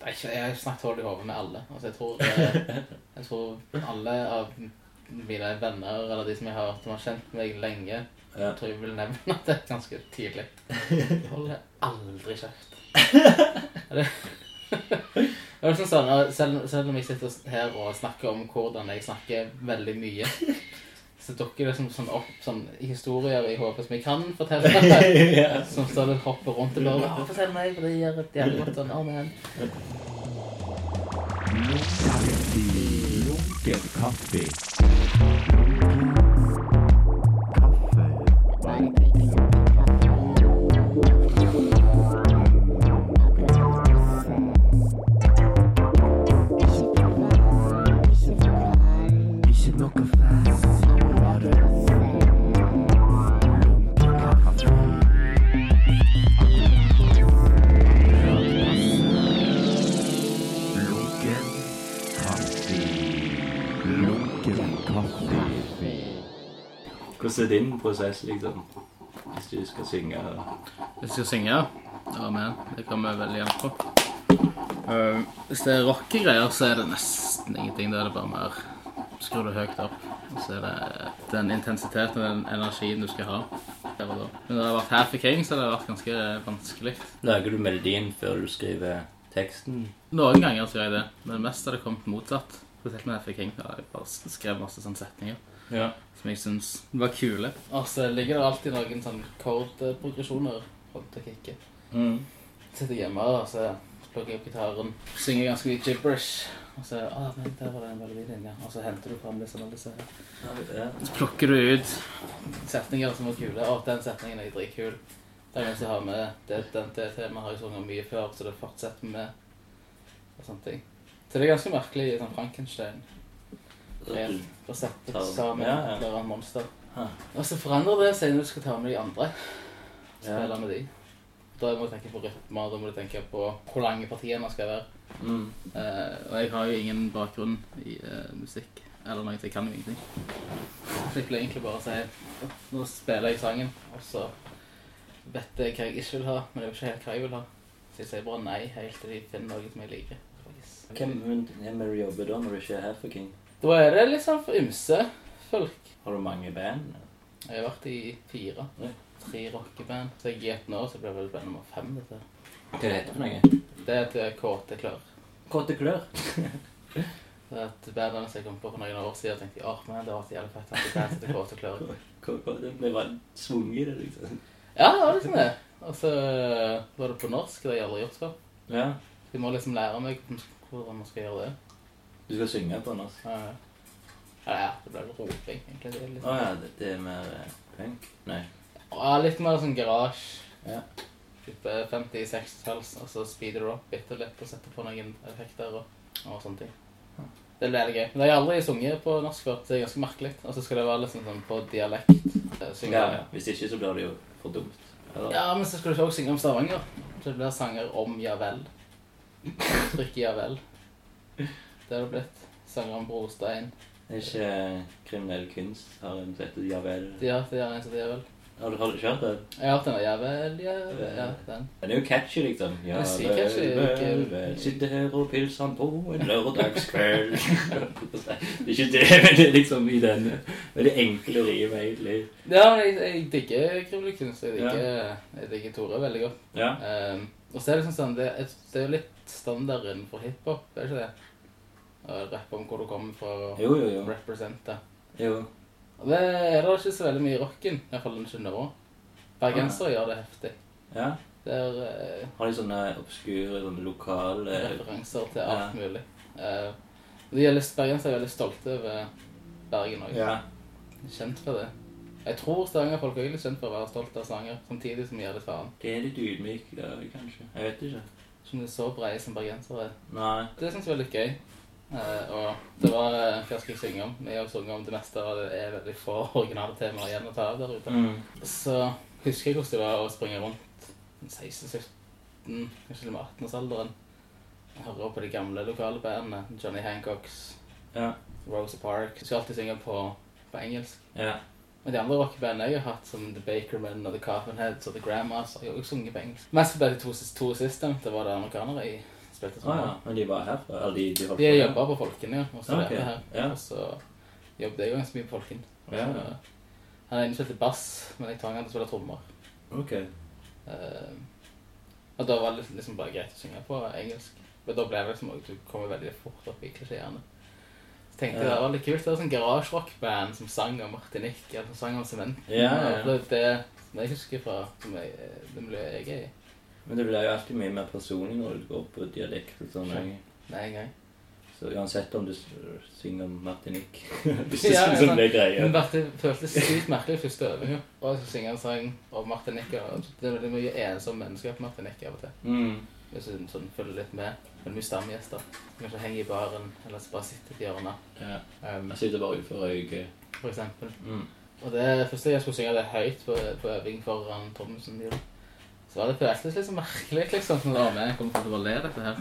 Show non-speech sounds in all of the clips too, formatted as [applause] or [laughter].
Er jeg har snakket hold i hodet med alle. Altså, jeg tror, eh, [laughs] jeg tror alle av mine venner, eller de som jeg har, som har kjent meg lenge, Ja. jeg tror jeg vil nevne at det er ganske tidlig. [laughs] Holder aldri kjeft. [laughs] Det det er liksom sånn, selv, selv om jeg sitter her og snakker om hvordan jeg snakker veldig mye, så dukker det som, sånn opp sånn historier i hodet som jeg kan fortelle. [laughs] ja. Som står og hopper rundt og bare «Å, Fortell meg, for det gjør et jævlig godt sånn. Å, men. Lunken kaffe. Hvordan er din prosess, liksom? Hvis du skal synge? Hvis jeg skal synge, ja, men det kommer veldig an på. Eh, hvis det er rockegreier, så er det nesten ingenting. Da er det bare mer Skrur det høyt opp. Og så er det den intensiteten og den energien du skal ha. der og da. Men når det har vært Half a King, så har det vært ganske vanskelig. Lager du melodien før du skriver teksten? Noen ganger så gjør jeg det, men mest har det kommet motsatt. Spesielt med Half a King. Da har jeg bare skrevet masse sånne setninger Ja. som jeg syns var kule. Altså, ligger det alltid noen sånn kordprogresjoner holdt å kicke. Mm. Sitter hjemme og så plukker jeg opp gitaren, synger ganske mye gibberish. Og så ah, men der var det en melodilinje. Og så henter du fram liksom alle disse Ja. Så plukker du ut setninger som var kule. Å, den setningen er dritkul. Den vil jeg ha med. Det, den, det temaet har jeg sunget mye før, så det fortsetter med. Og sånne ting. Så det er ganske merkelig sånn Frankenstein. Rent å sette tar- sammen ja, ja. et eller annet monster. Og så forandrer det seg når du skal ta med de andre. Ja. Spille med de. Da må du tenke på rytmer, da må du tenke på hvor lange partiene skal være. Mm. Eh, og jeg har jo ingen bakgrunn i eh, musikk eller noe, så jeg kan jo ingenting. Så jeg pleier egentlig bare å si Nå spiller jeg sangen, og så vet jeg hva jeg ikke vil ha, men jeg vet ikke helt hva jeg vil ha. Så jeg sier bare nei helt til de finner noe som jeg liker. Hvem hvem er det du jobber da, når du ikke er her for King? Da er det for ymse folk. Har du mange band? Jeg har vært i fire. Tre rockeband. Så jeg gikk nå, så blir det vel band nummer fem. dette. Hva det heter for noe? Det heter Kåte Klør. Kåte klør. Det er et bandene som jeg kom på for noen år siden, tenkte jeg, men det var så jævlig fett det band til Kåte Klør. Det var svung i det, liksom. Ja, det var liksom det. Og så var det på norsk, det har jeg aldri gjort før. Ja. Så jeg må liksom lære meg hvordan man skal gjøre det. Du skal synge på norsk? Ja, ja. Ja, ja, det blir roping, egentlig. Det er litt, Å ja, det, det er mer eh, punk? Nei. ja, litt mer sånn garasje. Ja. Type 50-60-talls, og så speeder du opp bitte litt og setter på noen effekter og, og sånne ting. Det er veldig gøy. Men jeg har aldri sunget på norsk før, det er ganske merkelig. Og så skal det være liksom sånn på dialekt. eh, synge. Ja, ja. Hvis ikke, så blir det jo for dumt. Eller? Ja, men så skal du ikke også synge om Stavanger. Så det blir sanger om ja vel. Trykk ja vel. Det har det blitt. Sangeren brostein. Det er ikke eh, kriminell kunst har en som heter Javel. Ja, det er en som det er. Har du, har du kjørt den? Jeg har hørt den Javel, ja vel, ja vel. Den. Den er jo catchy, liksom. Ja Den catchy, vel, vel, vel. Sitter her og pilser på en lørdagskveld. [laughs] det er ikke det, men det er liksom i den veldig enkle rimet, egentlig. Ja, men jeg, jeg digger kriminell kunst. Jeg digger, jeg digger Tore veldig godt. Ja. Um, og så er det liksom sånn, det, er- det er jo litt standarden for hiphop, er ikke det? Å rappe om hvor du kommer fra og Jo, jo, jo. represente. jo. Og det er det ikke så veldig mye i rocken, i hvert fall ikke nå. Bergensere gjør det heftig. Ja. Det er eh, Har de sånne obskure, sånne lokale referanser til Ja. alt mulig. Eh, de er litt, bergensere er veldig stolte over Bergen òg. Ja. Kjent for det. Jeg tror stavangerfolk er litt kjent for å være stolt av Stavanger, samtidig som de gjør det faen. Det er litt ydmyk, ja, kanskje. Jeg vet ikke. Som de er så brede som bergensere er. Nei. Det syns jeg er litt gøy. Eh, og det var eh, Hva skal jeg synge om? Vi har sunget om det meste, og det er veldig få originale temaer igjen å ta av der ute. Mm. Så husker jeg hvordan det var å springe rundt 16-17, kanskje til og med 18-årsalderen. Høre på de gamle lokale bandene. Johnny Hancocks, Ja. Rosa Park. Jeg skulle alltid synge på, på engelsk. Ja. Men de andre rockebandene jeg har hatt, som The Bakermen og The Coffinheads og The Grandmas, har jeg også sunget på engelsk. Mest ble de to, to siste. Det var det amerikanere jeg Å Ah, ja. Men de var her? Eller de, de holdt De jobba på Folken, ja. Og så okay. lærte her. ja. Og så jobbet jeg ganske mye på Folken. Og Ja. Han er innspilt til bass, men jeg tvang han til å spille trommer. Ok. Uh, og da var det liksom bare greit å synge på engelsk. Men da ble det liksom Du kommer veldig fort opp i klisjeene. Så tenkte jeg Ja. det var litt kult. Det var sånn garasjerockband som sang om Martinique, eller som sang om sement. Ja, ja. Og Det, det jeg husker fra som jeg, det miljøet jeg er i. Men det blir jo alltid mye mer personlig når du går på dialekt og sånn. Nei, nei. Så uansett om du synger Martinique [laughs] Hvis du Ja, sånn det som sant. ble Men det føltes sykt merkelig første øving. Og skulle synge en sang om Martinique. og Det er veldig mye ensomme mennesker på Martinique av og til. Mm. Hvis du sånn, følger litt med. Men mye stamgjester. Kanskje henger i baren, eller bare sitter i hjørnet. Ja. Um, Jeg sitter bare utenfor øyet. for eksempel. Mm. Og det første jeg skulle synge det høyt på, på øving foran Thommessen, så var det føltes litt så merkelig, liksom. Sånn, men jeg kommer til å le dette her.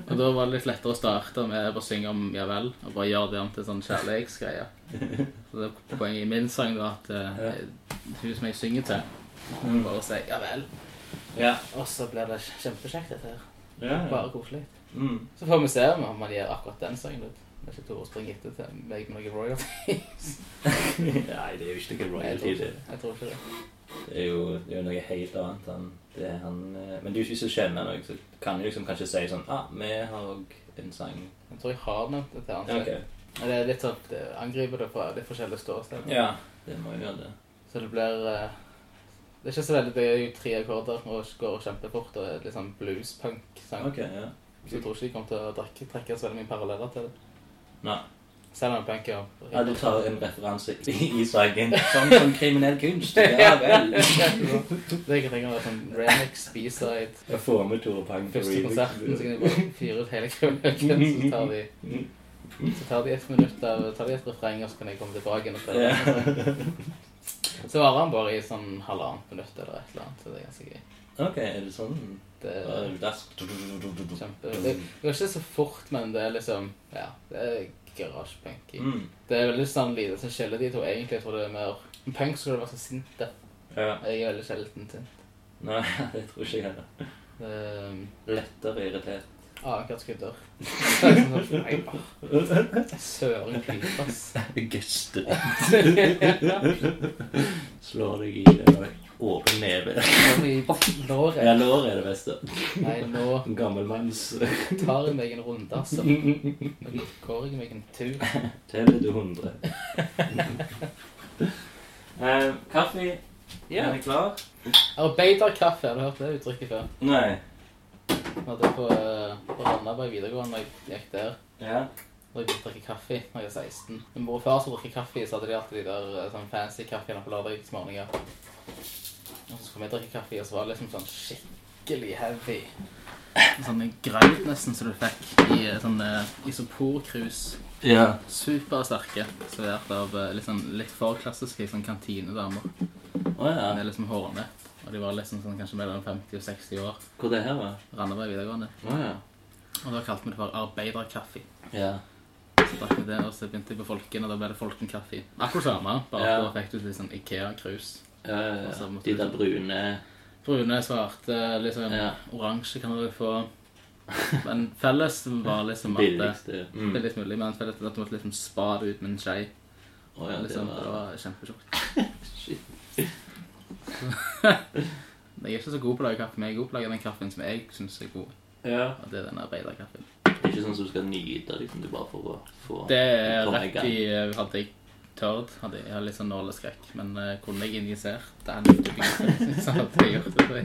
Og da var det litt lettere å starte med å bare synge om ja vel, og bare gjøre det om til sånn kjærlighetsgreie. Så det er poenget i min sang da, at uh, hun som jeg synger til, må bare si ja vel. Ja. Og så blir det kjempekjekt dette her. Ja, ja. Bare koselig. Mm. Så får vi se om man gjør akkurat den sangen ut. Det er ikke Tore springer etter til meg med noen royalties. [laughs] Nei, det er jo ikke noe Jeg tror royalty. ikke Det jeg tror ikke det. Det er jo, det er jo noe helt annet. enn det er han, eh, men du, hvis du kjenner noe, så kan du liksom kanskje si sånn ah, vi har òg en sang. Jeg tror jeg har nevnt det til han. Ok. Men Det er litt sånn, det angriper det fra litt forskjellige ståsteder. Ja, det må jo gjøre det. Så det blir eh, Det er ikke så veldig Det er jo tre akkorder og går kjempefort og er litt sånn blues-punk-sang. Ok, ja. Så jeg tror ikke de kommer til å trekke, trekke så veldig mye paralleller til det. Nei. Selv om punk er Ja, du tar en referanse i, i sangen. Sånn som kriminell kunst. Ja [laughs] vel. Det jeg tenker er sånn remix, B-side Jeg får med Tore Pang på Første remix. konserten så kan de bare fyre ut hele kriminellen, så tar de [laughs] Så tar de et minutt av tar de et refreng, og så kan jeg komme tilbake igjen og prøve. [laughs] Så varer han bare i sånn halvannet minutt eller et eller annet, så det er ganske gøy. Ok, er det sånn? Det er det dass. kjempe det går ikke så fort, men det er liksom Ja, det er garasjepunk. Mm. Det er veldig sånn lite som skiller de to, egentlig. Jeg tror det er mer punk skulle være så sinte. Ja. Jeg er veldig sjelden sint. Nei, [laughs] det tror ikke jeg heller. Um, Lettere irritert. Akkurat Sånn, nei, åh, Søren klype, ass. [laughs] Gester. [laughs] Slår deg i det med åpen neve. [laughs] Låret. Ja, låret er det beste. Nei, nå gammelmanns tar jeg meg en runde, altså. Nå går jeg meg en tur. Teller du hundre. Eh, kaffe. Ja. Er den klar? Arbeiderkaffe, har du hørt det uttrykket før? Nei. Jeg hadde på, eh, på Randaberg videregående, når jeg gikk der, Ja. når jeg drikker kaffe når jeg er 16. Min mor og far som drikker kaffe, så hadde de alltid de der eh, sånn fancy kaffeene på lørdagsmorgener. Og så skulle vi drikke kaffe, og så var det liksom sånn skikkelig heavy. Sånn en grøt nesten som du fikk i eh, sånn eh, isoporkrus. Ja. Supersterke. Servert av liksom, litt, for klassiske sånn kantinedamer. Oh, ja. Er liksom hårene. Og de var liksom sånn, kanskje mellom 50 og 60 år. Hvor det her var? Randaberg videregående. Oh, ja. Og da kalte vi det for arbeiderkaffe. Ja. Så drakk vi det, og så begynte jeg på Folken, og da ble det Folken-kaffe. Akkurat samme, bare Ja. da fikk du litt sånn Ikea-krus. Ja, ja, ja. De der brune Brune, svarte, litt sånn Ja. oransje kan du få. Men felles var liksom at billigste. Mm. Billigst mulig, men felles at du måtte liksom spa det ut med en skje. Oh, ja, det liksom, det var var kjempetjukt. [laughs] [laughs] Jeg er ikke så god på å lage kaffe, men jeg er god på å lage den kaffen som jeg syns er god. Ja. Og det er den arbeiderkaffen. Det er ikke sånn som du skal nyte liksom, du bare for å få Det er rett i eh, Hadde jeg tørt, hadde jeg, har litt sånn nåleskrekk, men uh, kunne jeg injisert den utviklingen, [laughs] så hadde jeg gjort det.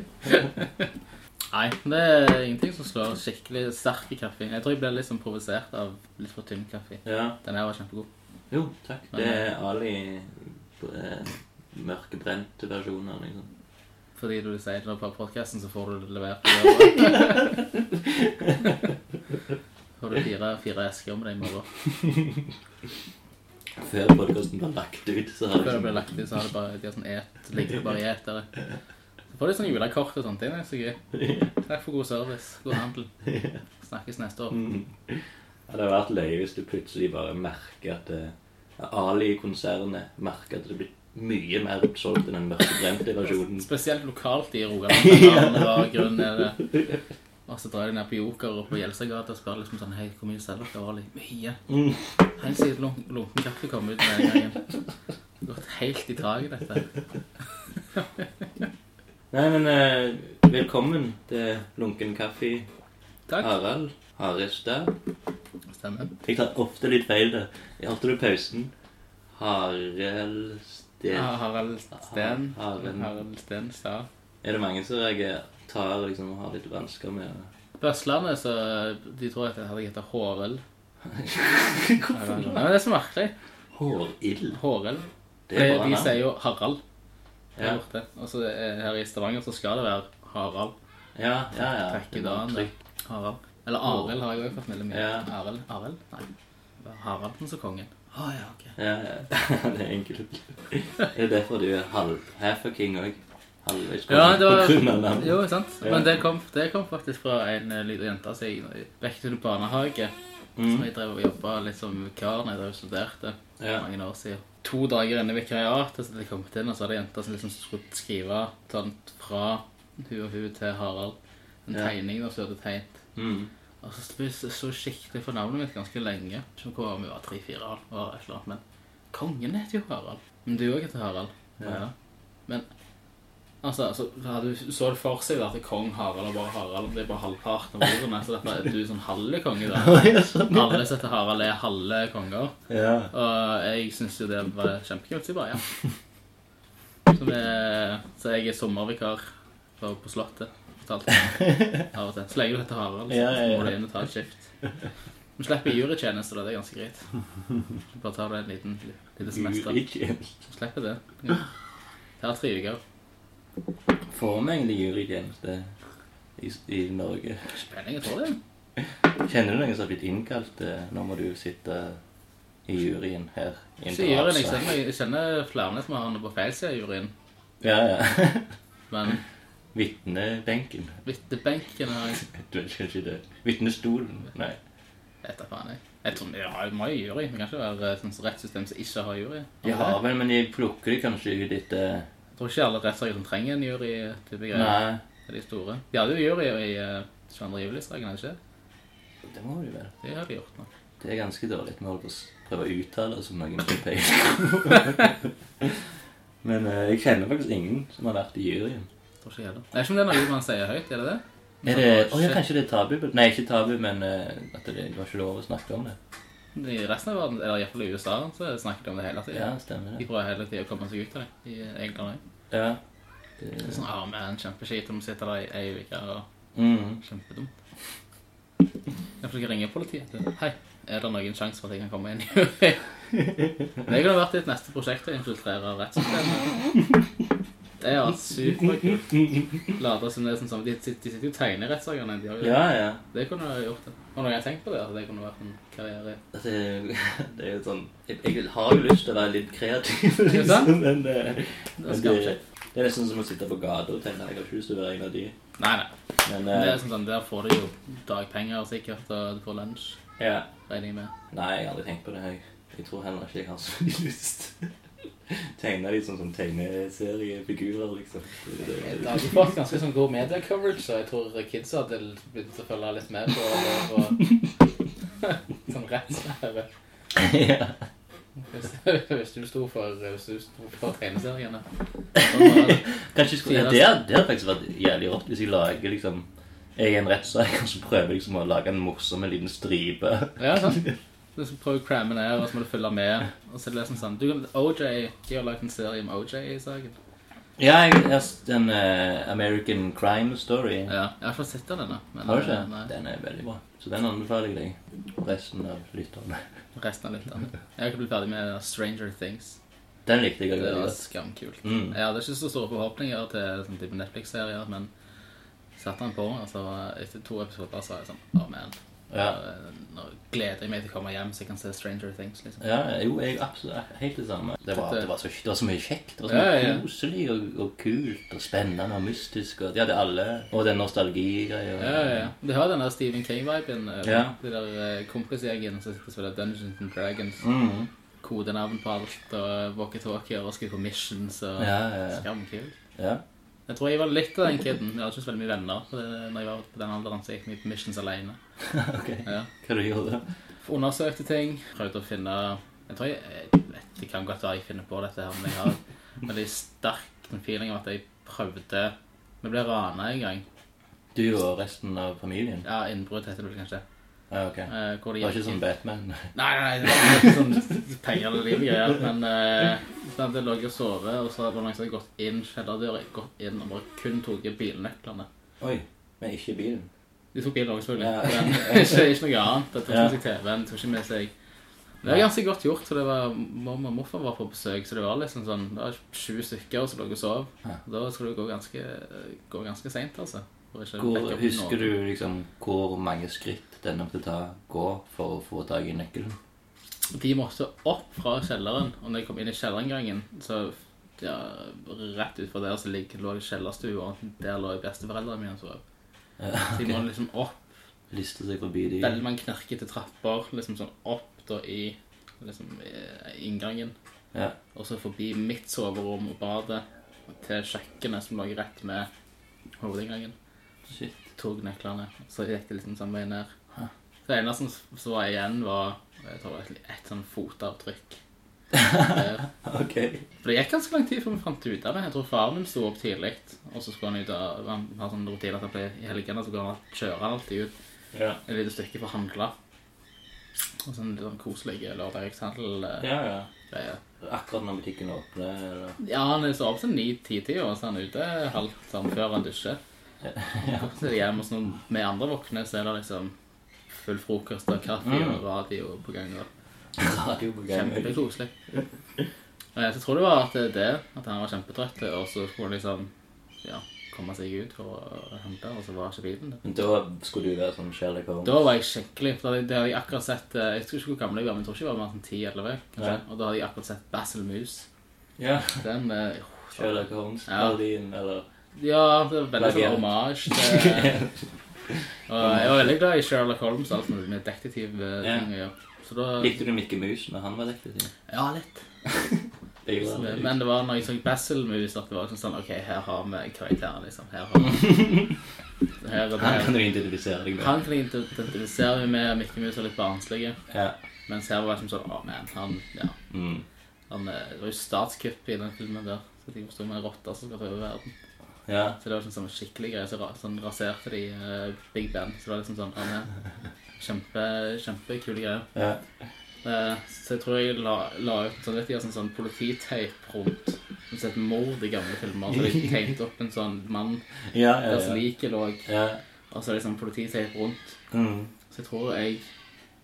[laughs] Nei, det er ingenting som slår skikkelig sterk i kaffe. Jeg tror jeg ble litt sånn provosert av litt for tynn kaffe. Ja. Den her var kjempegod. Jo, takk. Men, Det er Ali eh, mørkebrente versjoner, liksom. Fordi du sier det på podcasten, så får du det levert. [laughs] Får du fire, fire esker med deg i morgen. Før podkasten ble lagt ut, så har Før det ble lagt ut, så har det bare, de har sånn et, [laughs] ligger det bare i der. Så får de sånn julekort og sånt. Det er så gøy. Takk for god service. God handel. Snakkes neste år. Mm. Ja, det hadde vært løye hvis du plutselig bare merker at uh, Ali-konsernet merker at det blir mye mer utsolgt enn den mørkebrente versjonen. Spesielt lokalt i Rogaland. Ja. Grunn er det. Og så drar de ned på Joker og på Gjelsegata og spør liksom sånn Hei, hvor mye selger dere? Var litt mye. Mm. Helt siden lun- lunken kaffe kom ut den gangen. Gått helt i taket, dette. Nei, men uh, velkommen til Lunken kaffe, Takk. Harald Harestad. Stemmer. Jeg tar ofte litt feil det. Hørte du pausen? Harald Sten. Ja, Harald Sten. Harald. Sten sa. Er det mange som reagerer? Tar liksom og har litt vansker med På Østlandet så de tror at jeg hadde hett Hårel. Nei, men det er så merkelig. Hårild? Hårel. Det er De, bra de navn. sier jo Harald. Ja, borte. Og så eh, her i Stavanger så skal det være Harald. ja, ja. ja. Takk i dag. Trykk. Harald. Eller Arild har jeg også fått melding om. Ja. Arild? Arild? Nei. Det var Haraldsen som kongen. Å ja, ok. Ja, ja. [laughs] det er enkelt. [laughs] Det er derfor du er halv half a king òg. Halvveis Ja, det var, på grunn av navnet. jo, sant. Ja. Men det kom, det kom faktisk fra en uh, liten jente som jeg vekket under barnehage. Som Mm. jeg drev og jobba litt som vikar da jeg studerte for Ja. mange år siden. To dager inne i vikariatet så jeg kommet inn, og så hadde jenta en som liksom skulle skrive sånn fra hun og hun til Harald. En Ja. tegning da, som hun hadde tegnet. Mm. Og så så- skikkelig for navnet mitt ganske lenge. Ikke om vi var tre-fire år, men kongen heter jo Harald. Men du òg heter Harald. Ja. Men altså, så du så det for seg at kong Harald og bare Harald det er bare halvparten av ordene. Så dette er du er sånn halve konge, da. [laughs] Alle som heter Harald, er halve konger. Ja. Og jeg syns jo det var kjempekult, så jeg bare ja. [laughs] Så, vi, så jeg er sommervikar på, på Slottet. fortalte jeg [laughs] Av og til. Så lenge du heter Harald, så ja. må du inn og ta et skift. Vi slipper jurytjeneste, da. Det er ganske greit. Bare ta det en liten liten semester. Jurytjeneste. Så slipper det. Ja. Det er tre uker. Får vi egentlig jurytjeneste i, i Norge? Spenning, jeg tror det. Kjenner du noen som har blitt innkalt eh, Nå må du sitte i juryen her? i en Så juryen, jeg kjenner, jeg kjenner flere som har noe på feil side av juryen. Ja, ja. [laughs] Men Vitnebenken. vitnebenken har jeg [laughs] Du vet kanskje det. Vitnestolen. Nei. da faen, jeg. Jeg tror vi har jo jury. Vi kan ikke være et sånt rettssystem som ikke har jury. Har vel, men de plukker de kanskje ut etter Jeg tror ikke alle rettssaker som trenger en jury til greier. Nei, er de store. De hadde jo jury i uh, 22. juli-saken, hadde ikke? det må de vel. Det har de gjort nå. Det er ganske dårlig. Vi holder på å prøve å uttale som noen som peiler. [laughs] Men uh, jeg kjenner faktisk ingen som har vært i juryen. Jeg tror ikke jeg heller. Er vet ikke om det er noe man sier høyt, er det det? Er det, Å ja, kanskje det er tabu? Nei, ikke tabu, men uh, at det, det var ikke lov å snakke om det. I resten av verden, eller iallfall i USA, så snakker de om det hele tiden. Ja, stemmer De prøver hele tiden å komme seg ut av det i England. også. Ja. Det Det, er sånn, ah, man, kjempeskit om å sitte der i ei uke og mm. kjempedumt. Jeg får ikke ringe politiet. Hei, er det noen sjanse for at jeg kan komme inn i [laughs] jury? Det kunne vært ditt neste prosjekt å infiltrere rettssystemet. [laughs] Det er jo superkult. Late som det er sånn som De de sitter jo og tegner rettssakene. De har jo- Ja, ja. Det kunne du gjort. det. Har noen tenkt på det? At det kunne vært en karriere? Det, [laughs] det er jo sånn jeg, jeg har jo lyst til å være litt kreativ, [laughs] Ikke sant? liksom, men, eh, Det men skal det, det er nesten som å sitte på gata og tegne, Jeg har ikke lyst til å være en av de. Nei, nei. Men Det er sånn, sånn, Der får du jo dagpenger sikkert, og du får lunsj, ja. regner jeg med. Nei, jeg har aldri tenkt på det. Jeg, jeg tror heller ikke jeg har så mye [laughs] lyst. Tegne litt sånn som tegneseriefigurer, liksom. Det, har ikke hadde fått ganske sånn god media-coverage, så jeg tror kidsa hadde begynt å følge litt med på det. Sånn rettslære. ja. Hvis, hvis du sto for, hvis du sto for tegneseriene. Kanskje skulle, ja, det, det hadde faktisk vært jævlig rått hvis jeg lager liksom Jeg er en rettssak, og så prøver liksom å lage en morsom en liten stripe. Ja, sant. Du skal prøve å cramme ned, og så må du følge med. Og så er det liksom sånn du OJ, De har lagd en serie om OJ i saken. Ja, jeg har en uh, American Crime Story. Ja, jeg har ikke sett den ennå. Har du ikke? eh, Nei, Den er veldig bra. Så den anbefaler jeg deg. Resten av lytterne. resten av lytterne. Jeg har ikke blitt ferdig med Stranger Things. Den likte jeg Det veldig godt. skamkult. Mm. Jeg hadde ikke så store forhåpninger til sånn type Netflix-serier, men satte den på, og så etter to episoder så var jeg sånn Oh, man. Ja. Nå gleder jeg meg til å komme hjem så jeg kan se Stranger Things, liksom. Ja, jo, jeg absolutt helt det samme. Det var, det var, så, det var så mye kjekt. Det var så mye ja. koselig og, og kult og spennende og mystisk. Og, de hadde alle Og den nostalgigreia. Ja, ja, ja. Det har den der Stephen King-viben. eh, Ja. De der eh, kompisgjengen som sitter og spiller Dungeons and Dragons. Mhm. Kodenavn på alt, og walkietalkier og skal på missions og Ja, ja, ja. Skamkult. ja. Jeg tror jeg var litt av den kiden. Jeg hadde ikke så veldig mye venner det, når jeg var på den alderen, så jeg gikk mye på missions alene. [laughs] ok. Ja. Hva du gjorde Undersøkte ting, prøvde å finne Jeg tror jeg, jeg vet, Det kan godt være jeg finner på dette her, men jeg har en veldig sterk feeling av at jeg prøvde Vi ble rana en gang. Du og resten av familien? Ja, innbrudd heter det vel kanskje. Ja, ok. Eh, hvor Det de var ikke sånn Batman? [laughs] Nei, nei, nei, det var ikke sånn penger eller liv greier. Men eh, sånn, jeg lå og sove, og så var det noen som hadde gått inn kjellerdøra, gått inn og bare kun tok bilnøklene. Oi, men ikke bilen. De tok bilen også, selvfølgelig. Ja. [laughs] Ikke, ikke noe annet. Jeg tok ikke med seg TV-en, tok ikke med seg Det var ganske godt gjort. så det var, Mamma og morfar var på besøk, så det var liksom sånn Det var 20 stykker som lå og sov. Da skulle det gå ganske, gå ganske seint, altså. Hvor, husker du liksom hvor mange skritt denne måtte ta gå for å få tak i nøkkelen? De måtte opp fra kjelleren, og når jeg kom inn i kjellerinngangen, så ja, rett utfor der så ligger, lå kjellerstua, og der lå besteforeldrene mine og sov. Ja, Så de må liksom opp Liste seg forbi de veldig mange knirkete trapper, liksom sånn opp da i liksom, i inngangen. Ja. Og så forbi mitt soverom og badet til kjøkkenet som lå rett med hovedinngangen. Shit. Tok nøklene, så gikk det liksom samme vei ned. Det eneste som var igjen, var jeg tror, et, et sånn fotavtrykk. [laughs] Ok. For det gikk ganske lang tid før vi fant ut av det. Jeg tror faren min sto opp tidlig, og så skulle han ut av Han har sånn rutine at han ble, i helgene så går han kjøre han alltid ut Ja. et lite stykke for å handle. Og sånn litt sånn koselig lørdagshandel-greie. ja, ja. Akkurat når butikken åpner, eller Ja, han er så opp til ni-ti-tida, og så er han ute halvt sånn før han dusjer. ja. [laughs] Så er hjemme hos noen med andre våkne, så er det liksom full frokost og kaffe Mm. og radio på gang. Og radio på gang. kjempekoselig. Og jeg tror det var at det er at han var kjempetrøtt, og så skulle han liksom ja, komme seg ut for å hente, og så var ikke bilen der. Men da skulle du være sånn Sherlock Holmes? Da var jeg skikkelig for det, det hadde jeg akkurat sett eh, Jeg husker ikke hvor gammel jeg var, men jeg tror ikke jeg var mer enn 10-11. kanskje. Og da hadde jeg akkurat sett Basil Moose. Ja. Den eh, Sherlock Holmes, Ja. Eller Ja, det var veldig sånn Plagiat. hommage til [laughs] Og jeg var veldig glad i Sherlock Holmes, alt med med detektivting å gjøre. Så da Likte du Mikke Mus når han var detektiv? Ja, litt. [laughs] Det så. Men det var når jeg så Basil Movies, at det var sånn OK, her har vi karakteren, liksom. Her har vi [laughs] her, og Han kan der. du identifisere deg med. Han kan jeg identifisere meg med Mikke Mus er litt barnslig. Ja. Mens her var det liksom sånn Å, man, han Ja. Mm. Han, eh, det var jo statskupp i den filmen der. Så de forsto med en rotte som skal ta over verden. Ja. Så det var sånn, sånn skikkelig greie. Så ra- sånn raserte de uh, Big Ben. Så det var liksom sånn å, man, Kjempe, kjempekule greier. Ja. Eh, så jeg tror jeg la, la ut sånn, vet sånn, sånn polititeip rundt som et mord i gamle filmer. Så de tegnet opp en sånn mann Ja, ja, som like lå, ja. og så er det sånn polititeip rundt. Mm. Så jeg tror jeg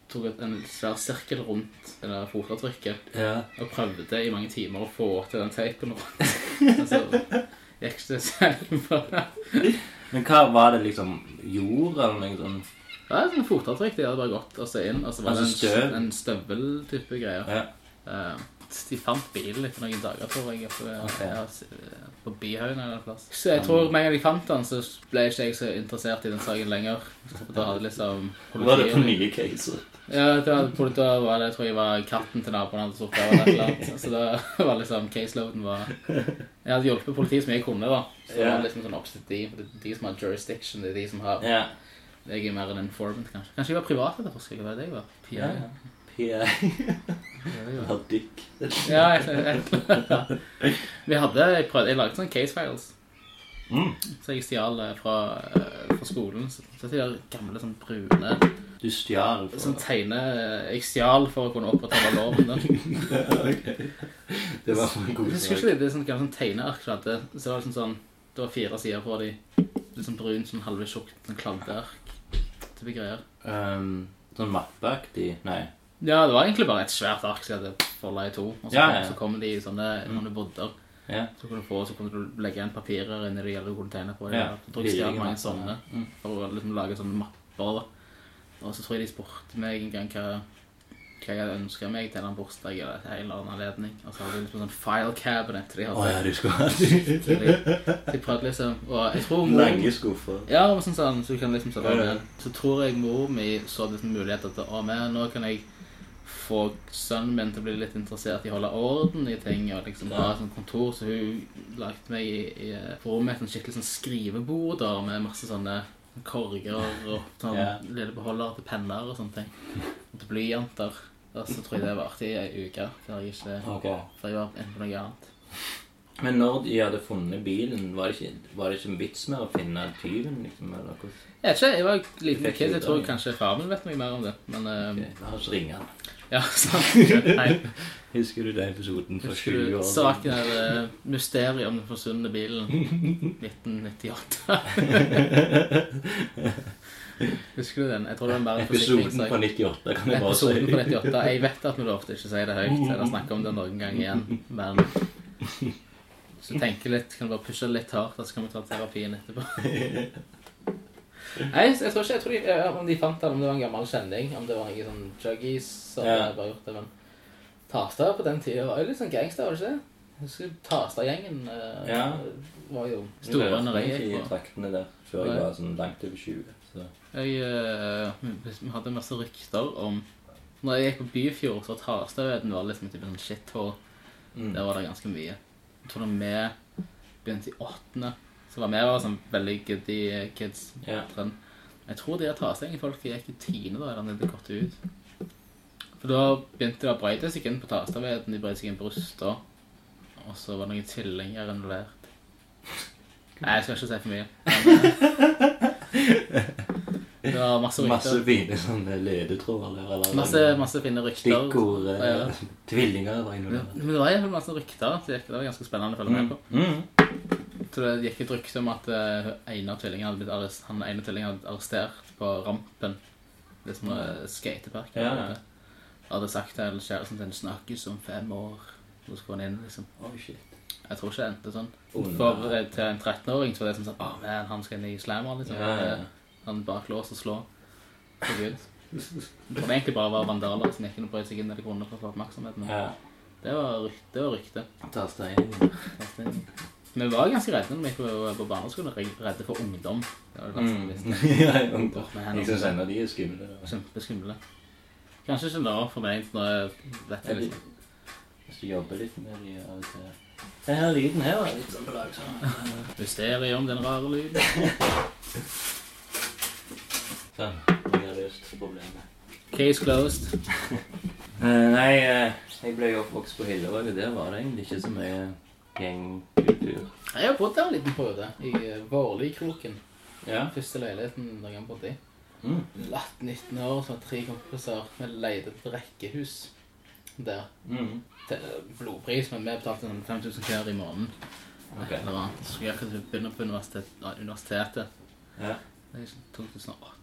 tok en svær sirkel rundt det der fotavtrykket ja. og prøvde i mange timer å få til den teipen rundt. [laughs] altså, gikk det selv bare. Men hva var det liksom jord eller noe sånn? Det er sånn fotavtrykk de hadde bare gått og se inn, og så var det Altså en, støv? en støveltype greier. Ja. Eh, de fant bilen etter noen dager, tror jeg, ja, på Bihaugen eller en plass. Så jeg tror med en gang de fant den, så ble ikke jeg så interessert i den saken lenger. Da hadde liksom Var det på nye caser? Ja, da, da var det, jeg tror jeg var katten til naboen hadde sittet der eller annet. Så da var liksom caseloaden var Jeg hadde hjulpet politiet så mye jeg kunne, da. Så det var liksom sånn opp til de, for det er de som har jurisdiction, det er de som har Ja. Jeg er mer en informant, kanskje. Kanskje jeg var privatetterforsker, hva var det jeg var? PI? Ja, ja. P.I. Har [laughs] Dick. Ja, jeg, jeg, Vi hadde Jeg prøvde, jeg lagde sånne case files. Mm. Så jeg stjal eh, fra, eh, fra skolen. Så, så de der gamle sånn brune Du stjal Sånn tegne Jeg stjal for å kunne opprettholde loven. Da. [laughs] Det var for en god husker sak. ikke det, det er sånn gamle sånn tegneark hadde Så det var sånn, sånn Det var fire sider på de. Litt sånn brun, sånn halve tjukt, sånn kladdeark. Type greier. Um, sånn mappeaktig Nei. Ja, det var egentlig bare et svært ark som hadde folda i to. Og så, Ja, ja. så kom de i sånne, sånne bodder. Ja. Så kunne du få, så kunne du legge igjen papirer inni de, eller du kunne tegne på det. Ja, Så tror jeg mange sånne. Mm. for å liksom lage sånne mapper. da. Og så tror jeg de spurte meg en gang hva, hva jeg hadde ønska meg til en bursdag eller en eller annen anledning. Og så hadde jeg liksom sånn file cabinet de hadde, hadde. ja, du skulle ha [laughs] de, de prøvde liksom Og jeg tror mor lange skuffer. Ja, og sånn sånn, så du kan liksom sånn, Ja. Så tror jeg mor mi så liksom muligheter til Å, men nå kan jeg få sønnen min til å bli litt interessert i å holde orden i ting. Og liksom ha et sånt kontor, så hun lagde meg i, i på rommet et skikkelig sånn skrivebord der, med masse sånne korger og sånn yeah. lille beholdere til penner og sånne ting. Og til blyanter. Og så tror jeg det varte i ei uke før jeg ikke okay. Før jeg var på noe annet. Men når de hadde funnet bilen, var det ikke, var det ikke en vits med å finne tyven? liksom, eller hvordan? Jeg vet ikke, jeg var liten kid. Jeg tror kanskje faren min vet noe mer om det. Men Um... Okay, La oss ringe han. [laughs] ja, sant. Nei. Husker du den episoden for Husker 20 du år saken der uh, [laughs] mysteriet om den forsvunne bilen [laughs] 1998? Husker du den? Jeg tror det var bare en Episoden på 98, kan jeg bare si. Episoden på 98. Jeg vet at vi lovte ikke å si det høyt eller snakke om det noen gang igjen, men så tenker litt, kan du bare pushe litt hardt, og så kan vi ta terapien etterpå. Nei, jeg tror ikke jeg tror de, om de fant den, om det var en gammel kjenning, om det var noen sånn juggies som Ja. bare gjort det, men Tasta på den tida var jo litt sånn gangster, var det ikke det? Husker Tasta-gjengen uh, Ja. var jo store jeg i traktene der før jeg var sånn langt over 20. Jeg, uh, vi hadde masse rykter om Når jeg gikk på Byfjord, så Tastøyveden var liksom typ sånn shithole. Mm. Der var det ganske mye. Jeg tror da vi begynte i åttende, så var vi var sånn veldig goody kids. Yeah. trend. Jeg tror de Tastgjengen-folka gikk i tiende da, eller det hadde ut. For da begynte de å brøyte seg inn på Tastaveden. De brøyte seg inn på Rusta. Og så var det noen tvillinger involvert. Nei, jeg skal ikke si for mye. [laughs] Men, eh, det var masse Masse fine sånne ledetråder der. Eller Masse, masse fine rykter. stikkord. eh, Ja. Tvillinger var involvert. Men det var iallfall masse rykter. Så det var ganske spennende å følge med på. Mm. Så det gikk et rykte om at eh, en av tvillingene hadde blitt arrest, han ene tvillingen hadde arrestert på rampen. Det som er skatepark. Ja, ja. Hadde sagt til kjæresten sin 'snakkes om fem år'. Så skulle han inn, liksom. Oh, shit. Jeg tror ikke det endte sånn. Oh, For eh, til en 13-åring så var det som sånn 'Å, man, han skal inn i slammer', liksom. Ja, ja, Han bak lås og slå. For gud. Det [laughs] det egentlig bare være vandaler som gikk inn og brøt seg inn der de kunne for å få oppmerksomhet. Men Ja. det var, rykte. det var rykte. Ta Men Vi var ganske redde når vi gikk på, på barneskolen. re- Redde for ungdom. Det var det Mm. [laughs] ja, ungdom. Jeg syns ennå de er skumle. Kjempeskumle. Kanskje ikke nå for meg, når jeg vet det liksom. Hvis du jobber litt med de av og til Denne lyden her er litt sånn på lag. Sånn. Mysteriet om den rare lyden. [laughs] sånn. Jeg har løst problemet. Case closed. [laughs] Eh, nei, eh, jeg ble jo oppvokst på Hillevåg, og der var det egentlig ikke så mye gjengkultur. Jeg har bodd der en liten periode. I eh, Vårlikroken. Ja. Første leiligheten jeg har bodd i. Mm. 18-19 år, så var tre kompiser. Vi leide et rekkehus der. Mm. Til blodpris, men vi betalte sånn 5000 hver i måneden. Ok. Eller annet. Så skulle jeg begynne på universitet, universitetet. Ja. Det er i 2008.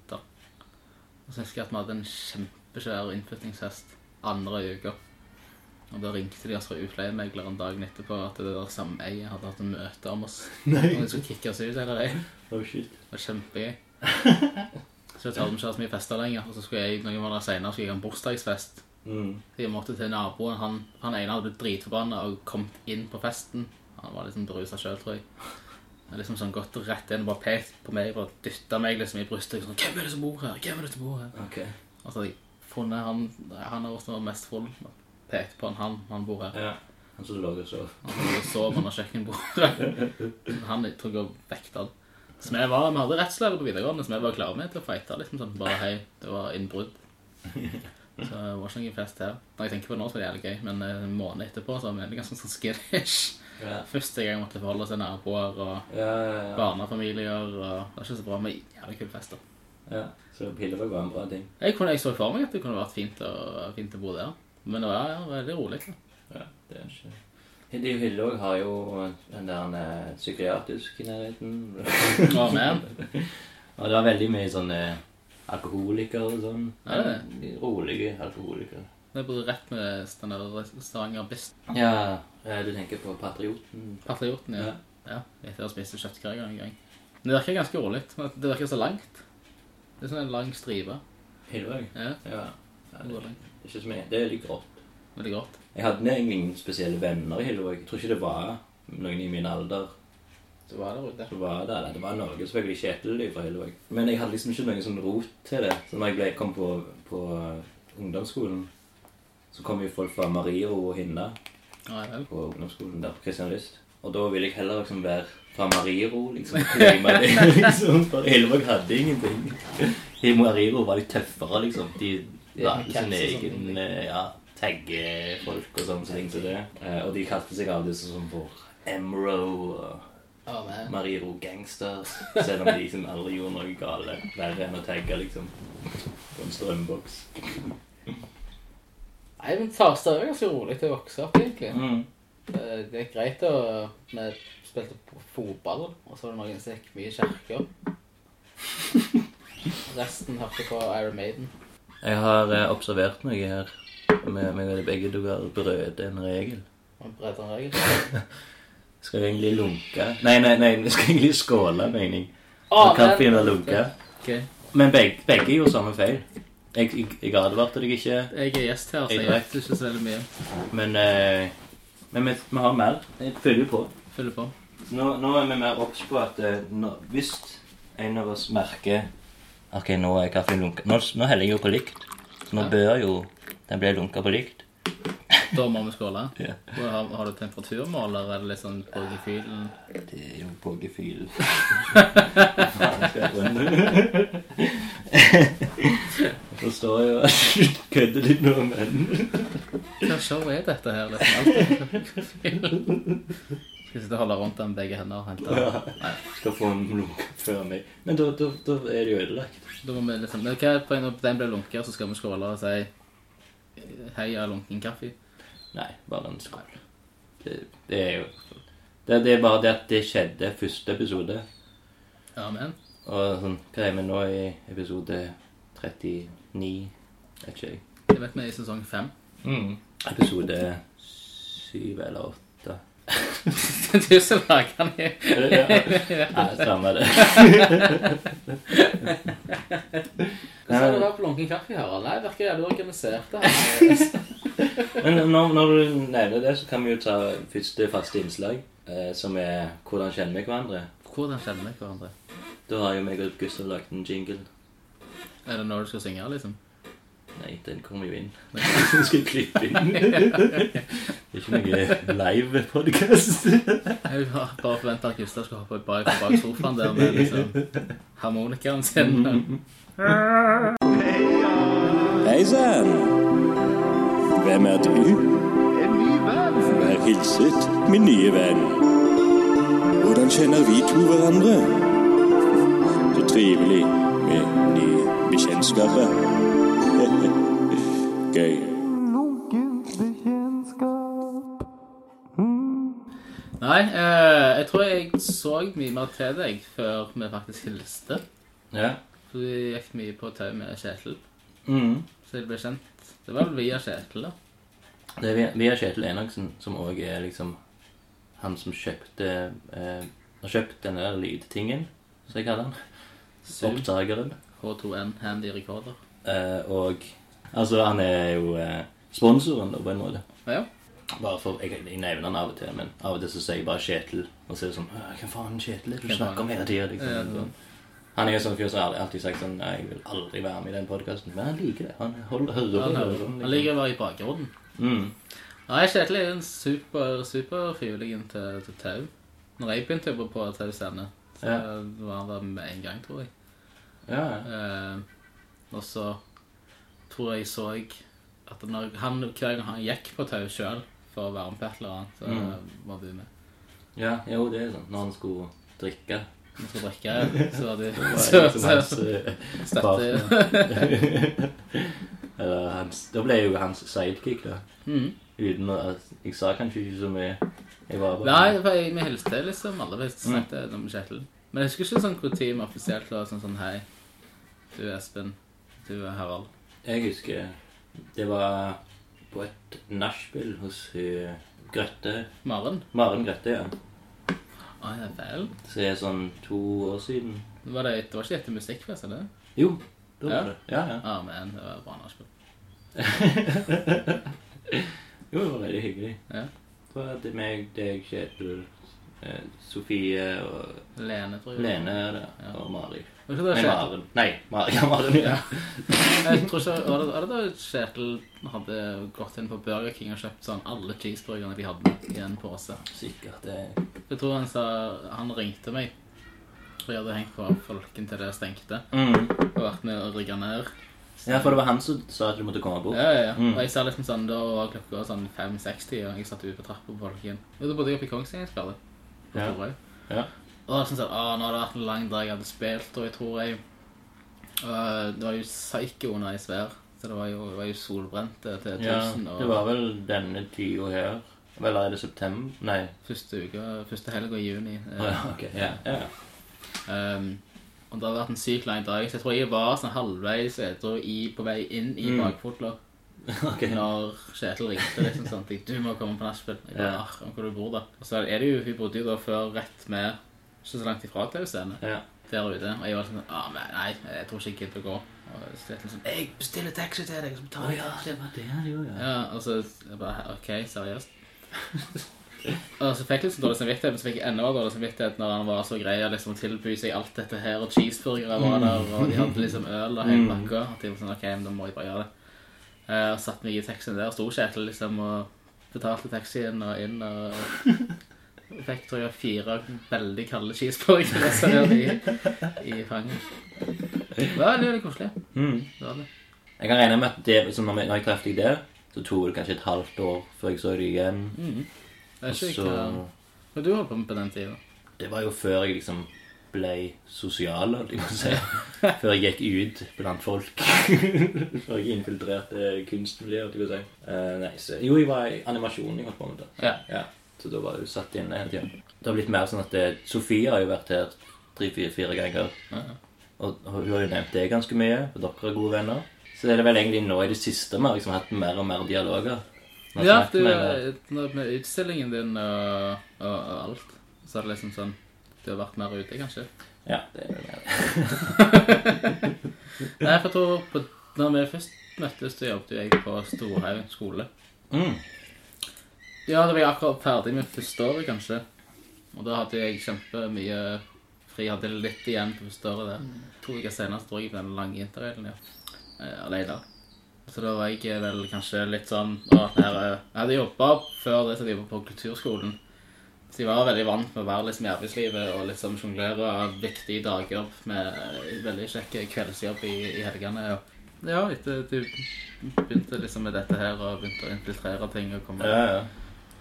Og så husker jeg at vi hadde en kjempesvær innflyttingsfest andre uka. Og da ringte de oss fra utleiemegleren dagen etterpå at det der sameiet hadde hatt en møte om oss. [laughs] Nei. Og de skulle kicke oss ut eller ei. Oh, shit. Det var kjempegøy. [laughs] Så jeg vi ikke hatt så mye fester lenger. Og så skulle jeg noen måneder senere skulle jeg ha en bursdagsfest. Mm. Så jeg måtte til naboen. Han, han ene hadde blitt dritforbanna og kommet inn på festen. Han var liksom berusa sjøl, tror jeg. Jeg liksom sånn gått rett inn og bare pekt på meg og dytta meg liksom i brystet. Sånn, 'Hvem er det som bor her? Hvem er det som bor her?' Ok. Og så hadde jeg funnet han Han har vært mest full. Pekte på han, han, han bor her. Ja. Han som lå og sov. Han lå og sov under kjøkkenbordet. Han jeg tror jeg vekta han. Så vi, var, vi hadde rettslære på videregående, så vi var klare med til å fighte. Liksom sånn, bare hei, det var innbrudd. Så det var ikke noen fest her. Når jeg tenker på det nå, så var det jævlig gøy, men eh, en måned etterpå så var vi ganske sånn skittish. Ja. Første gang jeg måtte forholde til naboer og Ja, ja, ja. barnefamilier. og Det var ikke så bra med jævlig kule fester. ja. Så Pillevåg var en bra ting. Jeg, kunne, jeg så for meg at det kunne vært fint å, fint å bo der. Men det var ja, veldig rolig. da. Ja, det er ikke... De Hillevåg har jo den der psykiatriske psykiatrisk i nærheten. [laughs] oh, man. [laughs] Og det var veldig mye sånne alkoholikere og sånn. Er det De Rolige alkoholikere. Det er bare rett med Stavanger Bist. Ja, eh, du tenker på Patrioten. Patrioten, ja. Ja. ja. Etter å ha spist kjøttkaker en gang. Men det virker ganske rolig. Det virker så langt. Det er sånn en lang stripe. Hillevåg? Ja, Ja. ja det det, er ikke så mye. Det er litt grått. Veldig grått. Jeg hadde egentlig ingen spesielle venner i Hillevåg. Jeg tror ikke det var noen i min alder Så var det ute. som var det, Det var Norge, selvfølgelig Kjetil fra Hillevåg. Men jeg hadde liksom ikke noen sånn rot til det. Så når jeg ble, kom på, på ungdomsskolen, så kom jo folk fra Mariro og Hinna Ja, på ungdomsskolen der på Kristianlyst. Og da ville jeg heller liksom være fra Mariro, liksom. det, [laughs] liksom for Hillevåg hadde ingenting. I Mariro var de tøffere, liksom. De Ja, lagde sin egen eh, ja, taggefolk og sånne ting som det. Eh, Og de kalte seg av disse som for Emro og Ja. Mariro Gangsters. Selv om de liksom aldri gjorde noe gale. Verre enn å tagge, liksom. På en strømboks. Nei, men Farstad er ganske rolig til å vokse opp, egentlig. Mm. Det det er greit å Vi spilte fotball, og så var det noen som gikk mye i kirka. Resten hørte på Iron Maiden. Jeg har eh, observert noe her. Med med og begge du har brødet en regel. Brød en regel. [laughs] Skal vi egentlig lunke? Nei, nei, nei, vi skal egentlig skåle, mener jeg. Å, Og kaffen men- og lunke. Ok. Men begge, begge gjorde samme feil. Jeg, jeg, jeg advarte deg ikke, Jeg er gjest her, så Jeg vet ikke så veldig mye. men, eh, men vi, vi har mer. Jeg følger på. Følger på. Nå, nå er vi mer obs på at eh, nå, hvis en av oss merker Ok, nå er kaffen lunka. Nå, nå heller jeg jo på likt. Så nå bør jo den bli lunka på likt. Da må vi skåle. [laughs] Ja. Og Har, har du temperaturmåler, eller er litt sånn på gefühlen? Det er jo på gefühl. Faen, skal jeg drømme? Forstår jo at du kødder litt nå, men Hva show er dette her? Liksom? Skal sitte og holde rundt den begge hender og hente Ja. Nei, skal få en lunke før meg. Men da, da, da er det jo ødelagt. da må vi liksom Men hva er poenget når den blir lunka, så skal vi skåle og si Hei, jeg har lunken kaffe. Nei, bare en skål. Det, det er jo det, det er bare det at det skjedde første episode. Amen. Og sånn, hva er vi nå i episode 39? Vet ikke jeg. Det vet vi i sesong fem. Episode 7 eller 8. [laughs] Er du som lager den. i- Nei, samme det. [laughs] [laughs] Hva sa du da på lunken kaffe, Harald? Nei, virker jævlig organisert. det. Men når, når du nevner det, så kan vi jo ta første faste innslag, eh, som er 'Hvordan kjenner vi hverandre'? Hvordan kjenner vi hverandre? Da har jo meg og Gustav lagt en jingle. Er det når du skal synge, liksom? Nei, den kommer jo inn. [laughs] Den skal jeg klippe inn. [laughs] Det er ikke noe live-podkast. Jeg har bare forventa at Gustav skal hoppe bak, bak sofaen der med liksom harmonikaen sin. Hei sann! Hvem er du? En ny venn. Vær hilset, min nye venn. Hvordan kjenner vi to hverandre? Så trivelig med nye bekjentskaper. [laughs] Gøy. Lunkent bekjentskap. Nei, eh, jeg tror jeg så mye mer til deg før vi faktisk hilste. Ja. For vi gikk mye på tau med Kjetil, Mm. så jeg ble kjent. Det var vel via Kjetil, da. Det er via- via Kjetil Enoksen, som òg er liksom han som kjøpte eh, Har kjøpt den der lydtingen, som jeg kaller den. Zoom. Opptakeren. H2N Handy Recorder. Eh, og Altså, han er jo eh, sponsoren, da, på en måte. Ja, Bare for, jeg, jeg nevner han av og til, men av og til så sier jeg bare Kjetil. Og så er det sånn Hva faen, Kjetil du snakker om hele tida? Liksom. Ja, Sånn. Han er jo sånn fyr som har alltid sagt sånn Nei, jeg vil aldri være med i den podkasten. Men han liker det. Han holder, hører han, på det. sånn, han liker å være i bakgrunnen. Mm. Nei, Kjetil er en super, super frivillig til, til tau. Når jeg begynte å jobbe på Tau Scene, så var han der med en gang, tror jeg. Ja. Eh, og så tror jeg så at når han, hver gang han gikk på tau sjøl for å være med på et eller annet, så Mm. var vi med. ja, jo, det er sånn. Når han skulle drikke. Når han skulle drikke, så var det [laughs] så, så, så, støtte. [laughs] Eller hans Da ble jeg jo hans sidekick, da. Mm. Uten at Jeg sa kanskje ikke så mye. Jeg var bare Nei, for jeg, vi hilste liksom alle vi snakket om Kjetil. Men jeg husker ikke sånn hvor tid vi offisielt var sånn sånn Hei, du Espen. Du Harald. Jeg husker det var på et nachspiel hos eh, Grøtte Maren. Maren Grøtte, ja. Å ja vel. Så det er sånn to år siden. Var det, det var ikke etter musikkfest, er det? Jo, Ja. var det. Ja, ja. Ja, men det var bra nachspiel. [laughs] Jo, det var veldig hyggelig. Ja. Det var det meg, deg, Kjetil, eh, Sofie og Lene, tror jeg. Lene ja. det, og Mari. Var ikke det Nei, Kjetil? Maren. Nei, Mari, ja, Maren, ja. Jeg tror ikke, var det, var det da Kjetil hadde gått inn på Burger King og kjøpt sånn alle cheeseburgerne de hadde i en pose? Sikkert det. Jeg tror han sa Han ringte meg. For jeg hadde hengt på folken til det stengte. Mm. Og vært med og rigga ned. Ja, for det var han som sa at du måtte komme bort. Ja, ja, ja. Mm. Og jeg sa liksom sånn, Da var klokka sånn 5-6-tida, og jeg satt ute på trappa på folken. Og da bodde jeg oppe i Kongsvingsgade. På Ja. Torøy. Ja. Og sånn sånn, ah, nå har det vært en lang dag jeg hadde spilt, og jeg tror jeg uh, Det var jo psycho under i svær, så det var jo, det var jo solbrent til 1000. ja. Og det var vel denne tida her. Eller er det september? Nei. første uke, første helga i juni. Uh, Å ja, ok. Ja, ja. Um, og det har vært en sykt lang dag, så jeg tror jeg var sånn halvveis edru på vei inn i Mm. bakfotla [laughs] ok. når Kjetil ringte. liksom sånn. Du må komme på nachspiel. Jeg bare, Ja. «Ah, hvor du bor da. Og så er det jo, Vi bodde jo da før rett med, ikke så langt ifra TV-scene Ja. der ute. Og jeg var sånn ah, men Nei, jeg tror ikke jeg gidder å gå. Og så sånn Jeg bestiller taxi til deg. Så betaler jeg taxi. var det han gjorde, Ja, ja. og så jeg bare OK, seriøst. [laughs] og så fikk jeg sånn dårlig samvittighet, men så fikk jeg enda dårlig samvittighet når han var så grei å liksom tilby seg alt dette her, og cheeseburgere var der, og de hadde liksom øl og hele pakka. At de var sånn OK, men da må jeg bare gjøre det. Eh, og satte meg i taxien der, og sto Kjetil liksom og betalte taxien og inn og [laughs] Fikk tror jeg fire veldig kalde cheeseburgere servert i, i fanget. Det var veldig, veldig koselig. Mm. Det var det. Jeg kan regne med at det, liksom, når jeg- jeg traff deg der, så tok det kanskje et halvt år før jeg så deg igjen. Jeg Og vet ikke hva du holdt på med på den tida. Det var jo før jeg liksom ble sosial, jeg si. [laughs] Før jeg gikk ut blant folk. [laughs] før jeg infiltrerte kunstmiljøet, holdt jeg på å si. Uh, nei, så, jo, jeg var i animasjon jeg holdt på med det. Ja. Ja, så da var hun satt inne hele tiden. Det har blitt mer sånn at det, Sofie har jo vært her tre-fire ganger. Og hun har jo nevnt det ganske mye, Og dere er gode venner. Så er det vel egentlig nå i det siste vi har liksom hatt mer og mer dialoger. Ja, du, med med utstillingen din og, og, og alt, så er det liksom sånn Du har vært mer ute, kanskje? Ja, det er det. [laughs] Nei, for jeg tror på, når vi først møttes, så jobbet jo jeg på Storhaug skole. Mm. Ja, da var jeg akkurat ferdig med første året, kanskje. Og da hadde jeg kjempemye fri. Hadde litt igjen på første året der. To uker senere så dro jeg på den lange interrailen, ja. Eh, alene. Så da var jeg vel kanskje litt sånn å, her, er- Jeg hadde jobba før det, så jeg var på kulturskolen. Så jeg var veldig vant med å være liksom i arbeidslivet og liksom sjonglere viktige dager med eh, veldig kjekk kveldsjobb i, i helgene. Og ja, etter du begynte liksom med dette her og begynte å infiltrere ting og komme Ja, ja.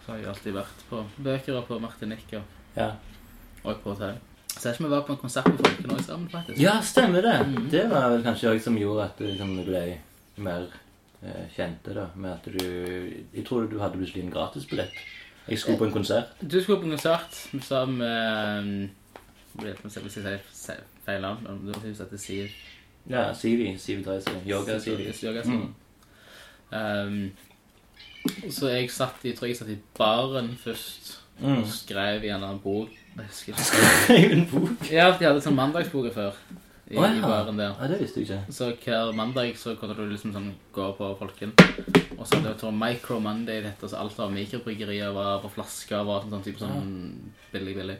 Så har jeg alltid vært på bøker og på Martinique og, ja. og på hotell. Så jeg ikke vi var på en konsert med Folken òg sammen, faktisk. Ja, stemmer det. Det var vel kanskje òg som gjorde at du liksom ble mer eh, kjente, da. Med at du Jeg tror du hadde plutselig en gratisbillett. Jeg skulle på en konsert. Du skulle på en konsert sammen med hvis jeg sier feil navn. men hun det heter Siv. Ja, Sivi. Sivi Dreise. Yoga-Sivi. Yoga Siv. Um, så jeg satt i, tror jeg satt i baren først Mm. og skrev i en eller annen bok. Jeg. Skrev en bok. Ja, de hadde sånn mandagsboka før. I, Å, i baren der. Ja, det visste jeg ikke. Så hver mandag så kunne du liksom sånn gå på folken. Og så hadde jeg Micro Monday det heter, så alt av mikrobryggerier var på flasker, var sånn, sånn type sånn billig, billig.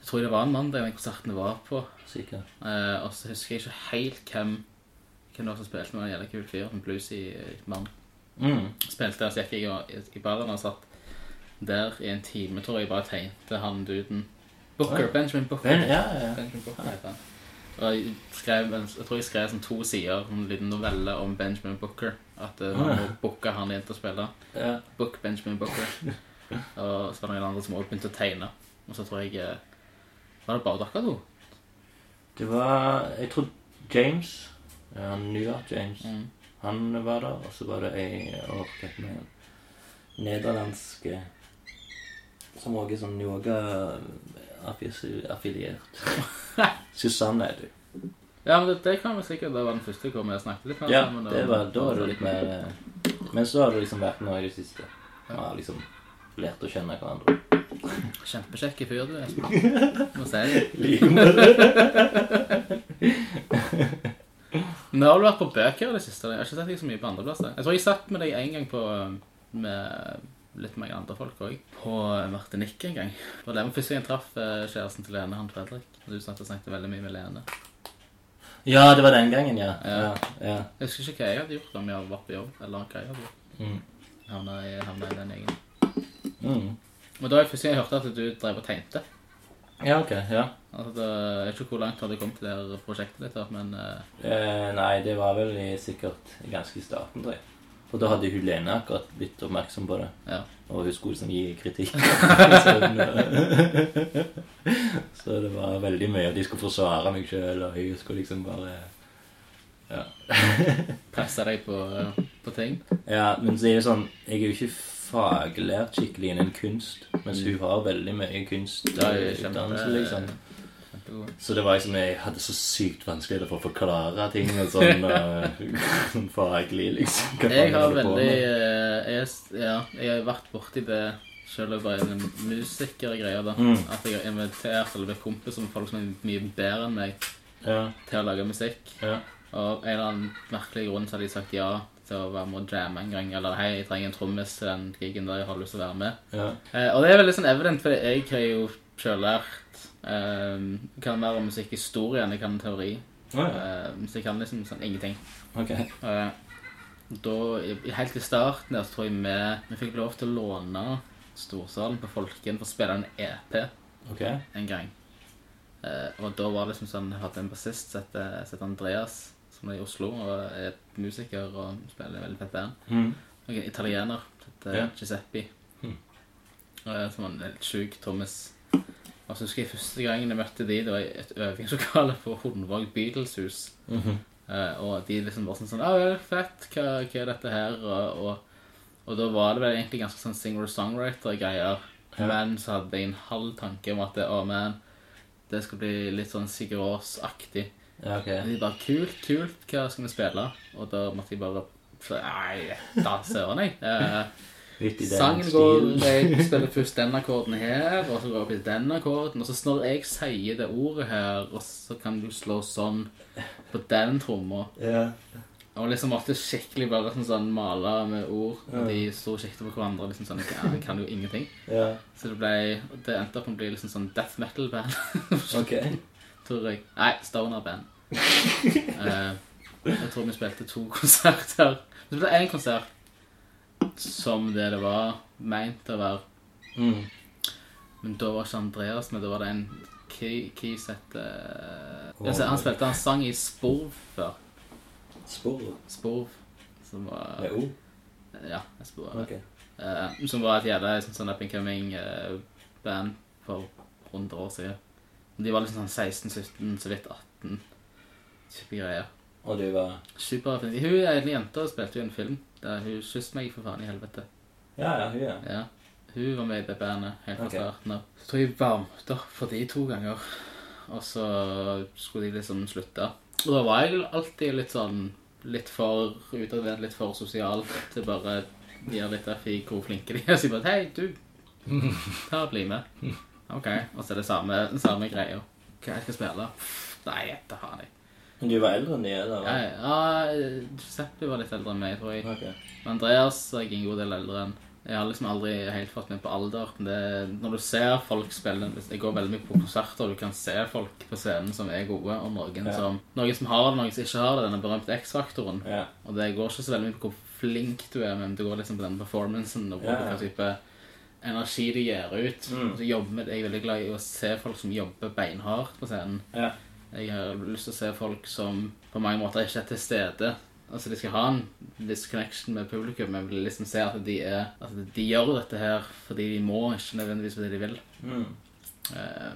Jeg tror det var en mandag den konserten var på. Sikkert. Eh, og så husker jeg ikke helt hvem hvem det var som spilte med en jævla kul fyr, en bluesy mann. Mm. Spilte så gikk jeg i, baren og satt der i en time, tror jeg, bare tegnte han duden. Booker, Oi. Benjamin Booker. Ben, ja, ja. Benjamin Booker han. Og jeg, skrev, jeg tror jeg skrev sånn to sider, en liten novelle om Benjamin Booker. At uh, man må booke han inn til å spille. ja. Book Benjamin Booker. og så var det noen andre som også begynte å tegne. Og så tror jeg eh, Var det bare dere to? Det var Jeg tror James ja, New York James. Mm. Han var der, og så var det ei åh, med nederlandske Som også er sånn yoga-affiliert. [laughs] Susanne er du. Ja, men det, det kan vi sikkert Det var den første hvor vi snakket litt med Ja, sammen. det var, da var det litt mer eh, Men så har det liksom vært nå i det siste. Vi har liksom lært å kjenne hverandre. Kjempekjekk fyr du, er. [laughs] Må si det. [laughs] Men har du vært på bøker i det siste? Jeg har ikke sett deg så mye på andreplasser. Jeg tror jeg satt med deg en gang på, med, litt mange andre folk òg. På Martinique en gang. Det var første gang traff eh, kjæresten til Lene, han Fredrik. Du satt og snakket veldig mye med Lene. Ja, det var den gangen, ja. Ja. ja. Jeg husker ikke hva jeg hadde gjort, om jeg var på jobb, eller hva jeg hadde gjort. Mm. Havna i, havna i den gjengen. Mm. Men da var jeg første gang jeg hørte at du drev og tegnte. Ja, ok. Ja. Altså, det, jeg vet ikke hvor langt hadde kommet til det her prosjektet ditt, men eh, Eh, nei, det var vel i, sikkert ganske i starten, tror jeg. For da hadde hun Lene akkurat blitt oppmerksom på det. ja. Og hun skulle liksom gi kritikk. [laughs] [laughs] så, det var veldig mye at de skulle forsvare meg sjøl, og hun skulle liksom bare Ja. [laughs] Presse deg på, på ting. ja, men så er det sånn Jeg er jo ikke faglært skikkelig innen kunst, mens hun har veldig mye er kunstutdannelse, liksom. Så det var liksom, jeg hadde så sykt vanskelig for å forklare ting og sånn, uh, sånn faglig, liksom. Hva Jeg har veldig eh, jeg, Ja, jeg har vært borti det om jeg bare er musikergreier, da. Mm. At jeg har invitert eller blitt kompis med folk som er mye bedre enn meg Ja, til å lage musikk. ja. Og en eller annen merkelig grunn så har de sagt ja til å være med og jamme en gang. Eller hei, jeg trenger en trommis til den gigen der jeg har lyst til å være med. ja. Eh, og det er veldig sånn evident, for jeg har jo selv lært eh, Jeg kan mer om musikkhistorie enn jeg kan teori. Oh, ja. Eh, så jeg kan liksom sånn ingenting. Ok. Eh, da, helt i starten der, så tror jeg vi, vi fikk lov til å låne Storsalen på Folken for å spille en EP Ok. en gang. Og da var det liksom sånn, jeg hadde en bassist som heter Andreas, som er i Oslo, og er musiker og spiller veldig fett band. Mm. Og en italiener som heter yeah. Giuseppe. Mm. Eh, som var en helt sjuk trommis. Og så husker jeg første gangen jeg møtte de, det var i et øvingslokale på Hundvåg Beatles-hus. Mm -hmm. uh, og de liksom var sånn sånn Å, er fett, hva, hva er dette her? Og, og, og da var det vel egentlig ganske sånn singer-songwriter-greier. Ja. Men så hadde jeg en halv tanke om at det, oh, man, det skulle bli litt sånn Sigurd Aas-aktig. Ja, okay. De bare Kult, kult, hva skal vi spille? Og da måtte jeg bare så, Nei, da søren, jeg. Den Sangen går. Jeg [laughs] spiller først den akkorden her, og så går jeg opp i den akkorden. Og så når jeg sier det ordet her, og så kan du slå sånn på den tromma. Ja. Og liksom måtte skikkelig bare sånn, sånn male med ord. Og de sto kikket på hverandre. liksom sånn, Jeg kan jo ingenting. ja. Så det ble Det endte opp å bli liksom sånn death metal-band. [laughs] Ok. tror jeg. Nei, stoner-band. uh, [laughs] jeg tror vi spilte to konserter. Vi spilte én konsert som det det var meint å være. Mm. Men da var ikke Andreas med, da var det en Key- Keys het altså, Han spilte en sang i Sporv før. Spor. Sporv. Som var Med O? Ja, jeg spør, okay. uh, som var et jævla sånn, sånn up and coming eh, band for 100 år siden. De var liksom sånn 16-17, så vidt 18. Type greier. Og du var Superfint. Hun er en jente og spilte jo en film. Der hun kysset meg for faen i helvete. Ja, ja, hun, ja. Ja. Hun var med i det bandet helt fra okay. starten av. Så tror jeg varmte opp for de to ganger. Og så skulle de liksom slutte. Og da var jeg alltid litt sånn Litt for utadvendt, litt for sosial til bare gjøre litt F i hvor flinke de er. Så jeg bare Hei, du. Ta og bli med. [laughs] OK. Og så er det samme, samme greia. Hva jeg skal spille? Nei, da faen jeg. Men du var eldre enn de, eller? Ja, ja, Giuseppe var litt eldre enn meg, tror jeg. Ok. Men Andreas er jeg en god del eldre enn. Jeg har liksom aldri helt fått med på alder. men Det, når du ser folk spille Jeg går veldig mye på konserter, og du kan se folk på scenen som er gode, og noen, Ja. som, noen som har det, noen som ikke har det. Denne berømte X-faktoren. Ja. Og det går ikke så veldig mye på hvor flink du er, men det går liksom på den performancen og på hva type energi du gir ut. Mm. Så jobber jeg er veldig glad i å se folk som jobber beinhardt på scenen. Ja. Jeg har lyst til å se folk som på mange måter ikke er til stede. Altså De skal ha en viss connection med publikum, men vil liksom se at de er At de gjør dette her fordi de må, ikke nødvendigvis fordi de vil. Mm. Uh,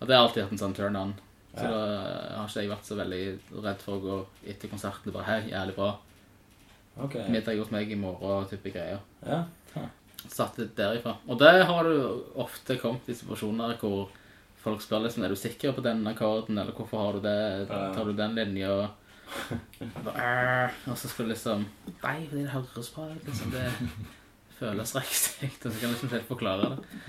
og det har alltid hatt en sånn turn on. Så Ja. da har ikke jeg vært så veldig redd for å gå etter konserten bare Hei, jævlig bra. Okay. Middag hos meg i morgen, type greier. Ja. Huh. Satt litt derifra. Og det har du ofte kommet i situasjoner hvor folk spør liksom Er du sikker på den akkorden, eller hvorfor har du det? Tar du den linja? [laughs] Og så skal du liksom Nei, fordi det høres bra ut. Liksom. Det føles riktig. Og så kan du liksom helt forklare det.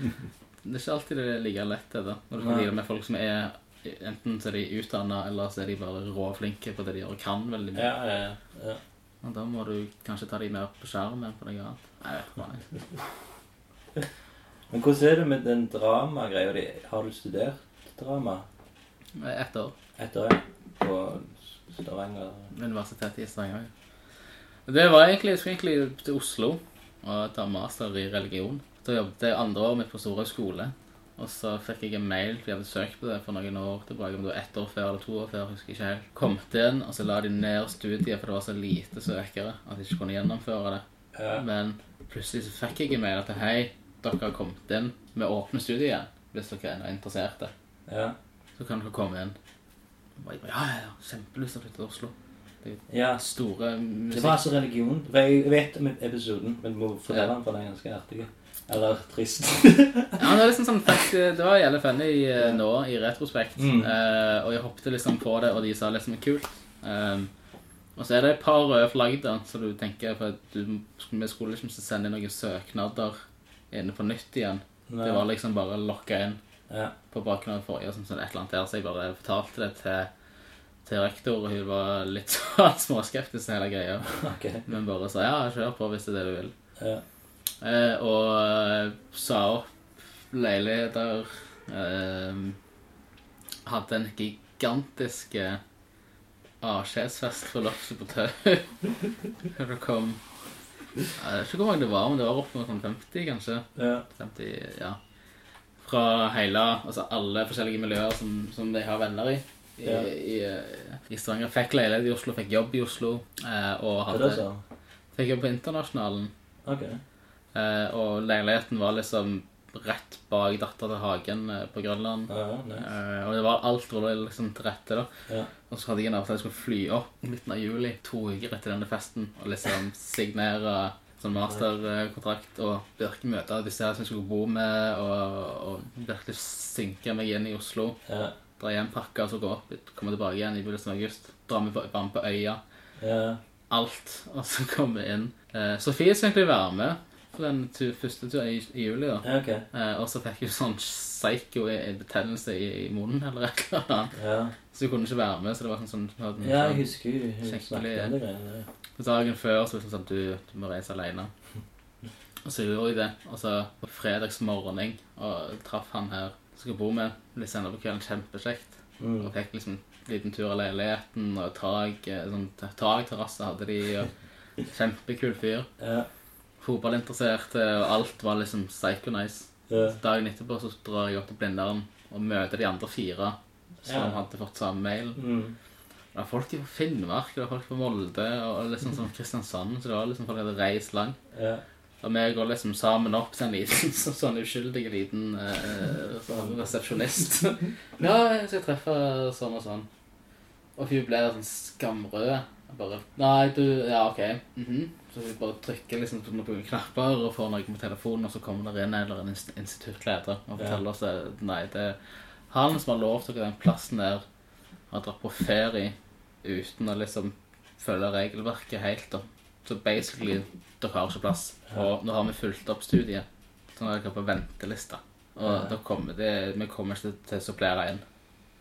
Det er ikke alltid det er like lett, det da. Når du kan deale med folk som er Enten så er de utdanna, eller så er de bare råflinke på det de gjør og kan veldig mye. Ja, ja, ja. Og da må du kanskje ta de mer på skjermen enn på noe annet. Nei, jeg vet ikke. [laughs] jeg. Men hvordan er det med den dramagreia di? Har du studert drama Ett år. etter ja. På Stavanger? Universitetet i Stavanger. Det var egentlig, jeg skulle egentlig til Oslo og ta master i religion. Da jobbet jeg andre året mitt på Storhaug skole. Og så fikk jeg en mail, for jeg hadde søkt på det for noen år tilbake, om det var ett år før eller to år før, jeg husker ikke helt. Kommet inn, og så la de ned studiet, for det var så lite søkere at de ikke kunne gjennomføre det. Ja. Men plutselig så fikk jeg en mail at hei, dere har kommet inn med åpne studier igjen. Hvis dere er interesserte, Ja. så kan dere komme inn. Ja, ja, ja, kjempelyst til å flytte til Oslo. ja. Store musikk. Det var altså religion. Jeg vet om episoden, men må fortelle den, for den er ganske artig. Eller trist. [laughs] Ja, det er liksom sånn, faktisk, det var jævlig funny eh, nå, i retrospekt. Mm. Eh, og jeg hoppet liksom på det, og de sa liksom kult. Um, og så er det et par røde flagg da, så du tenker for at du, vi skulle liksom sende inn noen søknader inne på nytt igjen. Nei. Det var liksom bare lokka inn Ja. på bakgrunn av forrige, sånn, sånn et eller annet der, så jeg bare fortalte det til, til rektor, og hun var litt [laughs] sånn småskeptisk til hele greia. Ok. Men bare sa ja, kjør på hvis det er det du vil. Ja. Eh, og eh, sa opp leiligheter. Eh, hadde en gigantisk eh, avskjedsfest for Lofset på Tau. [laughs] det kom Jeg vet ikke hvor mange det var, men det var opp mot sånn 50, kanskje. Ja. 50, ja. Fra hele Altså alle forskjellige miljøer som, som de har venner i. I, Ja. i, eh, i Stavanger. Fikk leilighet i Oslo, fikk jobb i Oslo. Eh, og er det hadde, så? fikk jobb på Internasjonalen. Ok. Eh, og leiligheten var liksom rett bak Datter til Hagen eh, på Grønland. Ja, nice. Eh, og det var alt var liksom til rette. da Ja. Og så hadde jeg en avtale jeg skulle fly opp midten av juli, to uker etter denne festen, og liksom signere sånn masterkontrakt og virkelig møte disse her som jeg skulle bo med, og, og virkelig synke meg inn i Oslo. Ja. Dra hjem, pakke og så gå opp, komme tilbake igjen i begynnelsen av august. Dra med med på øya. Ja. Alt. Og så komme inn. Eh, Sofie skal egentlig være med på den tu første turen i, i juli. da Ja, ok. Eh, og så fikk jeg sånn psycho-betennelse i, i munnen eller et eller annet. Ja. Så hun kunne ikke være med. Så det var sånn, sånn, sånn ja, jeg husker jo, hun Skikkelig- om det greiene. På dagen før så det sånn du, du må reise alene. Og så gjorde jeg det. Og så på fredagsmorgen og traff han her som jeg bo med litt senere på kvelden. Kjempekjekt. Mm. Og fikk liksom en liten tur av leiligheten og tak. eh, Sånn takterrasse hadde de. Og [laughs] kjempekul fyr. Ja. Fotballinteressert, eh, og alt var liksom psycho nice. Ja. Så Dagen etterpå så drar jeg opp til Blindern og møter de andre fire som Ja. hadde fått samme mail. Mm. Det var folk fra Finnmark, det var folk fra Molde og liksom sånn [laughs] Kristiansand. Så det var liksom folk hadde reist langt. Ja. Og vi går liksom sammen opp til en liten [laughs] så, sånn uskyldig liten eh, sånn resepsjonist. [laughs] ja, jeg skal treffe sånn og sånn. Og hun ble sånn skamrød. Bare Nei, du Ja, OK. mhm. Så vi bare trykker liksom på noen knapper og får noe på telefonen, og så kommer det inn en eller annen instituttleder og Ja. forteller oss at nei, det er han som har lov til å den plassen der, har dratt på ferie uten å liksom følge regelverket helt, da. Så basically, dere har ikke plass. Og nå har vi fulgt opp studiet, så nå er dere på ventelista. Og da kommer det, vi kommer ikke til å supplere inn.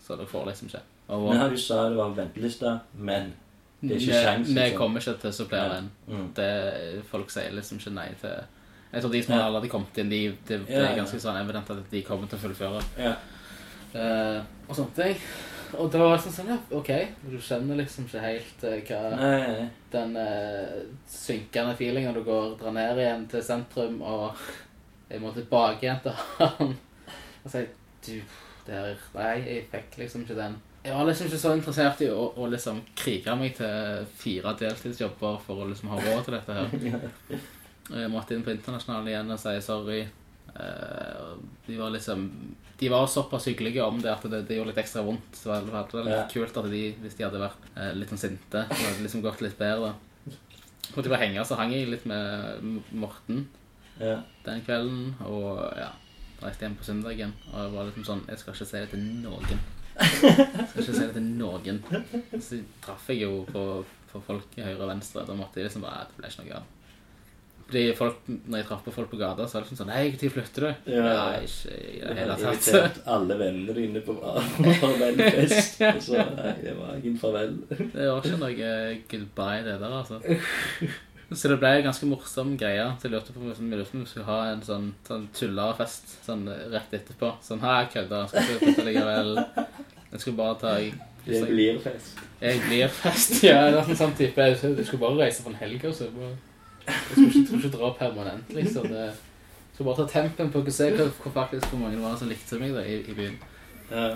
Så dere får liksom ikke. Og Men du sa det var venteliste, men det er ikke sjans liksom. vi liksom. kommer ikke til å supplere den. Mm. Det, folk sier liksom ikke nei til Jeg tror de som Ja. allerede kommet inn, de, det, det Ja, er ganske sånn evident at de kommer til å fullføre. Ja. Uh, og sånne ting. Og da var sånn sånn, ja, OK. Du kjenner liksom ikke helt uh, hva Nei, nei. den uh, synkende feelingen når du går drar ned igjen til sentrum og jeg må tilbake igjen til han. [laughs] Og sier du, det her... Nei, jeg fikk liksom ikke den. Jeg var liksom ikke så interessert i å, å liksom krige meg til fire deltidsjobber for å liksom ha råd til dette her. [laughs] Jeg måtte inn på internasjonalen igjen og si sorry. Eh, de var liksom De var såpass hyggelige om det at det, det gjorde litt ekstra vondt. Så det vært litt Ja. kult at de, hvis de hadde vært eh, litt sånn sinte, så hadde det liksom gått litt bedre. Måtte bare henge, så hang jeg litt med Morten Ja. den kvelden. Og ja, reiste hjem på søndagen. Og jeg var liksom sånn Jeg skal ikke si det til noen. Jeg skal ikke si det til noen. Så traff jeg jo på, på folk i høyre og venstre. Da måtte jeg liksom bare Det ble ikke noe av. Fordi folk, når jeg traff på folk på gata, så var det liksom sånn Hei, når flytter du? Ja. Nei, ikke i det hele tatt. invitert alle vennene dine på farvelfest. Og så Nei, det var ingen farvel. Det var ikke noe goodbye, det der, altså. Så det ble en ganske morsom greie. Så jeg lurte på om vi om vi skulle ha en sånn, sånn tullerfest sånn rett etterpå. Sånn her, jeg kødda. Skal ikke flytte likevel. Jeg skulle bare ta Det blir fest. Jeg blir fest. [laughs] Ja, det er en sånn type Jeg skulle bare reise for en helg, og så bare Jeg skulle ikke, skulle ikke dra permanent, liksom. Det, jeg skulle bare ta tempen på å se hvor, hvor faktisk hvor mange det var som likte meg da, i, i byen. Ja.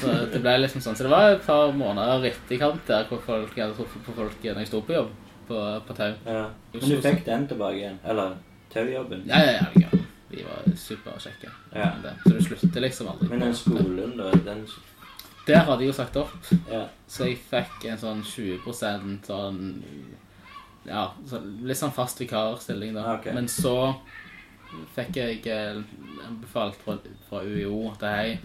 Så det ble liksom sånn. Så det var et par måneder etterkant der hvor folk, jeg hadde truffet på folk når jeg sto på jobb på, på tau. ja. Men du fikk den tilbake igjen? Eller taujobben? Ja, ja, ja. ja. Vi var superkjekke. Ja. Så det slutter liksom aldri. Men den skolen, da? Den Der hadde jeg jo sagt opp. Ja. Så jeg fikk en sånn 20 sånn Ja, så litt sånn fast vikarstilling, da. Okay. Men så fikk jeg eh, anbefalt fra, fra UiO at hei,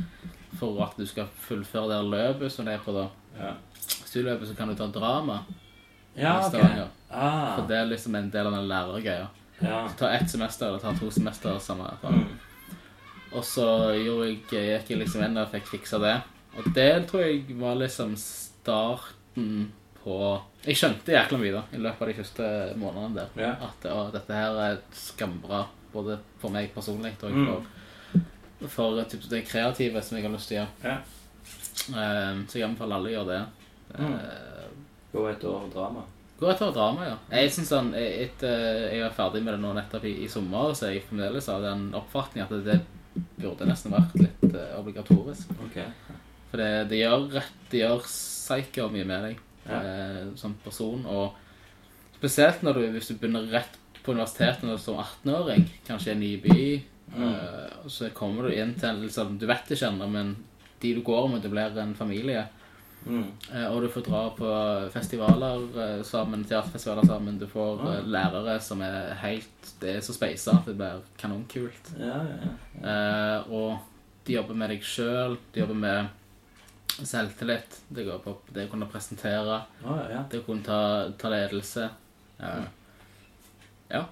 for at du skal fullføre det løpet som det er på da, Ja. studieløpet, så kan du ta drama. Ja, i ok. Ah, For det er liksom en del av den lærergreia. ja. Ta ett semester eller ta to semester samme. Mm. Og så gjorde jeg, gikk jeg liksom inn og fikk fiksa det. Og det tror jeg var liksom starten på Jeg skjønte jækla mye da, i løpet av de første månedene der. Ja. At å, dette her er skambra, både for meg personlig og Mm. for, for typ, det kreative som jeg har lyst til å gjøre. Ja. Um, så jeg anbefaler alle å gjøre det. Mm. Uh, Gå et år drama. Gå år drama, ja. Jeg synes sånn, etter jeg var ferdig med det nå nettopp i, i sommer, så er jeg fremdeles av den oppfatning at det, det burde nesten vært litt uh, obligatorisk. Ok. For det, det gjør det gjør psycho mye med deg Ja. eh, som person, og spesielt når du, hvis du begynner rett på universitetet når du som 18-åring, kanskje i en ny by, eh, så kommer du inn til liksom, du vet ikke ennå, men de du går med, det blir en familie, Mm. Eh, Og du får dra på festivaler eh, sammen, teaterfestivaler sammen. Du får eh, lærere som er helt Det er så speisa at det blir kanonkult. Ja, ja, ja. Eh, og de jobber med deg sjøl. De jobber med selvtillit. Det går på det å kunne presentere. Oh, ja. Det å kunne ta, ta ledelse. Ja. ja.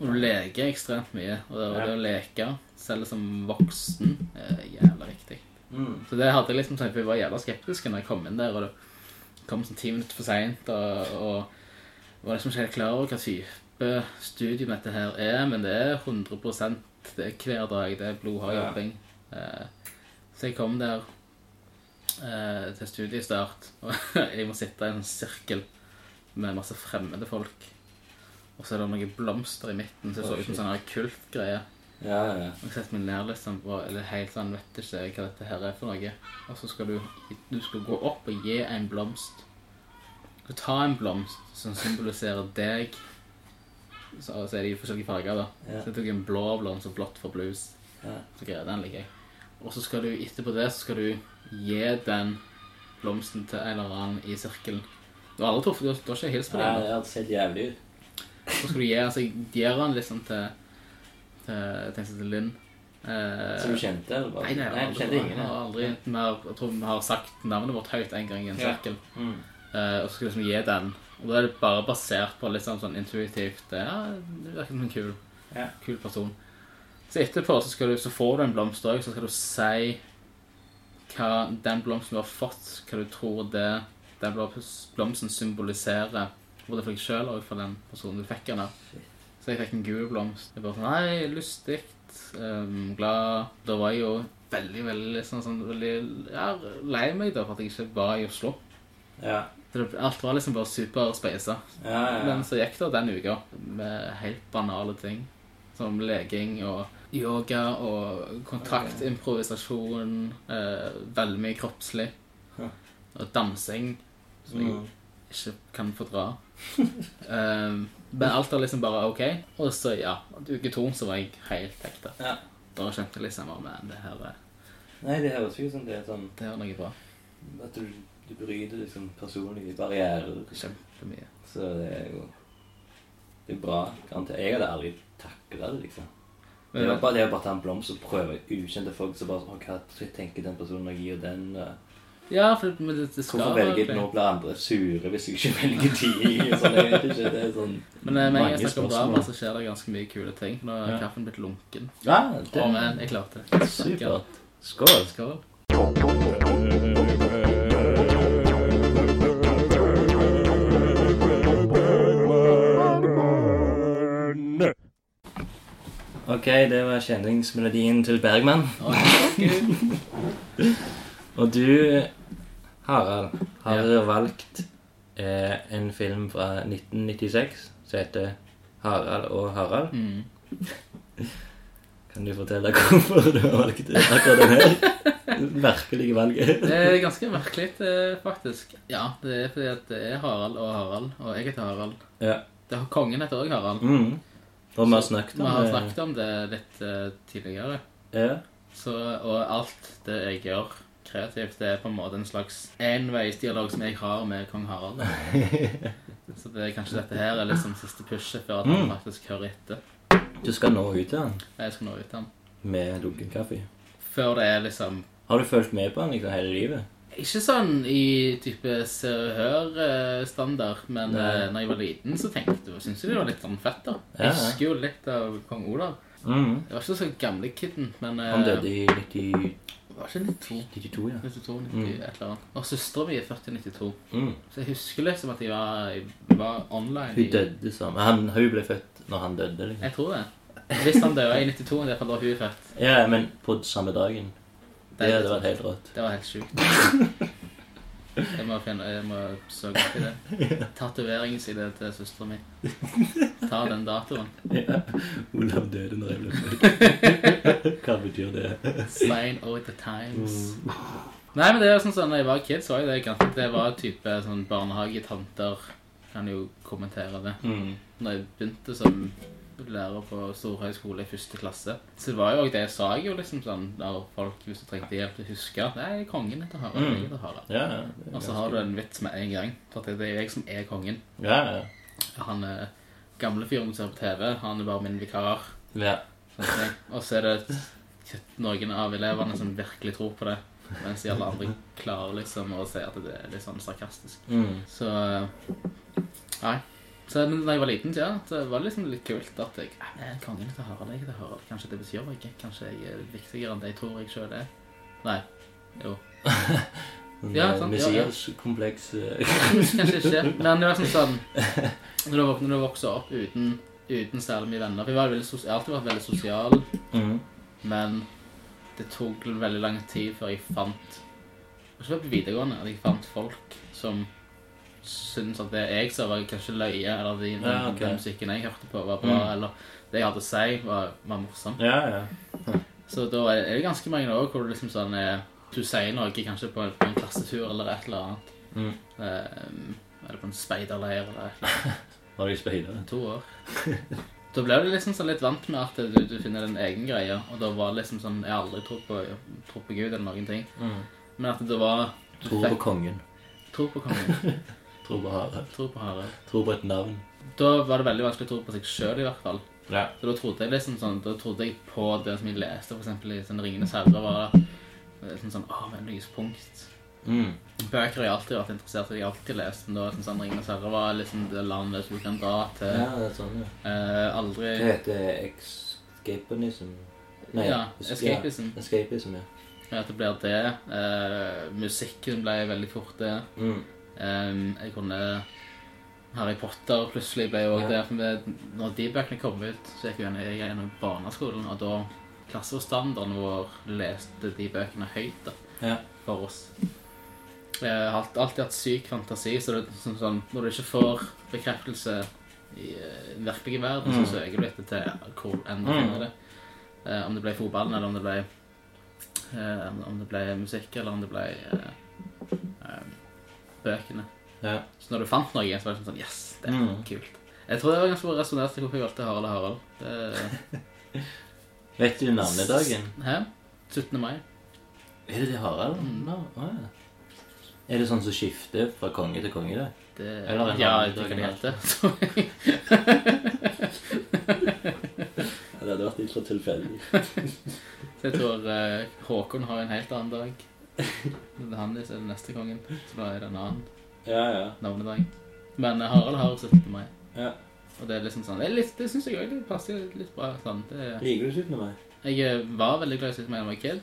Og du leker ekstremt mye. Og det, og det å leke, selv som voksen, er jævla viktig. Mm. Så det hadde jeg liksom tenkt, Vi var jævla skeptiske når jeg kom inn der, og det kom sånn ti minutter for sent, og, og var liksom ikke helt klar over hva type studium dette her er, men det er 100 det er hver dag, det er blodhard jobbing. Ja. så jeg kom der eh, til studiestart, og [laughs] jeg må sitte i en sirkel med masse fremmede folk. Og så er det noen blomster i midten, så det så ut som sånn kultgreie. Ja, ja, ja. Og setter meg ned liksom og eller helt sånn, vet ikke hva dette her er for noe. Og så skal du, du skal gå opp og gi en blomst. Du skal ta en blomst som symboliserer deg. Så, så er de i forskjellige farger da. Ja. Så jeg tok en blå blomst og blått for blues. Ja. Så greier den liker jeg. Og så skal du, etterpå det, så skal du gi den blomsten til en eller annen i sirkelen. Du har aldri truffet, du har, du har ikke hilst på dem. det hadde sett jævlig ut. Så skal du gi, altså jeg gir den liksom til, til, til, til Lynn. Eh, Som du kjente? Eller? bare- Nei, nei, nei, du kjente ingen? jeg har aldri mer, Jeg tror vi har sagt navnet vårt høyt en gang i en Ja. sirkel. Mm. Eh, og så skal vi liksom gi den. Og da er det bare basert på litt sånn, sånn intuitivt Ja, du virker som en kul, Ja. kul person. Så etterpå så, skal du, så får du en blomst òg, så skal du si hva den blomsten du har fått, hva du tror det den blomsten symboliserer. Både for deg sjøl og for den personen du fikk den av. Så jeg fikk en gul blomst. Jeg bare sånn Nei, lystig. Um, glad. Da var jeg jo veldig, veldig sånn, sånn veldig, ja, lei meg da for at jeg ikke var i Oslo. Ja. Det, alt var liksom bare superspeisa. Ja, ja, ja. Men så gikk det den uka med helt banale ting. Som leging og yoga og kontaktimprovisasjon. Eh, veldig mye kroppslig. Og dansing, som jeg Mm. ikke kan fordra. um, [laughs] men alt var liksom bare ok. Og så, ja, uke to så var jeg helt ekte. Ja. Da skjønte jeg liksom at men, det her er, Nei, det høres jo ut som det er sånn det er noe bra. at du, du bryter liksom personlige barrierer. Kjempemye. Så det er jo Det er bra. Jeg hadde aldri takla det, liksom. Det er bare det å bare ta en blomst og prøve ukjente folk så bare Hva tenker den personen når jeg gir den? eh, Ja, for men det, det skal Hvorfor velger jeg nå å bli andre sure hvis jeg ikke velger de? Sånn, [laughs] jeg vet ikke, det er sånn Men eh, med en gang jeg snakker om drama, så skjer det ganske mye kule ting. Nå er Ja. kaffen blitt lunken. Ja, Å, det men jeg klarte det. er supert. Skål. Skål. Ok, det var kjenningsmelodien til Bergman. [laughs] Og du, Harald, har valgt eh, en film fra 1996 som heter Harald og Harald. Mm. [laughs] Kan du fortelle hvorfor du har valgt akkurat den her? [laughs] Merkelige valget. Det er ganske merkelig, eh, faktisk. Ja, det er fordi at det er Harald og Harald, og jeg heter Harald. Ja. Det har Kongen heter også Harald. Mm. Og vi har snakket om, Vi om har snakket om det litt eh, tidligere. Ja. Så, og alt det jeg gjør kreativt, det er på en måte en slags enveisdialog som jeg har med kong Harald. [laughs] Så det er kanskje dette her er liksom siste pushet før at han Mm. faktisk hører etter. Du skal nå ut til han Jeg skal nå ut til han. med lunken kaffe. Før det er liksom Har du fulgt med på han liksom hele livet? Ikke sånn i type Se og Hør-standard, men Nei. eh, når jeg var liten, så tenkte jeg syntes jeg det var litt sånn fett, da. Jeg husker jo litt av kong Olav. Mm. Jeg var ikke så gamle kidden, men eh, Han døde i 90, Det var ikke 92. 92, ja. 92, 90, et eller annet. Og søstera mi er født i 92. Mm. Så jeg husker liksom at jeg var, jeg var online. Hun døde sammen. Han, hun ble født når han døde, liksom. Jeg tror det. Hvis han døde i 92, det er fall da hun er født. Ja, men på samme dagen. Det hadde vært helt rått. Det var helt sjukt. [laughs] Jeg må, finne, jeg må søke opp i det. Tatoveringsidé til søstera mi. Ta den datoen. Ja. Olav døde når jeg ble født. [laughs] Hva betyr det? Sign over the times. Nei, men det er sånn sånn, når jeg var kid, så var jeg det ganske Det var type sånn barnehagetanter Kan jo kommentere det. Mm. Når jeg begynte som lærer på Storhøgskole i første klasse, så det var jo også det jeg sa jo liksom sånn Når folk hvis du trengte hjelp til å huske Nei, kongen heter Harald. Mm. Jeg heter Harald. Ja, ja. Og så har du en vits med en gang. For det er jeg som er kongen. Ja, ja. Han er gamle fyren som ser på TV, han er bare min vikar. ja. Sånn. Og så er det noen av elevene som virkelig tror på det, mens de alle andre klarer liksom å si at det er litt sånn sarkastisk. Mm. Så Nei. Så men da jeg var liten, ja, så var det liksom litt kult at jeg «Nei, Kongen heter Harald, jeg heter Harald. Kanskje det betyr noe? Kanskje jeg er viktigere enn det jeg tror jeg sjøl er? Nei. Jo. [laughs] Ja, sant. Messias-kompleks. eh. Kanskje ikke. [laughs] Men det var sånn sånn Når du, når du vokser opp uten, uten særlig mye venner For jeg, har alltid vært veldig sosial, Mm. men det tok veldig lang tid før jeg fant Ikke på videregående, at jeg fant folk som syntes at det jeg sa, var kanskje løye, eller de, Ja, okay. den musikken jeg hørte på, var bra, Mm. eller det jeg hadde å si, var, var morsomt. Ja, ja. Så da er det ganske mange år hvor du liksom sånn er Du sier noe kanskje på, på en klassetur eller et eller annet. Mm. Um, eller på en speiderleir eller et eller annet. [laughs] Var du speider? To år. Da ble du liksom sånn litt vant med at du, du finner din egen greie. Og da var det liksom sånn Jeg har aldri trodd på, trodd på Gud eller noen ting. Mm. Men at det var Tro Tror på kongen. Tro på kongen. [laughs] Tror på Harald. Tro på Harald. Tro på et navn. Da var det veldig vanskelig å tro på seg sjøl, i hvert fall. Ja. Så da trodde jeg liksom sånn Da trodde jeg på det som jeg leste, for eksempel i sånn Ringenes herre, var det sånn sånn Å, men lyspunkt. Mm. Bøker har jeg alltid vært interessert i, jeg har alltid lest, men da var det sånn sånn Ringenes herre var liksom det landet som du kan dra til. ja, det er sånn, ja. Eh, aldri Det heter escapism. Nei, Ja, es- escapism. Ja, escapism, ja. At det blir det. Eh, musikken ble veldig fort det. Mm. Em, jeg kunne Harry Potter plutselig ble jo Ja. der. For når de bøkene kom ut, så gikk jeg gjennom barneskolen, og da klasseforstanderen vår leste de bøkene høyt da, Ja. for oss. Jeg har alltid hatt syk fantasi, så det sånn, sånn, når du ikke får bekreftelse i eh, den virkelige verden, Mm. så søker du etter til hvor enn du Mm. finner det. Eh, om det ble fotballen, eller om det ble eh, om det ble musikk, eller om det ble eh, eh, bøkene. ja. Så når du fant noe, så var det sånn Yes, det er Mm. kult. Jeg tror det var ganske resonnert til hvorfor jeg valgte Harald og Harald. Det, [laughs] Vet du navnedagen? hæ? 17. mai. Er det det Harald? Mm. No. Ja. Er det sånn som skifter fra konge til konge, det? Det, Eller ja, det kan hete. [laughs] Det hadde vært litt for tilfeldig. [laughs] Så jeg tror uh, Håkon har en helt annen dag. Det er han som er den neste kongen, så da er det en annen Ja, ja. navnedag. Men eh, Harald har 17. mai. ja. Og det er liksom sånn Det, er litt, det syns jeg det passer litt, bra. Sånn. Det, er- Liker du 17. mai? jeg eh, var veldig glad i 17. mai da jeg var kid.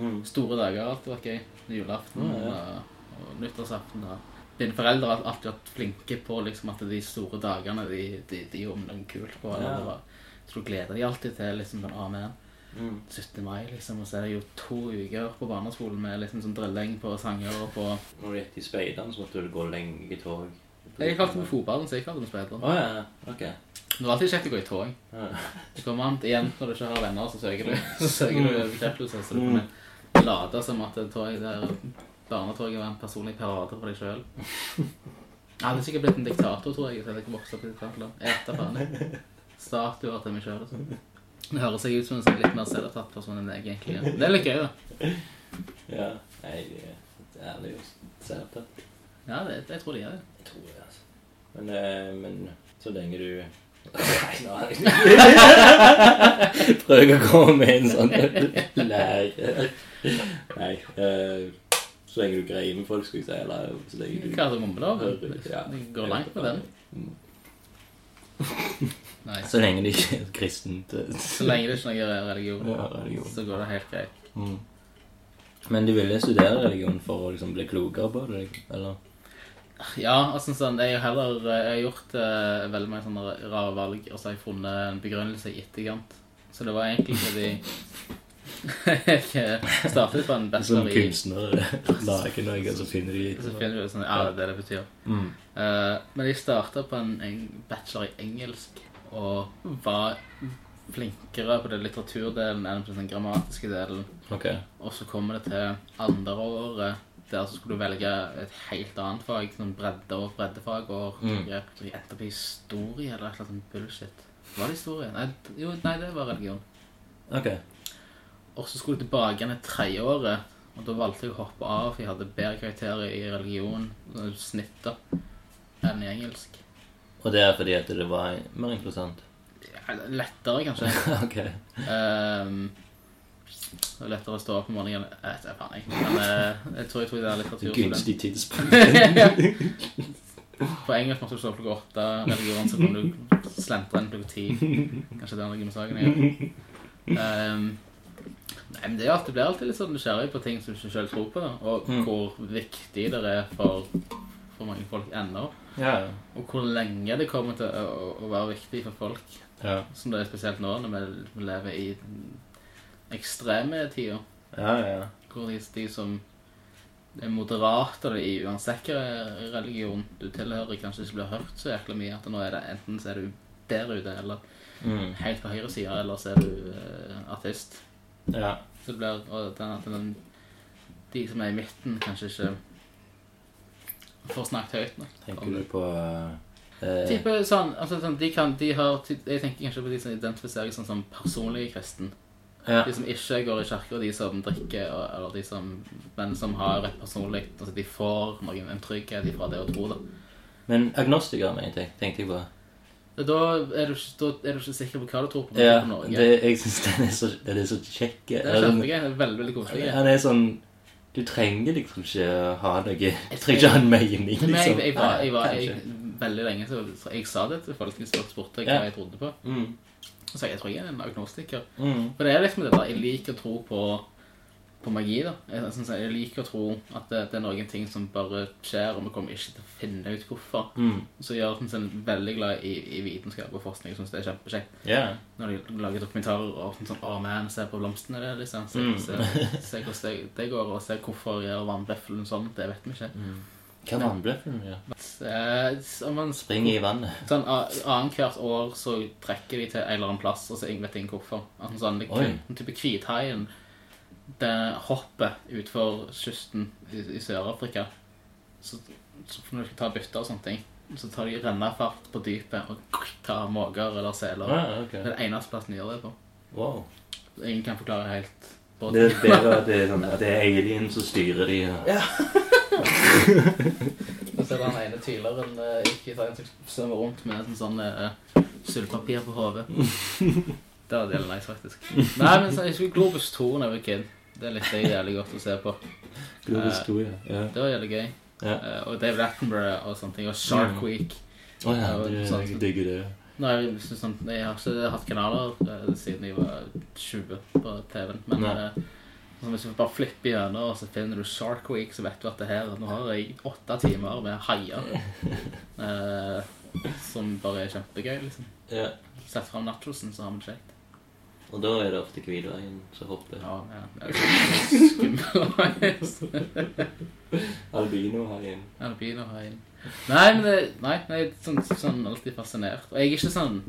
Mm. Store dager har alltid vært gøy. Julaften Ja, og, og nyttårsaften. Og dine foreldre har alltid vært flinke på liksom at de store dagene de, de, de gjorde noe kult på. Eller Ja. det var, jeg tror gleder de alltid til liksom den Amen. Mm. 17. mai, liksom. Og så er det jo to uker på barneskolen med liksom sånn drilling på sanger og på Når du gikk i speideren, så måtte du gå lenge i tog. Jeg gikk alltid med fotballen, så jeg gikk alltid med speider. Å ja, ok. Det var alltid kjekt å gå i tog. Ja. Det kommer an igjen når du ikke har venner, så søker du, [laughs] så søker du bekreftelse. Så du kan late som at tog der barnetoget var en personlig parade for deg sjøl. Jeg hadde sikkert blitt en diktator, tror jeg, hvis jeg hadde vokst opp i diktatorland. Eta faen. Statuer til meg sjøl og sånn. Det høres seg ut som en sånn litt mer selvopptatt person enn deg, egentlig ja. Det er litt gøy, da. [laughs] ja. Jeg det er ærlig og det. Ja, det, jeg tror de gjør det. Jeg tror det, altså. Men, eh, men så lenge du [laughs] Nei, nå har jeg [laughs] Prøver å komme med en sånn lære. Nei. eh, så lenge du greier med folk, skulle jeg si. Eller så lenge du Hva er det mummelov? Ja. Det går langt med den. Nei. Så lenge det ikke er kristent. eh, Så lenge det ikke er noe religion, Ja, religion. så går det helt greit. Mm. Men du ville studere religion for å liksom bli klokere på det? Eller? Ja, altså sånn, jeg heller jeg har gjort uh, veldig mange sånne rare valg, og så har jeg funnet en begrunnelse i etterkant. Så det var egentlig fordi [laughs] jeg startet på en bachelor i kunstner [laughs] lager noe, og så finner de Så finner du sånn, ja, det er det det betyr. Mm. Uh, men jeg startet på en, en bachelor i engelsk, og var flinkere på det litteraturdelen enn på den grammatiske delen. Ok. Og så kommer det til andre året, der så skulle du velge et helt annet fag, sånn bredde og breddefag, og Mm. jeg, endte på historie eller et eller annet sånt bullshit. Var det historie? Nei, jo, nei, det var religion. Ok. Og så skulle jeg tilbake igjen et tredjeåret. og da valgte jeg å hoppe av, for jeg hadde bedre karakterer i religion, snitter, snitt enn i engelsk. Og det er fordi at det var mer? Ja, Lettere, kanskje. [laughs] ok. Um, det er lettere å stå opp om morgenen. Jeg vet ikke, jeg. Men uh, jeg tror jeg tok det er litteratur. Gunstig tidspunkt. På engelsk måtte du stå opp klokka åtte. Religion så kunne du slentre inn klokka ti. Kanskje det er noe med saken å gjøre. Um, nei, men det, er at det blir alltid litt sånn nysgjerrig på ting som du ikke selv tror på, da. og Mm. hvor viktig det er for, for mange folk ennå. ja. Og hvor lenge det kommer til å, å, være viktig for folk. Ja. Som det er spesielt nå, når vi lever i ekstreme tida. Ja, ja. Hvor de, de som er moderate i uansett hvilken religion du tilhører, kanskje ikke blir hørt så jækla mye. At nå er det enten så er du der ute, eller Mm. helt på høyresida, eller så er du uh, artist. Ja. Så det blir og den, den, de som er i midten, kanskje ikke får snakket høyt nok. Tenker du på eh, Type sånn, altså sånn, de kan, de har, Jeg tenker kanskje på de som identifiserer seg sånn som personlige kristen. ja. De som ikke går i kirke, og de som drikker, og, eller de som, men som har et personlig altså De får noen, en trygghet ifra det å tro, da. Men agnostikere, tenkte jeg, tenkte jeg på. Da er, du, ikke- da er du ikke sikker på hva du tror på. Ja, på Norge. det, jeg syns den er så, den er så kjekk. Det er kjempegøy. Er veldig, veldig koselig. Han er sånn Du trenger liksom ikke ha noe Du trenger ikke ha en mening, liksom. liksom. jeg, jeg var, jeg var jeg, veldig lenge så, jeg sa det til folk hvis folk spurte hva Ja. jeg trodde på. Mm. Så jeg jeg tror jeg er en agnostiker. Mm. For det er liksom det der Jeg liker å tro på, på magi, da. Jeg, jeg, jeg liker å tro at det, det er noen ting som bare skjer, og vi kommer ikke til å finne ut hvorfor. Mm. Så jeg er en veldig glad i, i vitenskap og forskning. Jeg synes det er kjempekjekt. Yeah. Når de lager dokumentarer og sånn Å, man, se på blomstene der, liksom. Se, Mm. se, se hvordan det, det går, og se hvorfor gjør vannbøffelen sånn. Det vet vi ikke. Hva vannbløffen gjør? Ja. Man Springer i vannet. Sånn, Annethvert år så trekker de til en eller annen plass, og så vet ingen hvorfor. Altså, sånn, det, er en type hvithaien det hoppet utfor kysten i, i Sør-Afrika. Så, så når du skal ta bytter og sånne ting, så tar de rennefart på dypet og tar måker eller seler. Ah, okay. Det er den eneste plassen de gjør det på. Wow. Ingen kan forklare helt Det er bedre at det er, [laughs] sånn, at det er alien som styrer de. Ja. [laughs] Og så er det han ene tyleren uh, ikke i en som svømmer rundt med en sånn uh, sølvpapir på hodet. [laughs] Det var det nice, faktisk. Nei, men så, jeg husker Globus 2 da jeg var kid. Det likte jeg jævlig godt å se på. God Eh, historie. Ja. Det var jævlig gøy. Ja. Eh, og David Attenborough og sånne ting. Og Shark Mm. Week. Å ja, Ja, det, sånn- jeg digger det. Nei, synes sånn, jeg har ikke hatt kanaler eh, siden jeg var 20 på TV-en. Men eh, sånn, hvis du bare flipper gjennom og så finner du Shark Week, så vet du at det her Nå har jeg åtte timer med haier. [laughs] eh, som bare er kjempegøy, liksom. Ja. Sett fram nachosen, så har vi det kjekt. Og da er det ofte Hvilveien som hopper. Ja, ja. Er. [laughs] Albinohaien. Albinohaien. Nei, men det, nei, nei sånn, sånn alltid fascinert. Og jeg er ikke sånn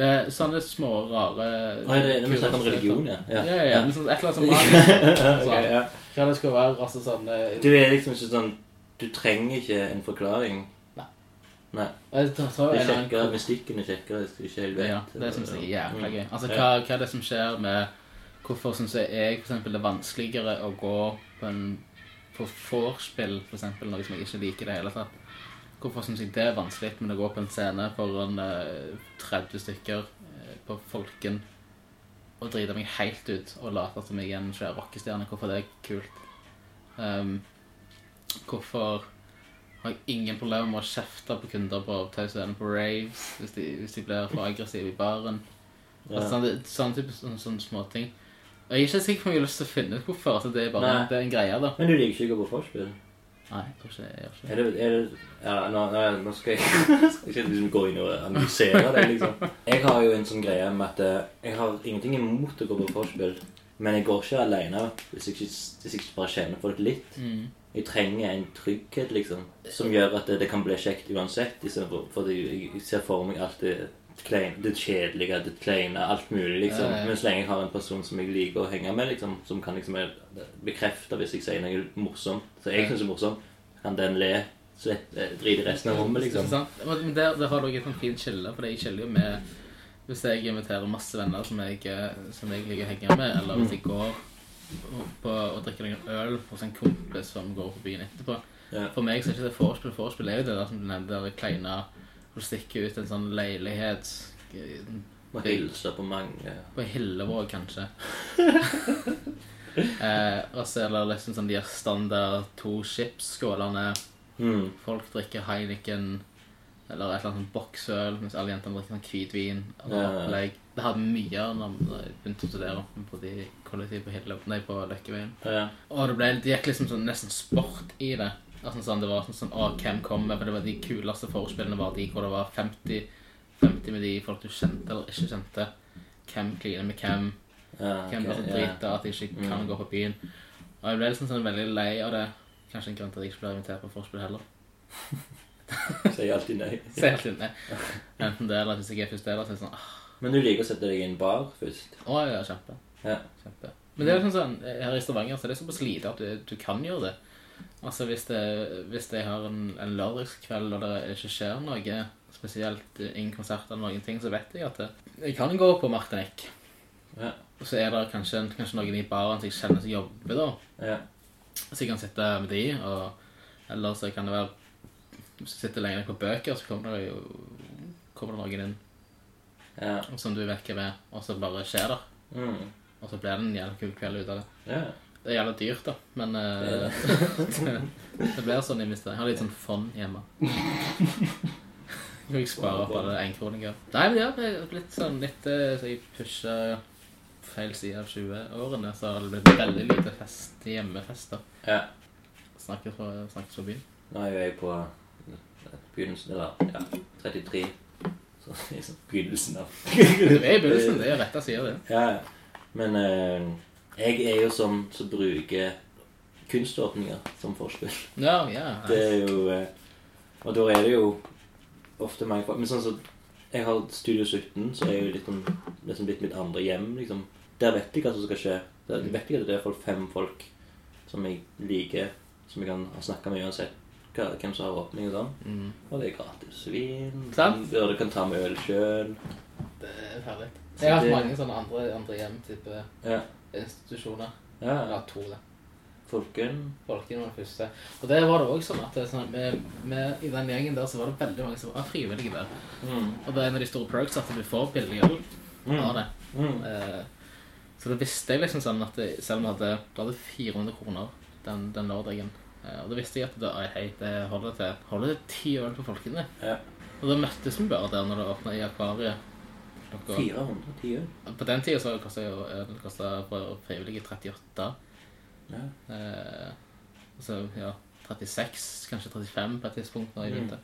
Det er sånne små, rare Å, er det vi snakker om religion, ja? Ja, ja. ja. men Sånn, et eller annet som [laughs] Sånn, okay, ja. Hva det skal være. Altså sånn eh, Du er liksom ikke sånn Du trenger ikke en forklaring. Nei. Eller annen- sjekker mystikken er kjekkere hvis du ikke helt vet. Ja, det syns jeg er jævla Mm. gøy. Altså, hva, hva er det som skjer med Hvorfor syns jeg for eksempel, det er vanskeligere å gå på en på vorspiel, eksempel, noe som jeg ikke liker i det hele tatt? Hvorfor syns jeg det er vanskelig, men å gå på en scene foran eh, 30 stykker eh, på Folken og drite meg helt ut og late som jeg er en svær rockestjerne? Hvorfor det er kult? Um, hvorfor har ingen problemer med å kjefte på kunder på ta scenen på raves hvis de, hvis de blir for aggressive i baren? Ja. Altså, sånne, sånne, type, sånne, sånne småting. Og Jeg er ikke sikker på om jeg har lyst til å finne ut hvorfor. Altså, det er bare Nei. det er en greie, da. Men du liker ikke å gå på vorspiel? Nei, jeg tror ikke jeg gjør ikke. Er det, er det Ja, nå, nå, skal jeg [laughs] skal ikke liksom gå inn og analysere det, liksom. Jeg har jo en sånn greie med at eh, jeg har ingenting imot å gå på vorspiel, men jeg går ikke alene hvis jeg ikke, hvis jeg ikke bare kjenner folk litt. Mm. Jeg trenger en trygghet, liksom, som gjør at det, det kan bli kjekt uansett. Liksom, for jeg ser for meg alt det kleine, det kjedelige, det kleine, alt mulig, liksom. Ja, ja. Men så lenge jeg har en person som jeg liker å henge med, liksom, som kan liksom bekrefte hvis jeg sier noe morsomt, så jeg syns er morsomt, kan den le, slett, eh, drite i resten av rommet, liksom. Sant? Men der, der har dere et sånt fint skille, for jeg skiller jo med hvis jeg inviterer masse venner som jeg, eh, som jeg liker å henge med, eller hvis jeg går på og drikker noen øl hos en kompis som går på byen etterpå. Ja. For meg så er ikke det vorspiel. Vorspiel er jo det der som du nevnte, der kleine hvor du stikker ut en sånn leilighet Må hilse på mange. På Hillevåg, kanskje. [laughs] eh, og så er det liksom sånn de her standard to chips-skålene. Mm. Folk drikker Heineken eller et eller annet sånn boksøl, mens alle jentene drikker sånn hvitvin. og Ja, ja. Det hadde mye av da jeg begynte å studere på de kollektiv på Hille, nei, på Løkkeveien. Ja. Og det, ble, det gikk liksom sånn, nesten sport i det. Altså, sånn, det var sånn, sånn Å, hvem kommer? For det var de kuleste forspillene var de hvor det var 50, 50 med de folk du kjente eller ikke kjente. Hvem kliner med hvem? Ja, Hvem blir så ja. drita at de ikke kan Mm. gå på byen? Og jeg ble liksom sånn veldig lei av det. Kanskje en grunn til at jeg ikke ble invitert på forspill heller. [laughs] Sier alltid nei. [laughs] Sier alltid nei. Enten det eller hvis jeg er først der, så er det sånn ah, Men du liker å sette deg i en bar først? Å ja, kjempe. Ja. kjempe. Men det er liksom sånn, her i Stavanger så det er det såpass lite at du, du kan gjøre det. Altså hvis, det, hvis jeg har en, en lørdagskveld og det ikke skjer noe, spesielt ingen konsert eller noen ting, så vet jeg at det, jeg kan gå på Martinique. Ja. Og så er det kanskje, kanskje noen i baren som jeg kjenner som jobber da. Ja. Så jeg kan sitte med de, og eller så kan det være Hvis du sitter lenger på bøker, så kommer det jo kommer det noen inn Ja. som du vekker er, og så bare skjer det. Mm. Og så blir det en jævla kul kveld ut av det. ja. Det er jævla dyrt, da, men eh, det, [laughs] det blir sånn investering. Jeg har litt sånn fond hjemme. Kan jeg spare opp alle enkroninger. Nei, men ja, blitt sånn litt eh, Så jeg pusher feil side av 20-årene, så har det blitt veldig lite fest, hjemmefester. ja. Snakker fra, snakker fra byen. Nå er jo jeg på begynnelsen, eller ja, 33. Sånn begynnelsen av Det er i begynnelsen, det er rett jeg sier det. Ja. Men eh, jeg er jo som som bruker kunståpninger som forspill. Ja, ja. Det er jo eh, Og da er det jo ofte mange folk Men sånn som jeg har Studio 17, så er jo litt sånn liksom blitt mitt andre hjem, liksom. Der vet jeg hva som skal skje. Der vet jeg at det er fem folk som jeg liker, som jeg kan snakke med uansett hva, hvem som har åpning og sånn. Mm. Og det er gratis vin. Sant. Du kan ta med øl sjøl. Det er herlig. Jeg har hatt det- mange sånne andre, andre hjem-type Ja. institusjoner. ja. Eller to, da. Folken. Folken var det første. Og det var det også sånn at sånn, med, med, i den gjengen der så var det veldig mange som var frivillige der. Mm. Og det er en av de store perks at du får billig øl Mm. av det. Mm. Eh, Så da visste jeg liksom sånn at det, selv om jeg hadde, hadde 400 kroner den, den lørdagen, og da visste jeg at det, hei, det holder til holder til ti øl på Folkene. Ja. Og da møttes vi bare der når det åpna i akvariet. Klokka- 410 øl. På den tida så kosta jo øl kosta frivillige 38. Ja. Eh, så ja, 36, kanskje 35 på et tidspunkt når jeg Mm. begynte.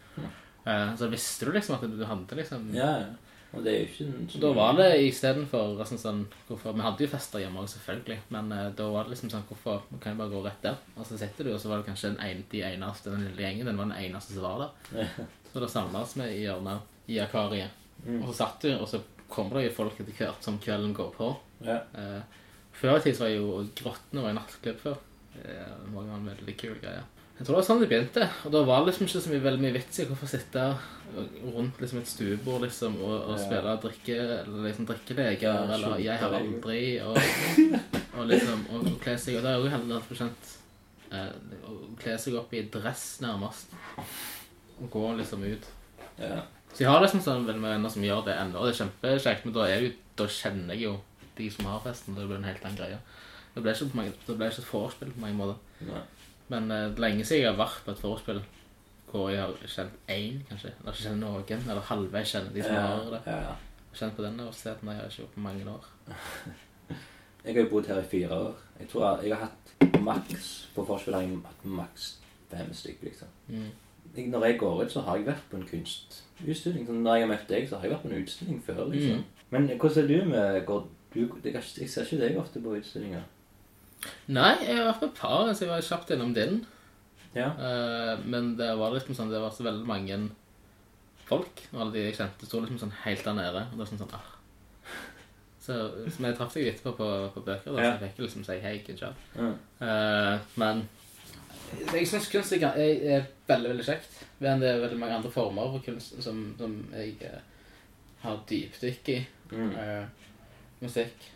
Eh, så visste du liksom at du hadde liksom ja, ja. Og det er jo ikke Så da var det istedenfor altså, sånn, hvorfor, Vi hadde jo fester hjemme òg, selvfølgelig, men uh, da var det liksom sånn Hvorfor man kan jeg bare gå rett der? Og så sitter du, og så var det kanskje den ene, de eneste, den lille gjengen, den var den eneste som var der. Så da samles vi i hjørnet i akvariet. Og så satt du, og så kommer det jo folk etter hvert som kvelden går på. Ja. Uh, før i tid så var jo Grottene var i nattklubb før. Det var jo en veldig kul greie. Jeg tror det var sånn det begynte. Og da var det liksom ikke så mye, veldig mye vits i hvorfor sitte rundt liksom et stuebord liksom, og, og spille drikke, eller liksom drikkeleker, eller 'jeg har aldri', og, [laughs] og liksom og, og kle seg Og det er jo heller bekjent eh, å kle seg opp i dress, nærmest. Og gå liksom ut. ja. Så jeg har liksom sånn veldig mange venner som gjør det ennå, og det er kjempekjekt, men da, er jo, da kjenner jeg jo de som har festen, og det blir en helt annen greie. Det ble ikke, det ble ikke et vorspiel på mange måter. Nei. Men eh, det er lenge siden jeg har vært på et forspill hvor jeg har kjent én, kanskje. Eller kjent noen, eller halvveis kjenner de som har det. Ja, ja. Kjent på den universiteten har jeg ikke gjort på mange år. [laughs] Jeg har jo bodd her i fire år. Jeg tror jeg, jeg har hatt maks På forspill har jeg hatt maks fem stykker, liksom. Mm. Jeg, når jeg går ut, så har jeg vært på en kunstutstilling. Sånn, når jeg har møtt deg, så har jeg vært på en utstilling før, liksom. Mm. Men hvordan er du med går, du, jeg, jeg ser ikke deg ofte på utstillinger. Nei, jeg har vært på et par, så jeg var kjapt innom din. Ja. Uh, men det var liksom sånn, det var så veldig mange folk, og alle de jeg kjente, sto liksom sånn helt der nede. Og det var sånn sånn, ah. Så, så jeg traff deg etterpå på, på bøker, da, Ja. så jeg fikk liksom si hei, good job. Ja. Eh, men jeg syns kunst er, er, veldig, veldig kjekt. Men det er veldig mange andre former for kunst som, som jeg uh, har dypdykk i. Mm. Uh, musikk,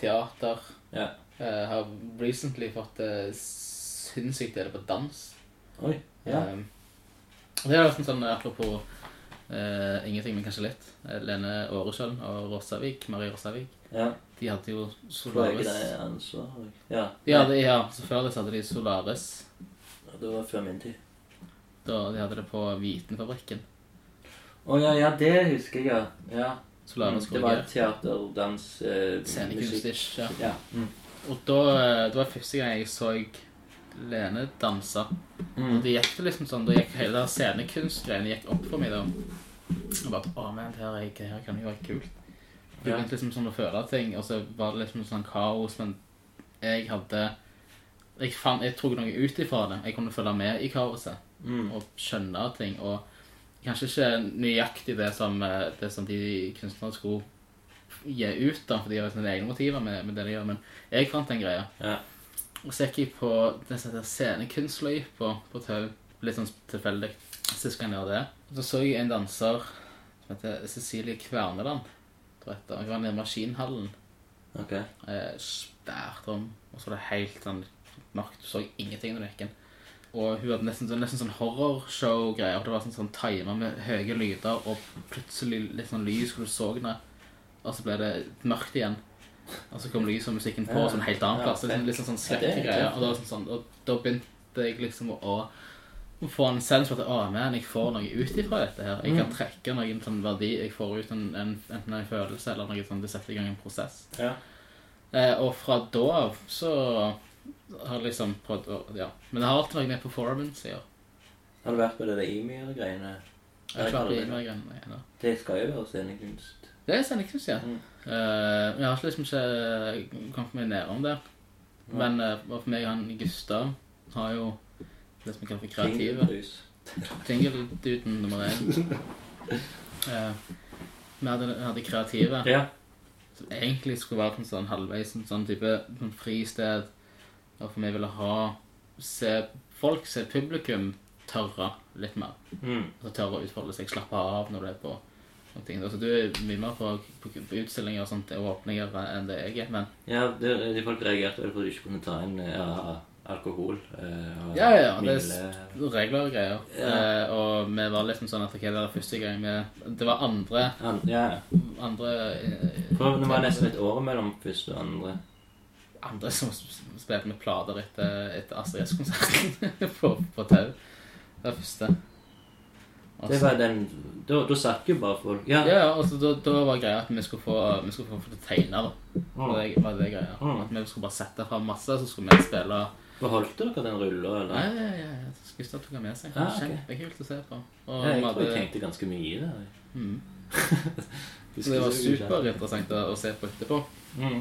teater. Ja. Jeg har recently fått uh, sinnssykt dele på dans. Oi. Ja. Um, det er liksom sånn apropos uh, ingenting, men kanskje litt. Eh, Lene Åresjøen og Rossavik, Marie Rossavik, ja. de hadde jo Får jeg Solaris. det ansvaret? Ja. De hadde, ja, så før det så hadde de Solaris. Ja, Det var før min tid. Da de hadde det på Vitenfabrikken. Å ja, ja, det husker jeg, ja. ja. Solaris det var teater, dans, eh, Scenekunst-ish. Ja. Ja. Mm. Og da, eh, det var første gang jeg så Lene danse. Mm. Og det gikk det liksom sånn, da gikk hele det scenekunstgreiene gikk opp for meg da. Og bare, å men, det her, er, det her kan jo være kult. Det Ja. begynte liksom sånn å føle ting, og så var det liksom sånn kaos, men jeg hadde, jeg, fant, jeg tok noe ut ifra det. Jeg kunne følge med i kaoset, Mm. og skjønne ting, og kanskje ikke nøyaktig det som, eh, det som de kunstnerne skulle gi ut da, for de har sine egne motiver med, med det de gjør, men jeg fant den greia. Ja. Og så gikk jeg på den som heter scenekunstløypa på Tau. Litt sånn tilfeldig. Sist gang jeg gjorde det. Og så så jeg en danser som heter Cecilie Kverneland. Hun var nede i Maskinhallen. Ok. Eh, Svært rom. Og så var det helt sånn mørkt. Du så ingenting når du gikk inn. Og hun hadde nesten, sånn- nesten sånn horrorshow-greier. Det var sånn, sånn timer med høye lyder og plutselig litt sånn lys hvor du så det. Og så ble det mørkt igjen. Og så kom lys og musikken på Ja. sånn helt annen plass. Liksom, litt sånn, sånn Ja, det er skrekkegreier. kult. Og, sånn, sånn, og da begynte jeg liksom å, å få en sens for at å, man, jeg får noe ut ifra dette her. Jeg Mm. kan trekke noen sånn verdi. Jeg får ut en, en, enten en følelse eller noe sånn, det setter i gang en prosess. Ja. Eh, og fra da av så har jeg liksom prøvd å Ja. Men det har alltid noe med performance å gjøre. Har du vært på det der Emir-greiene? Jeg har ikke vært på Emir-greiene. Det skal jo være scenekunst. Det er scenekunst, ja. Mm. Uh, jeg har liksom ikke kommet meg ned om det. Men uh, for meg han Gustav har jo det som vi kaller for kreative. Jingle-duden nummer én. Eh, vi hadde, hadde kreative. Ja. som egentlig skulle vært en sånn halvveis en sånn type sånn fristed. Og for meg ville ha se folk, se publikum tørre litt mer. Mm. Altså tørre å utfolde seg, slappe av når du er på sånne ting. Altså, du er mye mer på, på, på utstillinger og sånt, og åpninger enn det jeg er. Men Ja, det, de folk reagerte vel på at du ikke kunne ta inn ja, alkohol eh, og Ja, ja, ja, det er regler og greier. Ja. Eh, og vi var liksom sånn at okay, det var første gang vi Det var andre An ja. Andre eh, For det var nesten et år mellom første og andre. Andre som spilte med plater etter, etter Astrid S-konserten [laughs] på, på tau. Det var første. Det var den Da, da satt jo bare folk Ja. Ja, ja, altså da, da var greia at vi skulle få, vi skulle få, få det tegna, da. Mm. Det var det greia. Mm. At vi skulle bare sette fram masse, så skulle vi spille Beholdt dere den rulla, eller? Nei, ja, ja, ja. Gustav tok den med seg. Ah, okay. Kjempekult å se på. Og Ja, jeg tror jeg tenkte ganske mye i Mm. [laughs] Husker Så det var superinteressant å, å se på etterpå. Mm.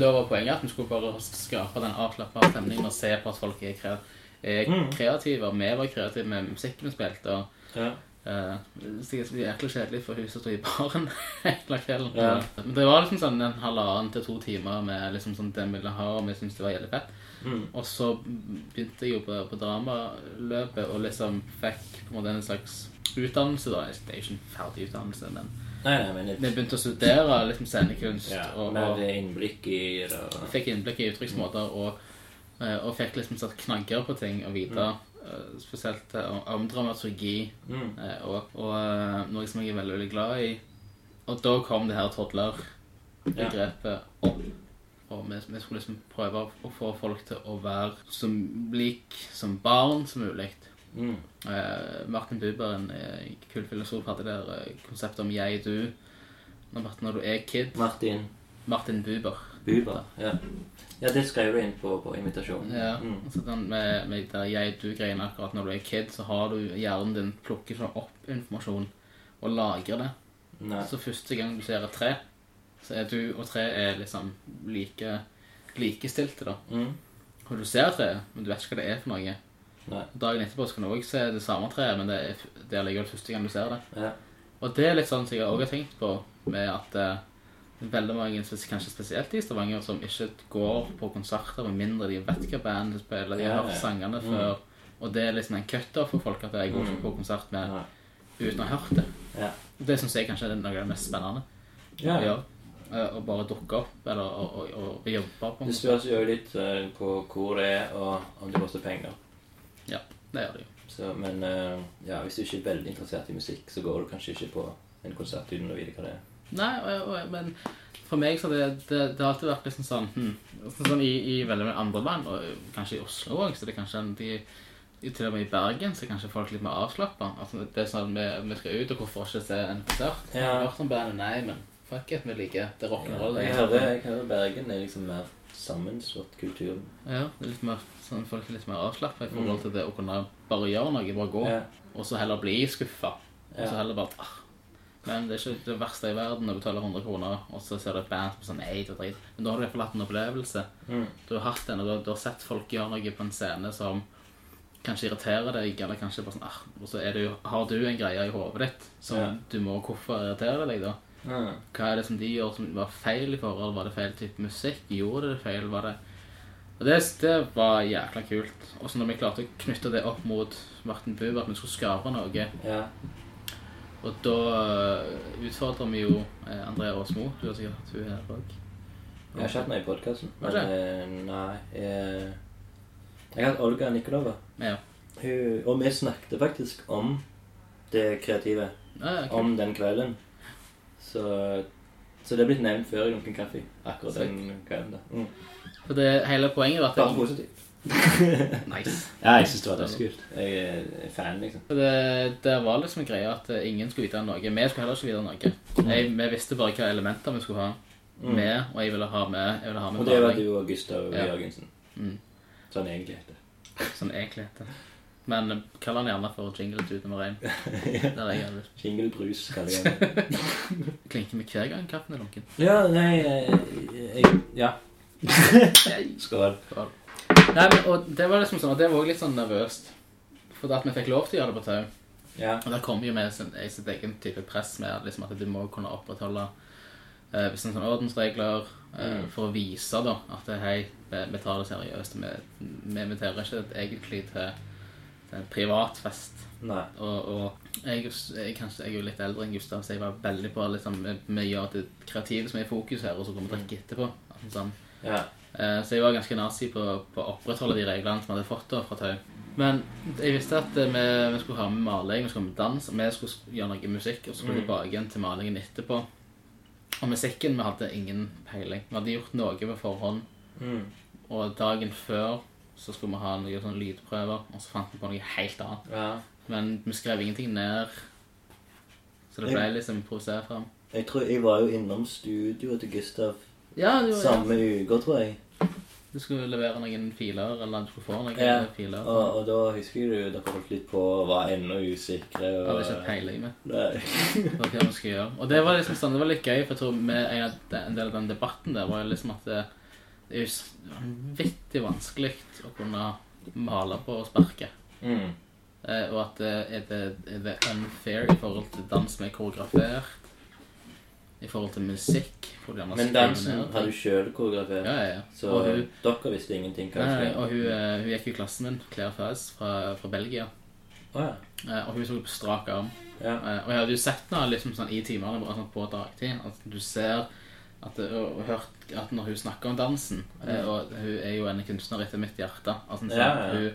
Da var poenget at vi skulle bare skape den avslappa stemningen og se på at folk er, kre er Mm. kreative. Og vi var kreative med musikken vi spilte. Og Ja. Eh, sikkert jæklig kjedelig for huset å stå i baren [laughs] hele kvelden. Ja. Men det var liksom sånn en halvannen til to timer med liksom sånn det vi ville ha, og vi syntes det var jævlig fett. Mm. Og så begynte jeg jo på, på dramaløpet og liksom fikk på en måte en slags utdannelse. da. Det er jo ikke en ferdig utdannelse, men Nei, nei, men vi et, begynte å studere liksom scenekunst. ja, og, og innblikk i det. og- fikk innblikk i uttrykksmåter og, eh, og fikk liksom satt knagger på ting og vite. eh, Spesielt eh, om, om dramaturgi Mm. eh, og, og eh, noe som jeg er veldig, veldig glad i. Og da kom det her toddler-begrepet opp. Og vi, vi skulle liksom prøve å få folk til å være så lik som barn som mulig. Mm. Eh, Martin Buber, en eh, kul filosof, hadde der eh, konseptet om jeg-du. Når, når du er kid. Martin Martin Buber. Buber. Ja. ja, det skrev du inn på, på invitasjonen. Ja, Mm. altså den med, med der jeg-du-greiene akkurat når du er kid, så har du hjernen din plukker sånn opp informasjon og lagrer det. Nei. Så første gang du ser et tre, så er du og tre er liksom like likestilte, da. Mm. Og du ser treet, men du vet ikke hva det er for noe. Nei. Dagen etterpå så kan du òg se det samme treet, men det er, det er likevel første gang du ser det. Ja. Og det er litt sånn som jeg òg har tenkt på, med at eh, veldig mange, kanskje spesielt i Stavanger, som ikke går på konserter med mindre de vet hva bandet spiller, de har hørt sangene Mm. før. Og det er liksom en cutter for folk at jeg går ikke Mm. på konsert med uten å ha hørt det. Det syns jeg kanskje er noe av det mest spennende. Ja. gjøre. Eh, Å bare dukke opp, eller å, å, å, jobbe på Det spørs jo litt eh, på hvor det er, og om det koster penger. Ja, det gjør det jo. Så, men eh, ja, hvis du ikke er veldig interessert i musikk, så går du kanskje ikke på en konsert uten å vite hva det er. Nei, og, og, men for meg så det, det, det har alltid vært liksom sånn hm, sånn som i, i veldig mange andre land, og kanskje i Oslo òg, så det er kanskje en- de, til og med i Bergen så er kanskje folk litt mer avslappa. Altså, det er sånn vi, vi skal ut, og hvorfor ikke se en konsert? Ja. Jeg har hørt om bandet, nei, men fuck it, vi liker det rock'n'roll. Jeg hører, jeg hører Bergen er liksom mer sammenslått kultur. Ja, det er litt mer, sånn, folk er litt mer avslappa i forhold til det å kunne bare gjøre noe, bare gå, Ja. og så heller bli skuffa. Og så heller bare ah. Men det er ikke det verste i verden å betale 100 kroner, og så ser du et band som er sånn Nei, det er drit. Men da har du i hvert fall hatt en opplevelse. Mm. Du har hatt en, og du har, du har sett folk gjøre noe på en scene som kanskje irriterer deg, eller kanskje bare sånn ah, Og så det har du en greie i hodet ditt som yeah. du må Hvorfor irriterer deg, da? Yeah. Hva er det som de gjør som var feil i forhold? Var det feil type musikk? Gjorde det feil? Var det Og det, det var jækla kult. Og så når vi klarte å knytte det opp mot Martin Buber, at vi skulle skape noe Ja. Og da utfordrer vi jo André Andrea Aasmo. Du har sikkert hatt hun her òg. Jeg har ikke hatt henne i podkasten. Eh, nei Jeg, Jeg har hatt Olga Nikolova. Ja. Hun, og vi snakket faktisk om det kreative. Ja, ja. Om den kvelden. Så, så det er blitt nevnt før i Lunken kaffe. Akkurat den kvelden. da. Mm. For det hele poenget var Bare positivt. [laughs] Nice. Ja, jeg syns det var dødskult. Jeg er fan, liksom. Det, det var liksom en greie at eh, ingen skulle vite noe. Vi skulle heller ikke vite noe. Jeg, vi visste bare hva elementer vi skulle ha med, og jeg ville ha med, ville ha med Mm. Og det var du og Gustav Ja. Jørgensen. Mm. Sånn egentlig heter det. Sånn egentlig heter. Men eh, kall han gjerne for jingle ut nummer én. [laughs] Jingle Shingelbrus, kaller jeg det. [laughs] Klinker med hver gang kaffen er lunken. Ja, nei jeg, jeg, Ja. Skål. Skål. Nei, men, og det var liksom sånn, og det var også litt sånn nervøst. For at vi fikk lov til å gjøre det på tau. Ja. Og det kom jo med sin, i sitt egen type press med liksom, at du må kunne opprettholde eh, visse sånn ordensregler eh, Mm. for å vise da, at eh, hei, vi, vi tar det seriøst. Vi, vi inviterer ikke egentlig til, til en privat fest. Nei. Og, og jeg, jeg, kanskje, jeg er jo litt eldre enn Gustav, så jeg var veldig på liksom, vi, vi gjør det kreative som er i fokus her, og så kommer vi drikke etterpå. Altså, sånn, Ja. Eh, Så jeg var ganske nazi på, på å opprettholde de reglene som jeg hadde fått da fra Tau. Men jeg visste at eh, vi, vi skulle ha med maling, vi skulle ha med dans, og vi skulle gjøre noe musikk, og så skulle vi tilbake igjen til malingen etterpå. Og musikken, vi hadde ingen peiling. Vi hadde gjort noe på forhånd, Mm. og dagen før så skulle vi ha noen sånne lydprøver, og så fant vi på noe helt annet. ja. Men vi skrev ingenting ned, så det ble liksom improvisert fram. Jeg tror jeg var jo innom studioet til Gustav Ja, du, samme uke, tror jeg. du skulle levere noen filer, eller du skulle få noen Ja. filer. Og, og da husker jeg du dere holdt litt på og var ennå usikre. Jeg Og, hadde ikke peiling med. Nei. på hva vi skulle gjøre. Og det var liksom sånn, det var litt gøy, for jeg tror med en, av de, en del av den debatten der var jo liksom at det, det er jo s- vanvittig vanskelig å kunne male på sparket. Mm. Eh, og at eh, er, det, er det unfair i forhold til dans som er koreografert? I forhold til musikk? Men dansen har du sjøl koreografert, Ja, ja, ja. så og hun, dere visste ingenting kanskje? nei, og hun, eh, hun gikk i klassen min, Claire Faz, fra, fra Belgia. Oh, ja. Eh, og hun så på strak arm. ja. Eh, Og jeg hadde jo sett henne liksom sånn i timene sånn på dagtid. At du ser at, og, hørt at når hun snakker om dansen eh, Og hun er jo en kunstner etter mitt hjerte. Altså, sånn, Ja, ja. Hun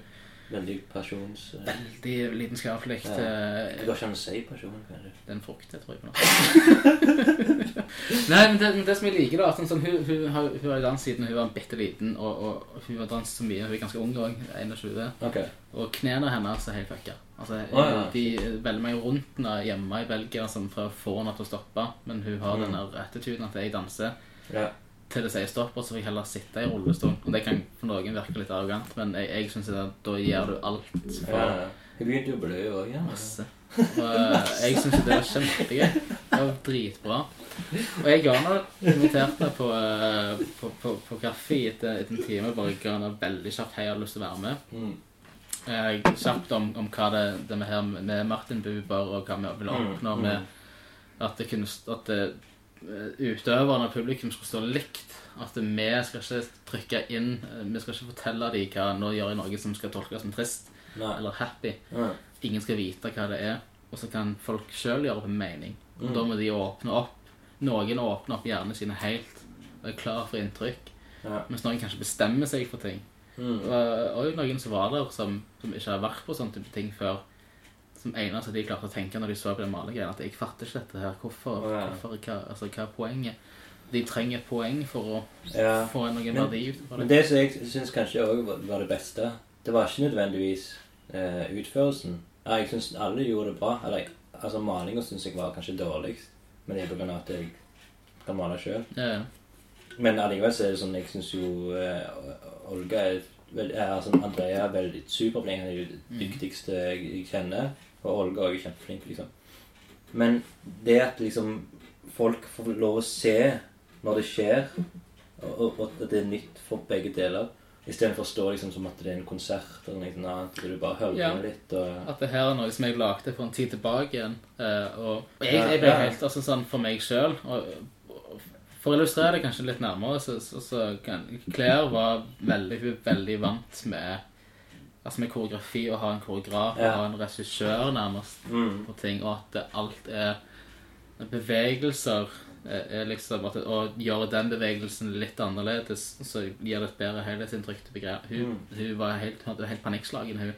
Veldig pasjons... eh, Veldig lidenskapelig. Ja. eh, Det går ikke an å si pasjon, kanskje. Det er en frukt, jeg tror jeg på noe. [laughs] Nei, men det, men det som jeg liker, da at sånn, sånn, hun, hun, har, hun har danset siden hun var bitte liten, og, og, hun har danset så mye. Hun er ganske ung òg, 21. Ok. Og knærne hennes er helt fucka. Altså, oh, ja. De velger meg rundt henne hjemme i Belgia som for å få henne til å stoppe, men hun har Mm. den attituden at jeg danser Ja. Til det sier stopp, og så får jeg heller sitte i rullestol. Og det kan for noen virke litt arrogant, men jeg, jeg syns da gjør du alt for ja. Hun begynte jo å blø òg, ja. masse. Og eh, jeg syns det var kjempegøy. Det var dritbra. Og jeg ga nå inviterte på, eh, på, på, på kaffe etter, etter en time. Bare ga nå veldig kjapt hei, jeg hadde lyst til å være med. Mm. Eh, kjapt om, om hva det, det med her med Martin Buber og hva vi vil oppnå Mm, med at det kunne at det, utøverne og publikum skulle stå likt. At vi skal ikke trykke inn eh, Vi skal ikke fortelle dem hva nå gjør i Norge som skal tolkes som trist Nei. eller happy. Nei. Ingen skal vite hva det er, og så kan folk sjøl gjøre det en mening. Og Mm. Da må de åpne opp. Noen åpner opp hjernene sine helt og er klar for inntrykk, Ja. mens noen kanskje bestemmer seg for ting. Mm. Og, og noen som var der, som, som ikke har vært på sånne type ting før. Som eneste de klarte å tenke når de så på den malegreia, at jeg fatter ikke dette her. Hvorfor? Ja. hvorfor hva, altså, hva er poenget? De trenger et poeng for å Ja. få noen verdi ut av Men det. det som jeg syns kanskje òg var, det beste, det var ikke nødvendigvis eh, utførelsen. Jeg syns alle gjorde det bra. Eller, altså Malinga syns jeg var kanskje dårligst, men det er pga. at jeg kan male sjøl. Ja. Men allikevel så er det sånn Jeg syns jo eh, Olga er vel- er, altså, Andrea er veldig superflink. Han er jo den dyktigste jeg, jeg kjenner. Og Olga er jo kjempeflink, liksom. Men det at liksom folk får lov å se når det skjer, og, og, at det er nytt for begge deler Istedenfor å stå liksom som at det er en konsert eller noe annet, du bare hører Ja. litt og At det her er noe som jeg lagde for en tid tilbake igjen. eh, og og jeg, jeg ble ja. helt altså, sånn for meg sjøl. For å illustrere det kanskje litt nærmere, så, så, så kan Claire var veldig, veldig vant med Altså med koreografi, å ha en koreograf, Ja. ha en regissør nærmest mm, på ting, og at alt er bevegelser er, er liksom at, Å gjøre den bevegelsen litt annerledes, så gir det et bedre helhetsinntrykk til begrep. Hun, hun var helt, hadde helt panikkslagen hun,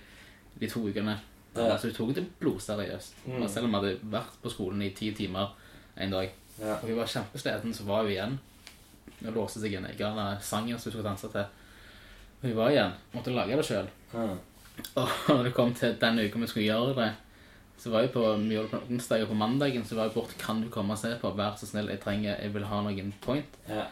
de to ukene. Ja. Altså, hun tok det blodseriøst. Mm. Selv om hun hadde vært på skolen i ti timer en dag. ja. Og hun var kjempesliten, så var hun igjen. Hun låste seg inne. Jeg ga henne sangen som hun skulle danse til. Hun var igjen. Måtte lage det sjøl. Mm. Og [laughs] når det kom til den uka vi skulle gjøre det, så var jeg på vi på onsdag, og på mandagen så var jeg bort Kan du komme og se på? Vær så snill, jeg trenger Jeg vil ha noen point. ja.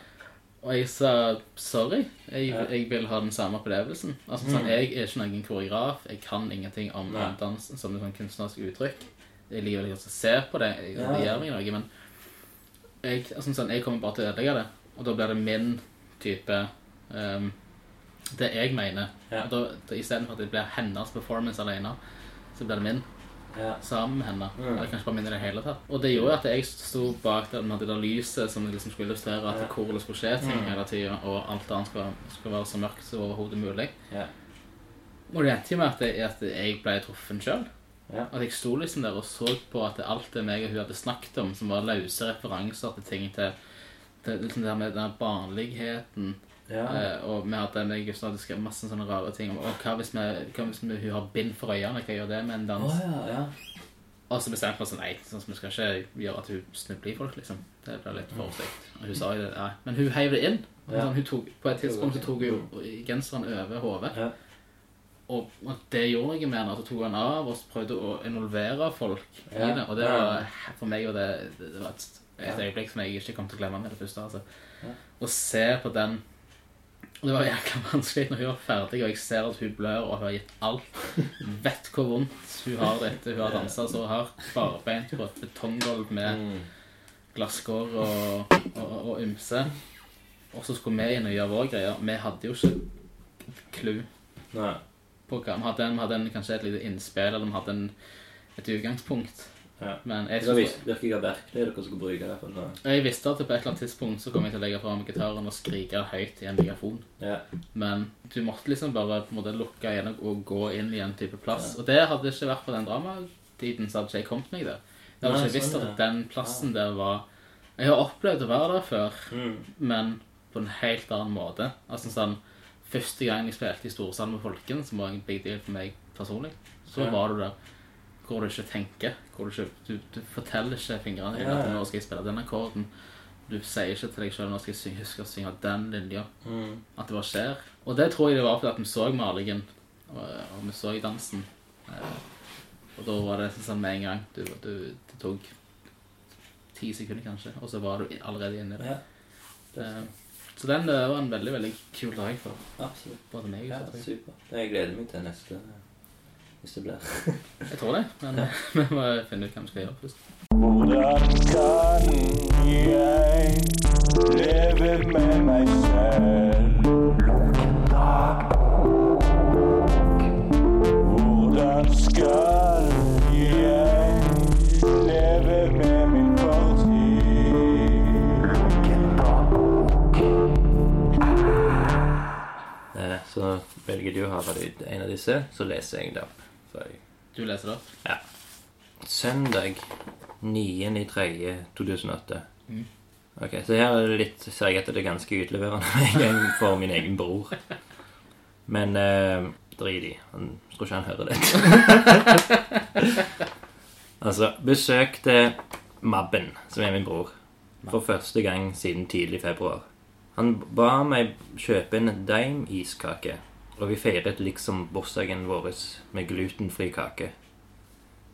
Og jeg sa sorry. Jeg, Ja. jeg vil ha den samme opplevelsen. Altså sånn, Jeg er ikke noen koreograf. Jeg kan ingenting om Nei. dans som et sånn kunstnerisk uttrykk. Jeg liker godt å se på det. Jeg, Ja. Det gjør meg noe. Men jeg, altså, sånn, jeg kommer bare til å ødelegge det. Og da blir det min type ehm, Det jeg mener. Ja. Og da, da Istedenfor at det blir hennes performance alene, så blir det min ja. sammen med henne. Mm. Eller kanskje bare min i det hele tatt. Og det gjorde at jeg sto bak det med det der lyset som liksom skulle illustrere at Ja. hvor det skulle skje ting Mm. hele tida, og alt annet skulle, skulle være så mørkt som overhodet mulig. ja. Og det endte jo med at jeg, at jeg ble truffen sjøl. Ja. At jeg sto liksom der og så på at alt det meg og hun hadde snakket om, som var løse referanser til ting til, til liksom det med den barnligheten Ja. Eh, og vi hadde en Gustav hadde skrevet masse sånne rare ting og hva hvis, vi, hva hvis vi, hun har bind for øynene, hva gjør det med en dans? dans? ja, ja. Og så bestemte vi oss nei, sånn, vi skal ikke gjøre at hun snubler i folk, liksom. Det blir litt for stygt. Og hun sa jo det, nei. Men hun heiv det inn. Ja. Sånn, hun tok, på et tidspunkt så tok hun genseren over hodet. Ja. Og og det gjorde jeg med henne. Så tok han av og prøvde å involvere folk Ja. i det. Og det var, for meg var det, det var et, et øyeblikk som jeg ikke kom til å glemme med det første. altså. Ja. Å se på den og Det var jækla vanskelig når hun var ferdig, og jeg ser at hun blør, og hun har gitt alt. Vet hvor vondt hun har etter hun har dansa så hardt, barbeint på et betonggulv med Mm. glasskår og, og, og ymse. Og så skulle vi inn og gjøre vår greie. Vi hadde jo ikke clou på hva Vi hadde, vi hadde en, kanskje et lite innspill, eller vi hadde en, et utgangspunkt. Ja. Men jeg, Det virker ikke virkelig dere skal bruke det. For nå. jeg visste at på et eller annet tidspunkt så kom jeg til å legge fram gitaren og skrike høyt i en mikrofon. Ja. Men du måtte liksom bare på en måte lukke igjen og gå inn i en type plass. Og det hadde ikke vært på den dramatiden, så hadde ikke jeg kommet meg der. Jeg hadde Nei, ikke visst sånn, at den plassen der var Jeg har opplevd å være der før, Mm. men på en helt annen måte. Altså sånn Første gang jeg spilte i Storsand med Folken, som var en big deal for meg personlig, så Ja. var du der hvor du ikke tenker. Hvor du, ikke, du, du forteller ikke fingrene dine at nå skal jeg spille den akkorden. Du sier ikke til deg selv nå skal jeg synge, huske å synge den linja. Mm. At det bare skjer. Og det tror jeg det var fordi at vi så malingen, og, og vi så dansen. Eh, Og da var det sånn med en gang. Du, du, det tok ti sekunder kanskje, og så var du allerede inne i det. ja. Eh, Så den var en veldig, veldig kul dag for Absolutt. både meg Ja, og Patrick. super. Jeg gleder meg til neste hvis det blir. Jeg tror det, [laughs] men vi må finne ut hva vi skal gjøre først. Hvordan kan jeg leve med meg selv? Hvordan skal jeg leve med min fortid? Eh, Så velger du å ha ut en av disse, så leser jeg det opp. jeg. Du leser det opp? Ja. Søndag 9.3.2008. Ok, så her er det litt Ser jeg at det ganske utleverende [laughs] jeg for min egen bror. Men eh, drit i. Han tror ikke han hører det. [laughs] altså, besøkte Mabben, som er min bror, for første gang siden tidlig februar. Han ba meg kjøpe en Daim iskake, og vi feiret liksom bursdagen vår med glutenfri kake.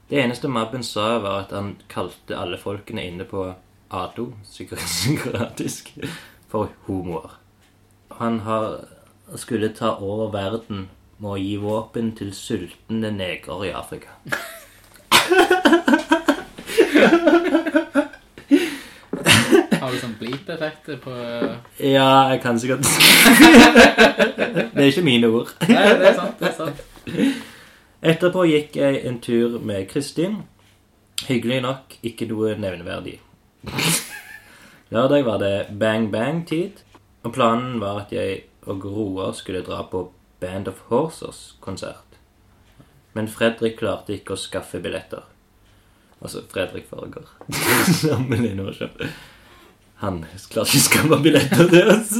Det eneste Mabben sa, var at han kalte alle folkene inne på Ado, psykiatrisk, [laughs] for homoer. Han har, skulle ta over verden med å gi våpen til sultne negere i Afrika. [laughs] Har du sånn bleep-effekter på Ja, jeg kan sikkert [laughs] Det er ikke mine ord. Nei, det er sant. det er sant. Etterpå gikk jeg en tur med Kristin. Hyggelig nok, ikke noe nevneverdig. Lørdag var det Bang Bang-tid, og planen var at jeg og Roar skulle dra på Band of Horses-konsert. Men Fredrik klarte ikke å skaffe billetter. Altså Fredrik Farger. [laughs] Sammenligner oss selv. Han klarte ikke å skaffe billetter til oss.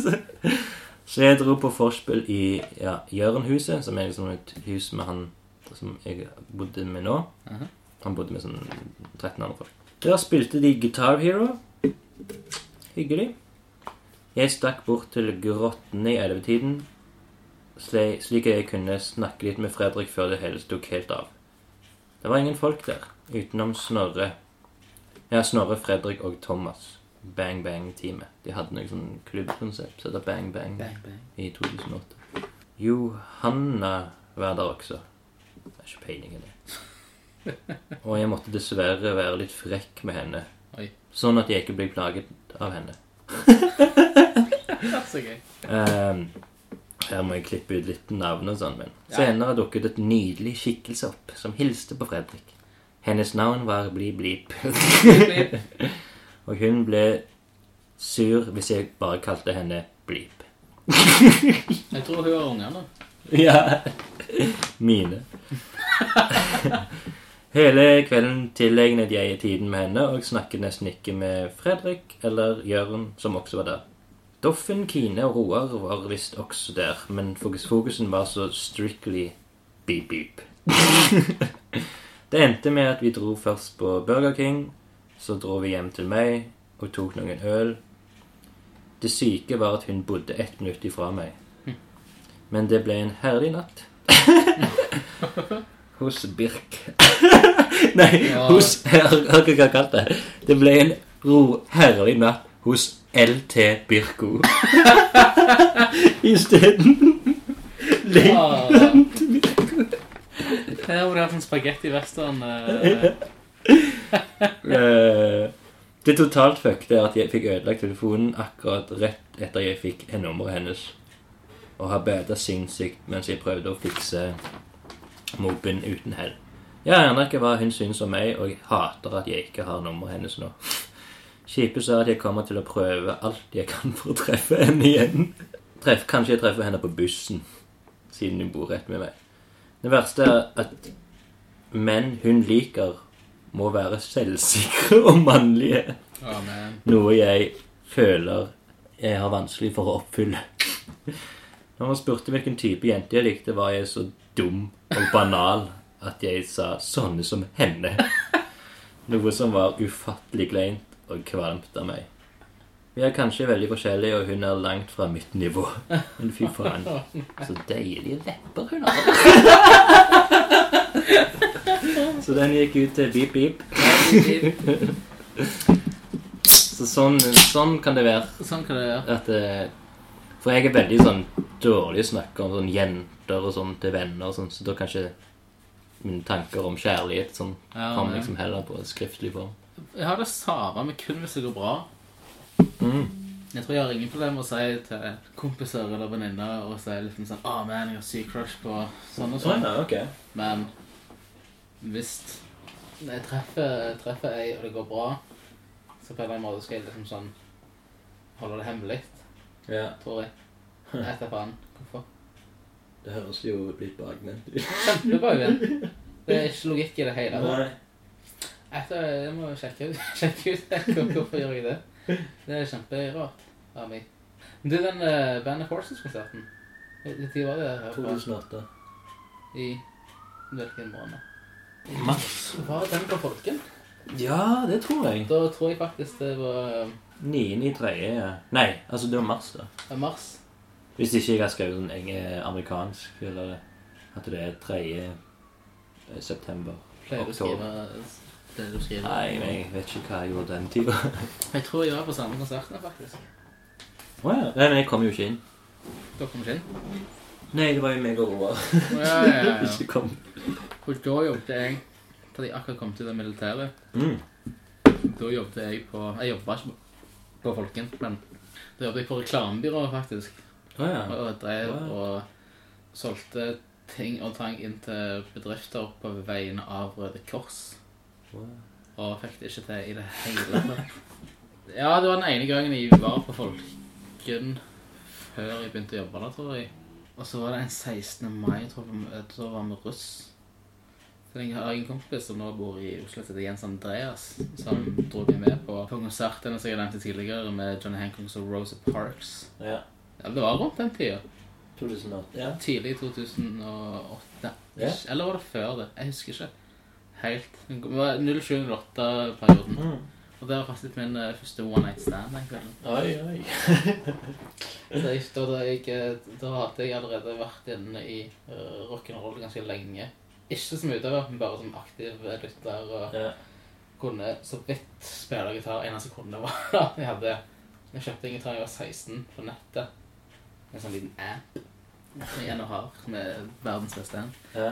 Så jeg dro på forspill i ja, Jørnhuset, som er liksom et hus med han som jeg bodde med nå. Han bodde med sånn 13 andre folk. Der spilte de Guitar Hero. Hyggelig. Jeg stakk bort til grottene i elvetiden, sli- slik at jeg kunne snakke litt med Fredrik før det hele tok helt av. Det var ingen folk der, utenom Snorre. Ja, Snorre, Fredrik og Thomas. Bang Bang-teamet. De hadde noe sånn klubbkonsept som heter Bang Bang Bang, bang. i 2008. Johanna var der også. Det er ikke peiling i det. Og jeg måtte dessverre være litt frekk med henne. Oi. Sånn at jeg ikke ble plaget av henne. [laughs] Så gøy. Um, her må jeg klippe ut litt navn og sånn, men Ja. senere dukket et nydelig skikkelse opp som hilste på Fredrik. Hennes navn var Bli Blip. Og hun ble sur hvis jeg bare kalte henne Bleep. [laughs] Jeg tror hun har nå. Ja. Mine. Hele kvelden tilegnet jeg tiden med henne og snakket nesten ikke med Fredrik eller Jørn, som også var der. Doffen, Kine og Roar var visst også der, men fokusen var så strictly beep-beep. [laughs] det endte med at vi dro først på Burger King, så dro vi hjem til meg og tok noen øl. Det syke var at hun bodde ett minutt ifra meg. Men det ble en herlig natt. [laughs] hos Birk. [laughs] Nei, Ja. hos Hør [laughs] hva jeg har kalt det. Det ble en ro, herlig natt hos LT Birko. Isteden. Ah, Her hvor det har en spagetti western. Eh, Det totalt fuckte er at jeg fikk ødelagt telefonen akkurat rett etter jeg fikk nummeret hennes. Og har bada sinnssykt mens jeg prøvde å fikse mobben uten hell. Jeg aner ikke hva hun syns om meg, og jeg hater at jeg ikke har nummeret hennes nå. Kjipest er at jeg kommer til å prøve alt jeg kan for å treffe henne igjen. Treff, kanskje jeg treffer henne på bussen, siden hun bor rett med meg. Det verste er at menn hun liker, må være selvsikre og mannlige. Amen. Noe jeg føler jeg har vanskelig for å oppfylle. Når man spurte hvilken type jente jeg likte, var jeg så dum og banal at jeg sa 'sånne som henne'. Noe som var ufattelig kleint og kvalmt av meg. Vi er kanskje veldig forskjellige, og hun er langt fra mitt nivå. Men fy faen, så deilige lepper hun har. [laughs] Så den gikk ut til beep beep. Så sånn, sånn kan det være. Sånn kan det gjøre. At, eh, for jeg er veldig sånn dårlig å snakke om sånn jenter og sånn til venner, og sånn, så da kan ikke mine tanker om kjærlighet sånn, Ja, kommer liksom heller på skriftlig form. Jeg har det samme, men kun hvis det går bra. Mm. Jeg tror jeg har ingen problemer med å si til kompiser eller venninner og si liksom sånn Å, man, jeg har syk crush på sånn og sånn. ok. Men hvis jeg treffer, treffer ei, og det går bra, så på en eller annen måte skal jeg liksom sånn holde det hemmelig, Ja, tror jeg. Jeg vet da faen hvorfor. det høres jo litt bakvendt ut. Kjempebakvendt. Det er ikke logikk i det hele. tatt. Etter, jeg må sjekke ut, [laughs] sjekke ut [laughs] hvorfor gjør jeg det. Det er kjemperart av meg. Men Du, den uh, Band of Horses-konserten, Når var det? her på? 2008. I hvilken måned? Mars. Var den på Folken? Ja, det tror jeg. Da tror jeg faktisk det var um, 9. i ja. Nei, altså det var mars da. mars. Hvis ikke jeg har skrevet sånn enge amerikansk, eller at det er 3. september. Pleier du å skrive det du skriver? Nei, men jeg vet ikke hva jeg gjorde den tida. [laughs] Jeg tror jeg var på samme konserten, faktisk. Å ja. Nei, men jeg kom jo ikke inn. Dere kom jeg ikke inn. Nei, det var jo meg og Roar. Å, Ja, ja, ja. [laughs] Ikke kom. For da jobbet jeg Da jeg akkurat kom til det militære Mm. Da jobbet jeg på Jeg jobbet ikke på- på Folken, men da jobbet jeg på reklamebyrået, faktisk. Å ja. Og drev Wow. og solgte ting og tang inn til bedrifter på vegne av Røde Kors. Wow. Og fikk det ikke til i det hele tatt. Ja, det var den ene gangen jeg var på Folken før jeg begynte å jobbe der, tror jeg. Og så var det en 16. mai, jeg tror vi- da var vi russ. Så jeg har en kompis som nå bor i Oslo, som heter Jens Andreas, som dro meg med på, på konsertene som jeg nevnte tidligere, med Johnny Hancock og Rosa Parks. Ja. Ja, det var rundt den tida. 2008. Ja. Tidlig i 2008. Ja. Eller var det før det? Jeg husker ikke helt. Det var 07-08-perioden. Mm. Og det var faktisk min eh, første one night stand den kvelden. Oi, oi. [laughs] Så jeg, da, da, jeg, eh, da hadde jeg allerede vært inne i uh, rock'n'roll ganske lenge. Ikke som utøver, men bare som aktiv eh, lytter. Og Ja. kunne så vidt spille gitar. Eneste jeg kunne, var [laughs] at jeg hadde Jeg kjøpte en gitar da jeg var 16 på nettet. En sånn liten app som jeg ennå har, med verdens beste en. Ja.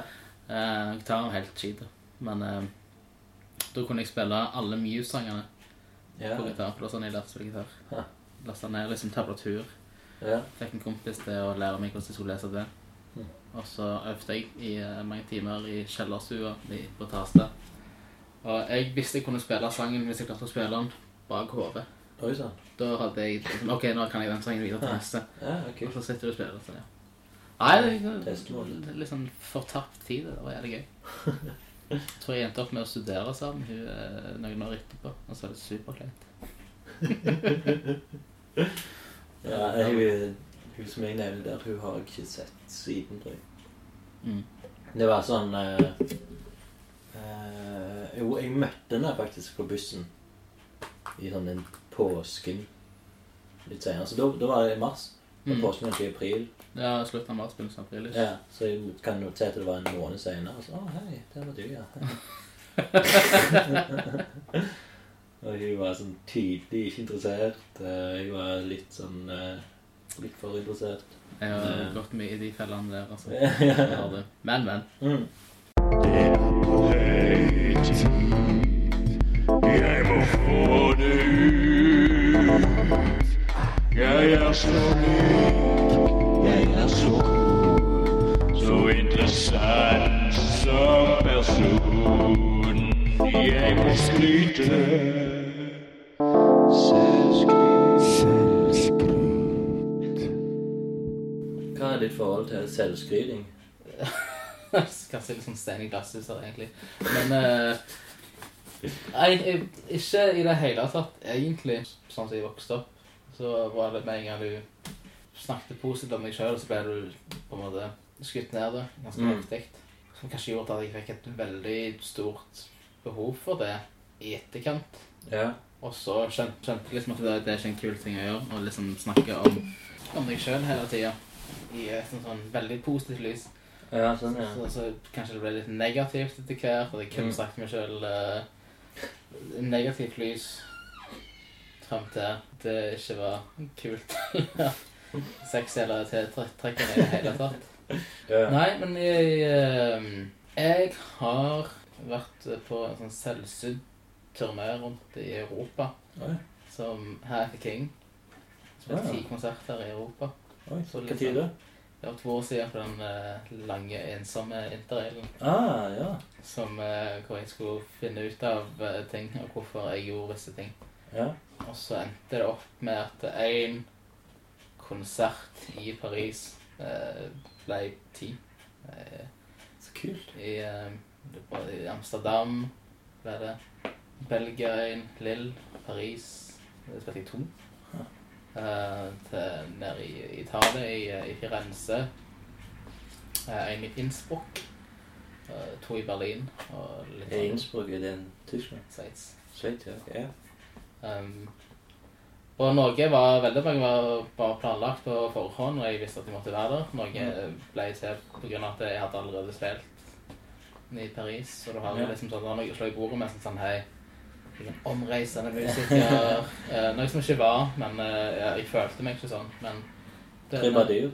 Uh, gitaren var helt cheat, da. men eh, da kunne jeg spille alle Muse-sangene Ja. på gitar. For det sånn jeg lærte å spille gitar. Ja. Lasta ned liksom tablatur. Ja. Fikk en kompis til å lære meg hvordan jeg skulle lese det. Mm. Og så øvde jeg i eh, mange timer i kjellerstua på Tasta. Og jeg visste jeg kunne spille sangen hvis jeg klarte å spille den bak hodet. Da hadde jeg liksom, Ok, nå kan jeg den sangen videre til neste. Ja, Og så sitter du og spiller. Så ja. Nei, det Testmål. det er litt sånn fortapt tid. Det var jævlig gøy. [laughs] Jeg tror jeg endte opp med å studere sammen hun noen år etterpå. Og så er det superkleint. [laughs] Ja, hun, hun som jeg nevner der, hun har jeg ikke sett siden, tror jeg. Mm. Det var sånn eh, eh, Jo, jeg møtte henne faktisk på bussen i sånn en påsken litt senere. Så da, da var det i mars. Og Mm. påsken var i april. Ja, slutten av mars, begynnelsen av april. Ja, så jeg kan jo se at det var en måned senere. Så, å, hei, der var du, ja. [laughs] og hun var sånn tydelig ikke interessert. Jeg Hun var litt sånn eh, Litt for interessert. Jeg har Ja. gått mye i de fellene der, altså. ja. [laughs] Jeg. Men, men. Mm. Det er på høy tid. Jeg må få det ut. Jeg er så rik, jeg er så god Så interessant som person. Jeg må skryte. Selvskryt. Hva er ditt forhold til selvskryting? Kanskje litt sånn stein i glasshuset, egentlig. Men uh, Nei, jeg- ikke i det hele tatt, egentlig. Sånn som jeg vokste opp, så var det med en gang du snakket positivt om deg sjøl, så ble du på en måte skutt ned det ganske Mm. heftig. Som kanskje gjorde at jeg fikk et veldig stort behov for det i etterkant. Ja. Og så skjønte, skjønte liksom at det, det er ikke en kul ting å gjøre, å liksom snakke om, om deg sjøl hele tida. I et sånn, sånn veldig positivt lys. Ja, sånn, ja. Så, så kanskje det ble litt negativt etter hvert, og jeg kunne Mm. sagt meg sjøl uh, negativt lys fram til det ikke var kult. [laughs] Sexy eller tiltrekkende i det hele tatt. [laughs] Yeah. Nei, men jeg, eh, jeg har vært på en sånn selvsydd turné rundt i Europa Oi. som Happy King. Spilte ti konserter i Europa. Oi, Så Hva tid da? Det var to år siden på den eh, lange, ensomme interrailen. Ah, ja. Som, eh, hvor jeg skulle finne ut av eh, ting, og hvorfor jeg gjorde disse ting. Ja. Og så endte det opp med at én konsert i Paris eh, ble ti. Eh, Så kult. I, eh, I Amsterdam ble det. Belgia Lille, Paris Det spilte jeg to. Eh, til, nede i Italia, i, i Firenze. Eh, En i Innsbruck. eh, to i Berlin. Og litt sånn Innsbruck er den Tyskland? Sveits. Sveits, ja. Um, og noe var veldig mange var bare planlagt på forhånd, og jeg visste at jeg måtte være der. Noe ble til pga. at jeg hadde allerede spilt i Paris. Og du har jeg liksom sånn, da har noe å slå i bordet med sånn, hei, jeg omreisende [laughs] musiker. Eh, noe som ikke var, men eh, jeg følte meg ikke sånn. Men det, Primadur?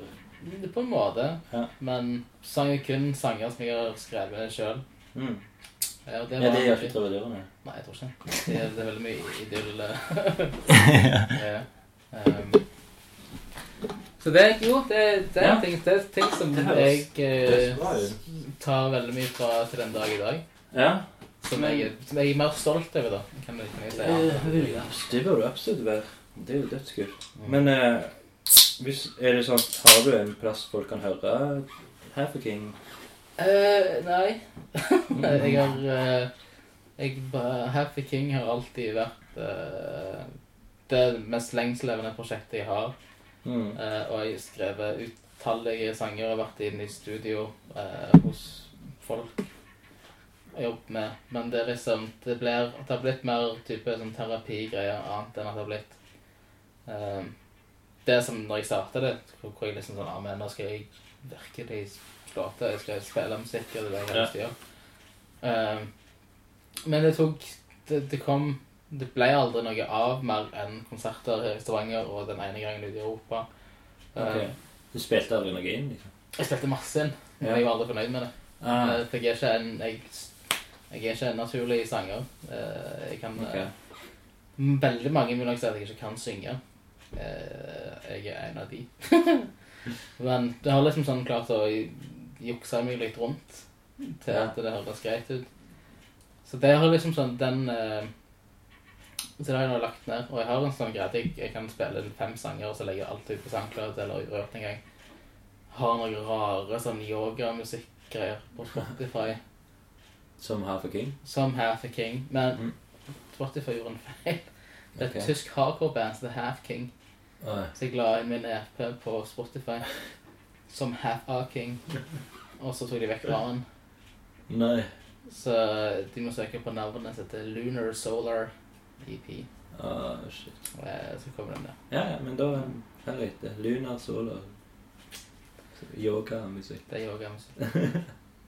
på en måte. Ja. Men sang jeg kun sanger som jeg har skrevet sjøl. Mm. Ja, Ja, var det gjør ikke tribadyrene. Nei, jeg tror ikke det. Det er, det er veldig mye idyll. [laughs] ja. um, så det Jo, det, det er Ja. ting, det er ting som Det jeg eh, tar veldig mye fra til den dag i dag. Ja. Som jeg, som jeg er mer stolt over, da. Kan kan jeg si. Ja. Det bør du absolutt være. Det er jo dødskult. Mm. Men eh, hvis, er det sånn Har du en plass folk kan høre Half a King? Uh, nei. [laughs] Jeg har eh, jeg, Happy King har alltid vært uh, det mest lengstlevende prosjektet jeg har. Mm. Uh, og jeg har skrevet utallige sanger og vært inne i studio uh, hos folk jeg jobber med. Men det er liksom Det, blir, det har blitt mer type sånn terapigreier annet enn at det har blitt Det som når jeg startet det, hvor hvor jeg liksom sånn Ja, men nå skal jeg virkelig til. Jeg skal spille musikk, og det der jeg ja. lyst til å gjøre. Eh, men det tok det, det kom Det ble aldri noe av mer enn konserter her i Stavanger og den ene gangen ute i Europa. Uh, okay. Du spilte aldri noe inn, liksom? Jeg spilte masse inn, men Ja. jeg var aldri fornøyd med det. Ah, Uh, jeg er ikke en jeg, jeg er ikke en naturlig sanger. Eh, Jeg kan okay. eh, Veldig mange vil nok si at jeg ikke kan synge. Jeg er en av de. [laughs] Men det har liksom sånn klart å jukse meg litt rundt til at det høres greit ut. Så det har liksom sånn den eh, Så det har jeg nå lagt ned. Og jeg har en sånn greie at jeg, jeg kan spille inn fem sanger, og så legger jeg alt ut på SoundCloud eller Rørt en gang. Har noen rare sånn yogamusikkgreier på Spotify. [laughs] Som Half a King? Som Half a King. Men mm. Spotify gjorde en feil. Det er et okay. tysk hardcore-band som heter Half King. Oi. Så jeg la inn min EP på Spotify som half-arking, Og så tok de vekk A-en. Nei. Så de må søke på navnet heter Lunar Solar EP. Ah, shit. Så kommer den der. Ja, ja, men da Her vet jeg. Lunar solar. Yogamusikk. Det er yogamusikk.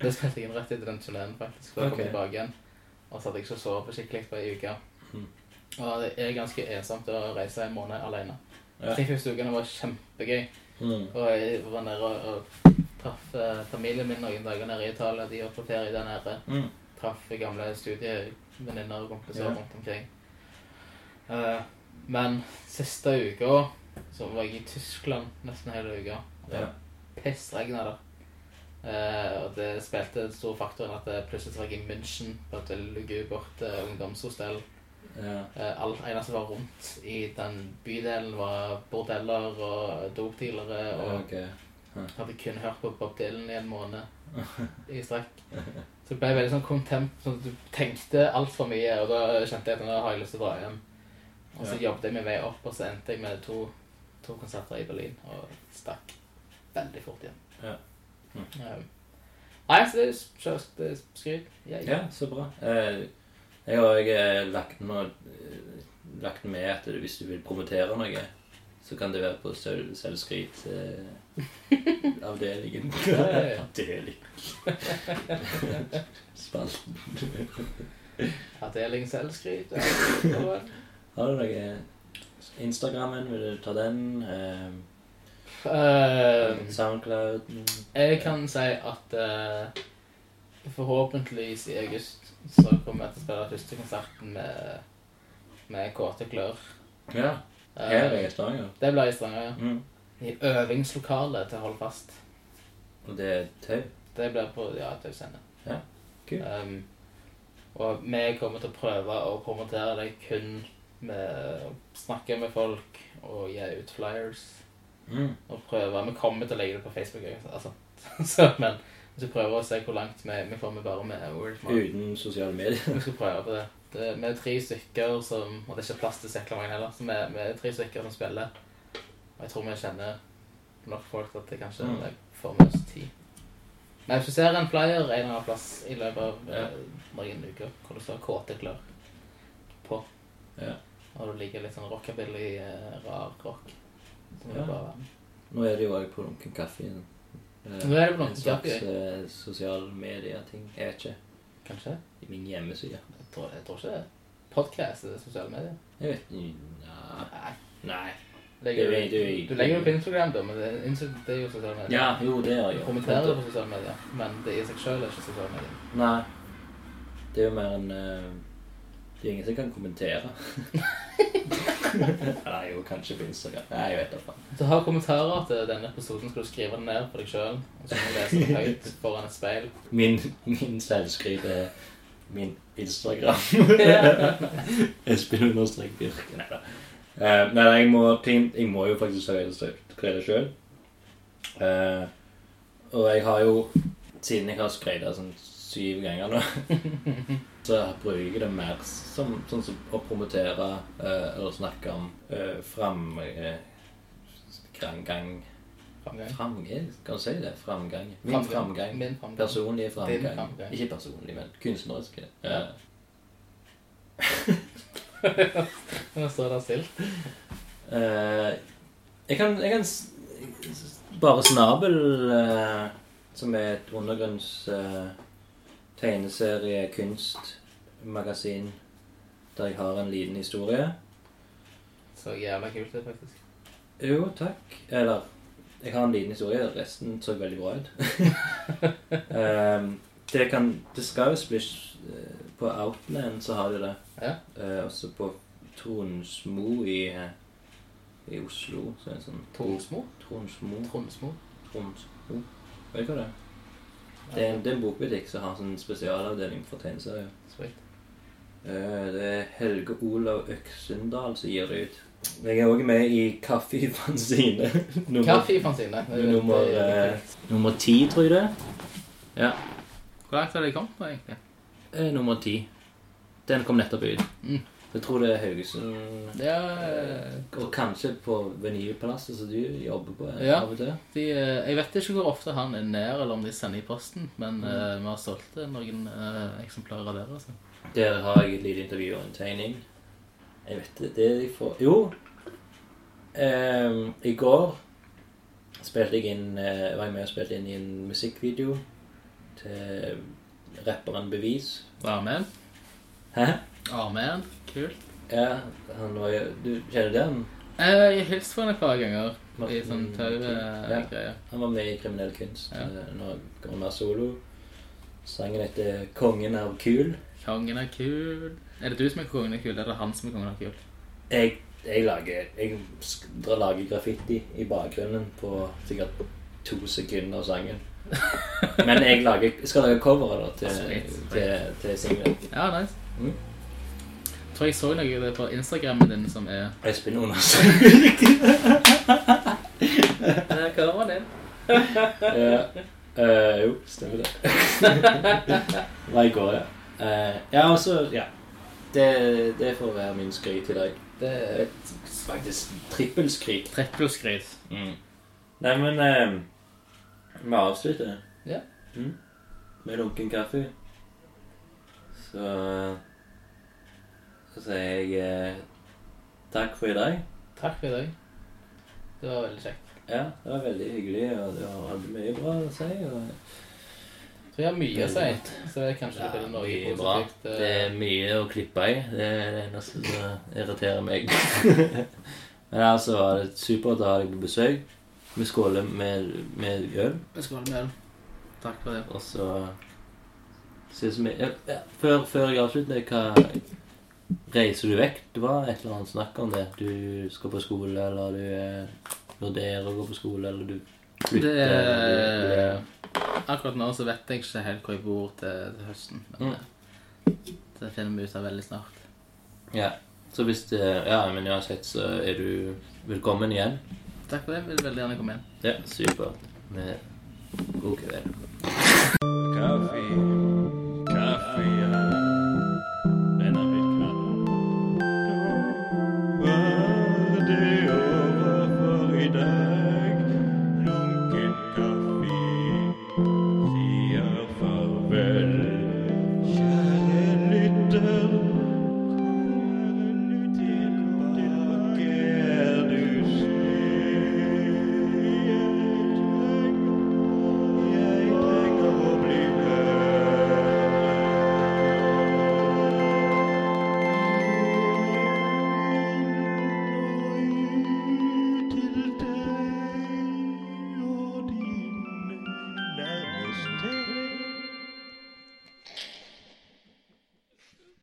Det spilte jeg inn rett etter den turneen, faktisk. Da okay. kom tilbake igjen. Og så hadde jeg ikke sovet skikkelig på ei uke. Og det er ganske ensomt å reise en måned alene. Ja. De første ukene var kjempegøy. Mm. Og jeg var nede og, og traff eh, familien min noen dager nede i Italia. De var på ferie der nede. Mm. Traff gamle studievenninner og kompiser Ja. rundt omkring. Eh, men siste uka så var jeg i Tyskland nesten hele uka. Det Ja. pissregna der. Eh, og det spilte en stor faktor at det plutselig var jeg i München på et lugubert uh, ungdomshostell. Ja. Uh, alt eneste var rundt i den bydelen, var bordeller og dopdealere. Og Ok. hadde kun hørt på Bob Dylan i en måned [laughs] i strekk. Så det ble veldig sånn contempt. Sånn du tenkte altfor mye, og da kjente jeg at nå har jeg lyst til å dra hjem. Og så Ja. jobbet jeg meg vei opp, og så endte jeg med to, to konserter i Berlin og stakk veldig fort hjem. Ja. Um, Nei, så det er er skryt. Ja, så bra. Eh, jeg har også lagt, nå, eh, lagt med at hvis du vil promotere noe, så kan det være på selv, selvskryt-avdelingen. [laughs] Ja, ja, ja. Avdeling. [laughs] Spalten. Avdeling selvskryt. [laughs] Har du noe Instagrammen, vil du ta den? Eh, Eh, Soundcloud? jeg kan si at eh, forhåpentligvis i august så kommer jeg til å spille første konserten med, med Kåte Klør. Ja. Her er i Stavanger. det blir i Stavanger, ja. Mm. I øvingslokalet til Hold Fast. Og det er tau. Det blir på ja, Tausendet. Ja, Cool. Um, og vi kommer til å prøve å promotere det kun med å snakke med folk og gi ut flyers. Mm. Og prøve Vi kommer til å legge det på Facebook altså. [laughs] Så, men vi prøver å se hvor langt vi, vi kommer bare med word of. Uten sosiale medier. [laughs] Vi skal prøve på det. det vi er tre stykker som Og det er ikke plass til mange heller, så vi, vi er tre stykker som spiller. Og jeg tror vi kjenner nok folk til at det kanskje Mm. det får med oss tid. Men hvis du ser en flyer en eller annen plass i løpet av Ja. eh, noen uker hvor det står kåte klør på, Ja. og du liker litt sånn rockabilly, eh, rar rock så må Ja. du bare være med. Nå er det jo òg på Lunken kaffe. Eh, Nå er det på slags uh, eh, sosial media-ting. Jeg vet ikke. Kanskje? I min hjemmeside. Jeg tror, jeg tror ikke det. Podcast er sosiale medier. Jeg vet Nei. Nei. Nei. Legger, Det du, det er- du legger jo på Instagram, da, men det, det er jo sosiale medier. Ja, jo, det er Du jo. kommenterer det på sosiale medier, men det i seg sjøl er ikke sosiale medier. Nei. Det er jo mer en uh, Det er ingen som kan kommentere. [laughs] [laughs] Nei, jo, kanskje på Instagram. Nei, jeg vet da faen. Hvis du har kommentarer til denne episoden, skal du skrive den ned for deg sjøl. Så må du lese den høyt foran et speil. Min, min selvskryt er min Instagram. [laughs] Espen understrek Birk. Nei da. Uh, nei, jeg må, jeg må jo faktisk ha det sjøl. Uh, og jeg har jo, siden jeg har skrevet sånn syv ganger nå, så bruker jeg det mer som sånn som å promotere eh, eller snakke om uh, fram... Uh, Framgang. Framgang? Kan du si det? Framgang. Min framgang. Min framgang. Personlige framgang. framgang. Ikke personlig, men kunstneriske. Ja. [laughs] Nå står det stilt. Eh, jeg kan, jeg kan Bare Snabel, uh, som er et undergrunns eh, tegneserie, kunstmagasin, der jeg har en liten historie. Så jævla kult det, faktisk. Jo, takk. Eller Jeg har en liten historie. Resten så veldig bra ut. um, [laughs] det, kan, det skal jo splis eh, På Outland så har de det. Ja. Uh, også på Tronsmo i, eh, i Oslo. Så er det sånn Tronsmo? Tronsmo. Tronsmo. Tronsmo. Vet du hva det er? Det er, en- det er en bokbutikk som har sånn spesialavdeling for tegneserier. Eh, Det er Helge Olav Øksendal som gir det ut. Jeg er òg med i Kaffefanzine. [laughs] Kaffefanzine. Er- Nummer, er eh, nummer ti, tror jeg det. Ja. Hvor langt har de kommet nå, egentlig? Eh, nummer ti. Den kom nettopp ut. Mm. Jeg tror det er Haugesund Det er kanskje på Venilpalasset, som du jobber på Ja. av og til. de, eh, jeg vet ikke hvor ofte han er nær, eller om de sender i posten, men eh, vi har solgt eh, noen uh, eksemplarer der. altså. Der har jeg et lite intervju og en tegning. Jeg vet det, det jeg får Jo. Um, I går spilte jeg inn uh, var jeg med og spilte inn i en musikkvideo til rapperen Bevis. Amen. Hæ? Amen. Kult. Ja, han var jo Du kjenner det? Eh, Jeg har hilst på han et par ganger i sånn sånn Ja. han var med i Kriminell kunst. Ja. Nå går han mer solo. Sangen heter 'Kongen av kul'. Kongen er kul. Er det du som er kongen av kul, eller er det han som er kongen av kul? Jeg, jeg lager Jeg drar lager graffiti i bakgrunnen på sikkert to sekunder av sangen. [laughs] Men jeg lager, skal lage coveret da, til, Sweet, til, til singelen. Ja, nice. Mm. Tror jeg så noe det på Instagrammen din som er Espen Jonas. Der kommer den. ja. Eh, jo, stemmer det. [laughs] Nei, i går, ja. Eh, ja, og så Ja. Det, det får være min skryt i dag. Det er Faktisk trippelskryt. trippelskryt. Mm. Nei, men eh, Vi avslutter. Ja. Mm. Med lunken kaffe. Så Så sier jeg eh, takk for i dag. Takk for i dag. Det var veldig kjekt. Ja, det var veldig hyggelig, og du hadde mye bra å si. Og tror jeg har mye å si. Så det er kanskje ja, det blir noe mye bra. eh, Det er mye å klippe i. Det er det eneste som irriterer meg. [laughs] Men altså var det supert å ha deg på besøk. Vi skåler med, med øl. skåler med øl. Takk for det. Og så ses vi ja, før, før jeg avslutter, hva Reiser du vekk? Det var et eller annet snakk om det. Du skal på skole, eller du eh, vurderer å gå på skole, eller du flytter Det eller er, du, akkurat nå så vet jeg ikke helt hvor jeg bor til, til høsten. Men Mm. det, det finner vi ut av veldig snart. Ja. Så hvis det Ja, men uansett så er du velkommen igjen. Takk for det. Vil veldig gjerne komme igjen. Ja, supert. Med god kveld. Kaffe.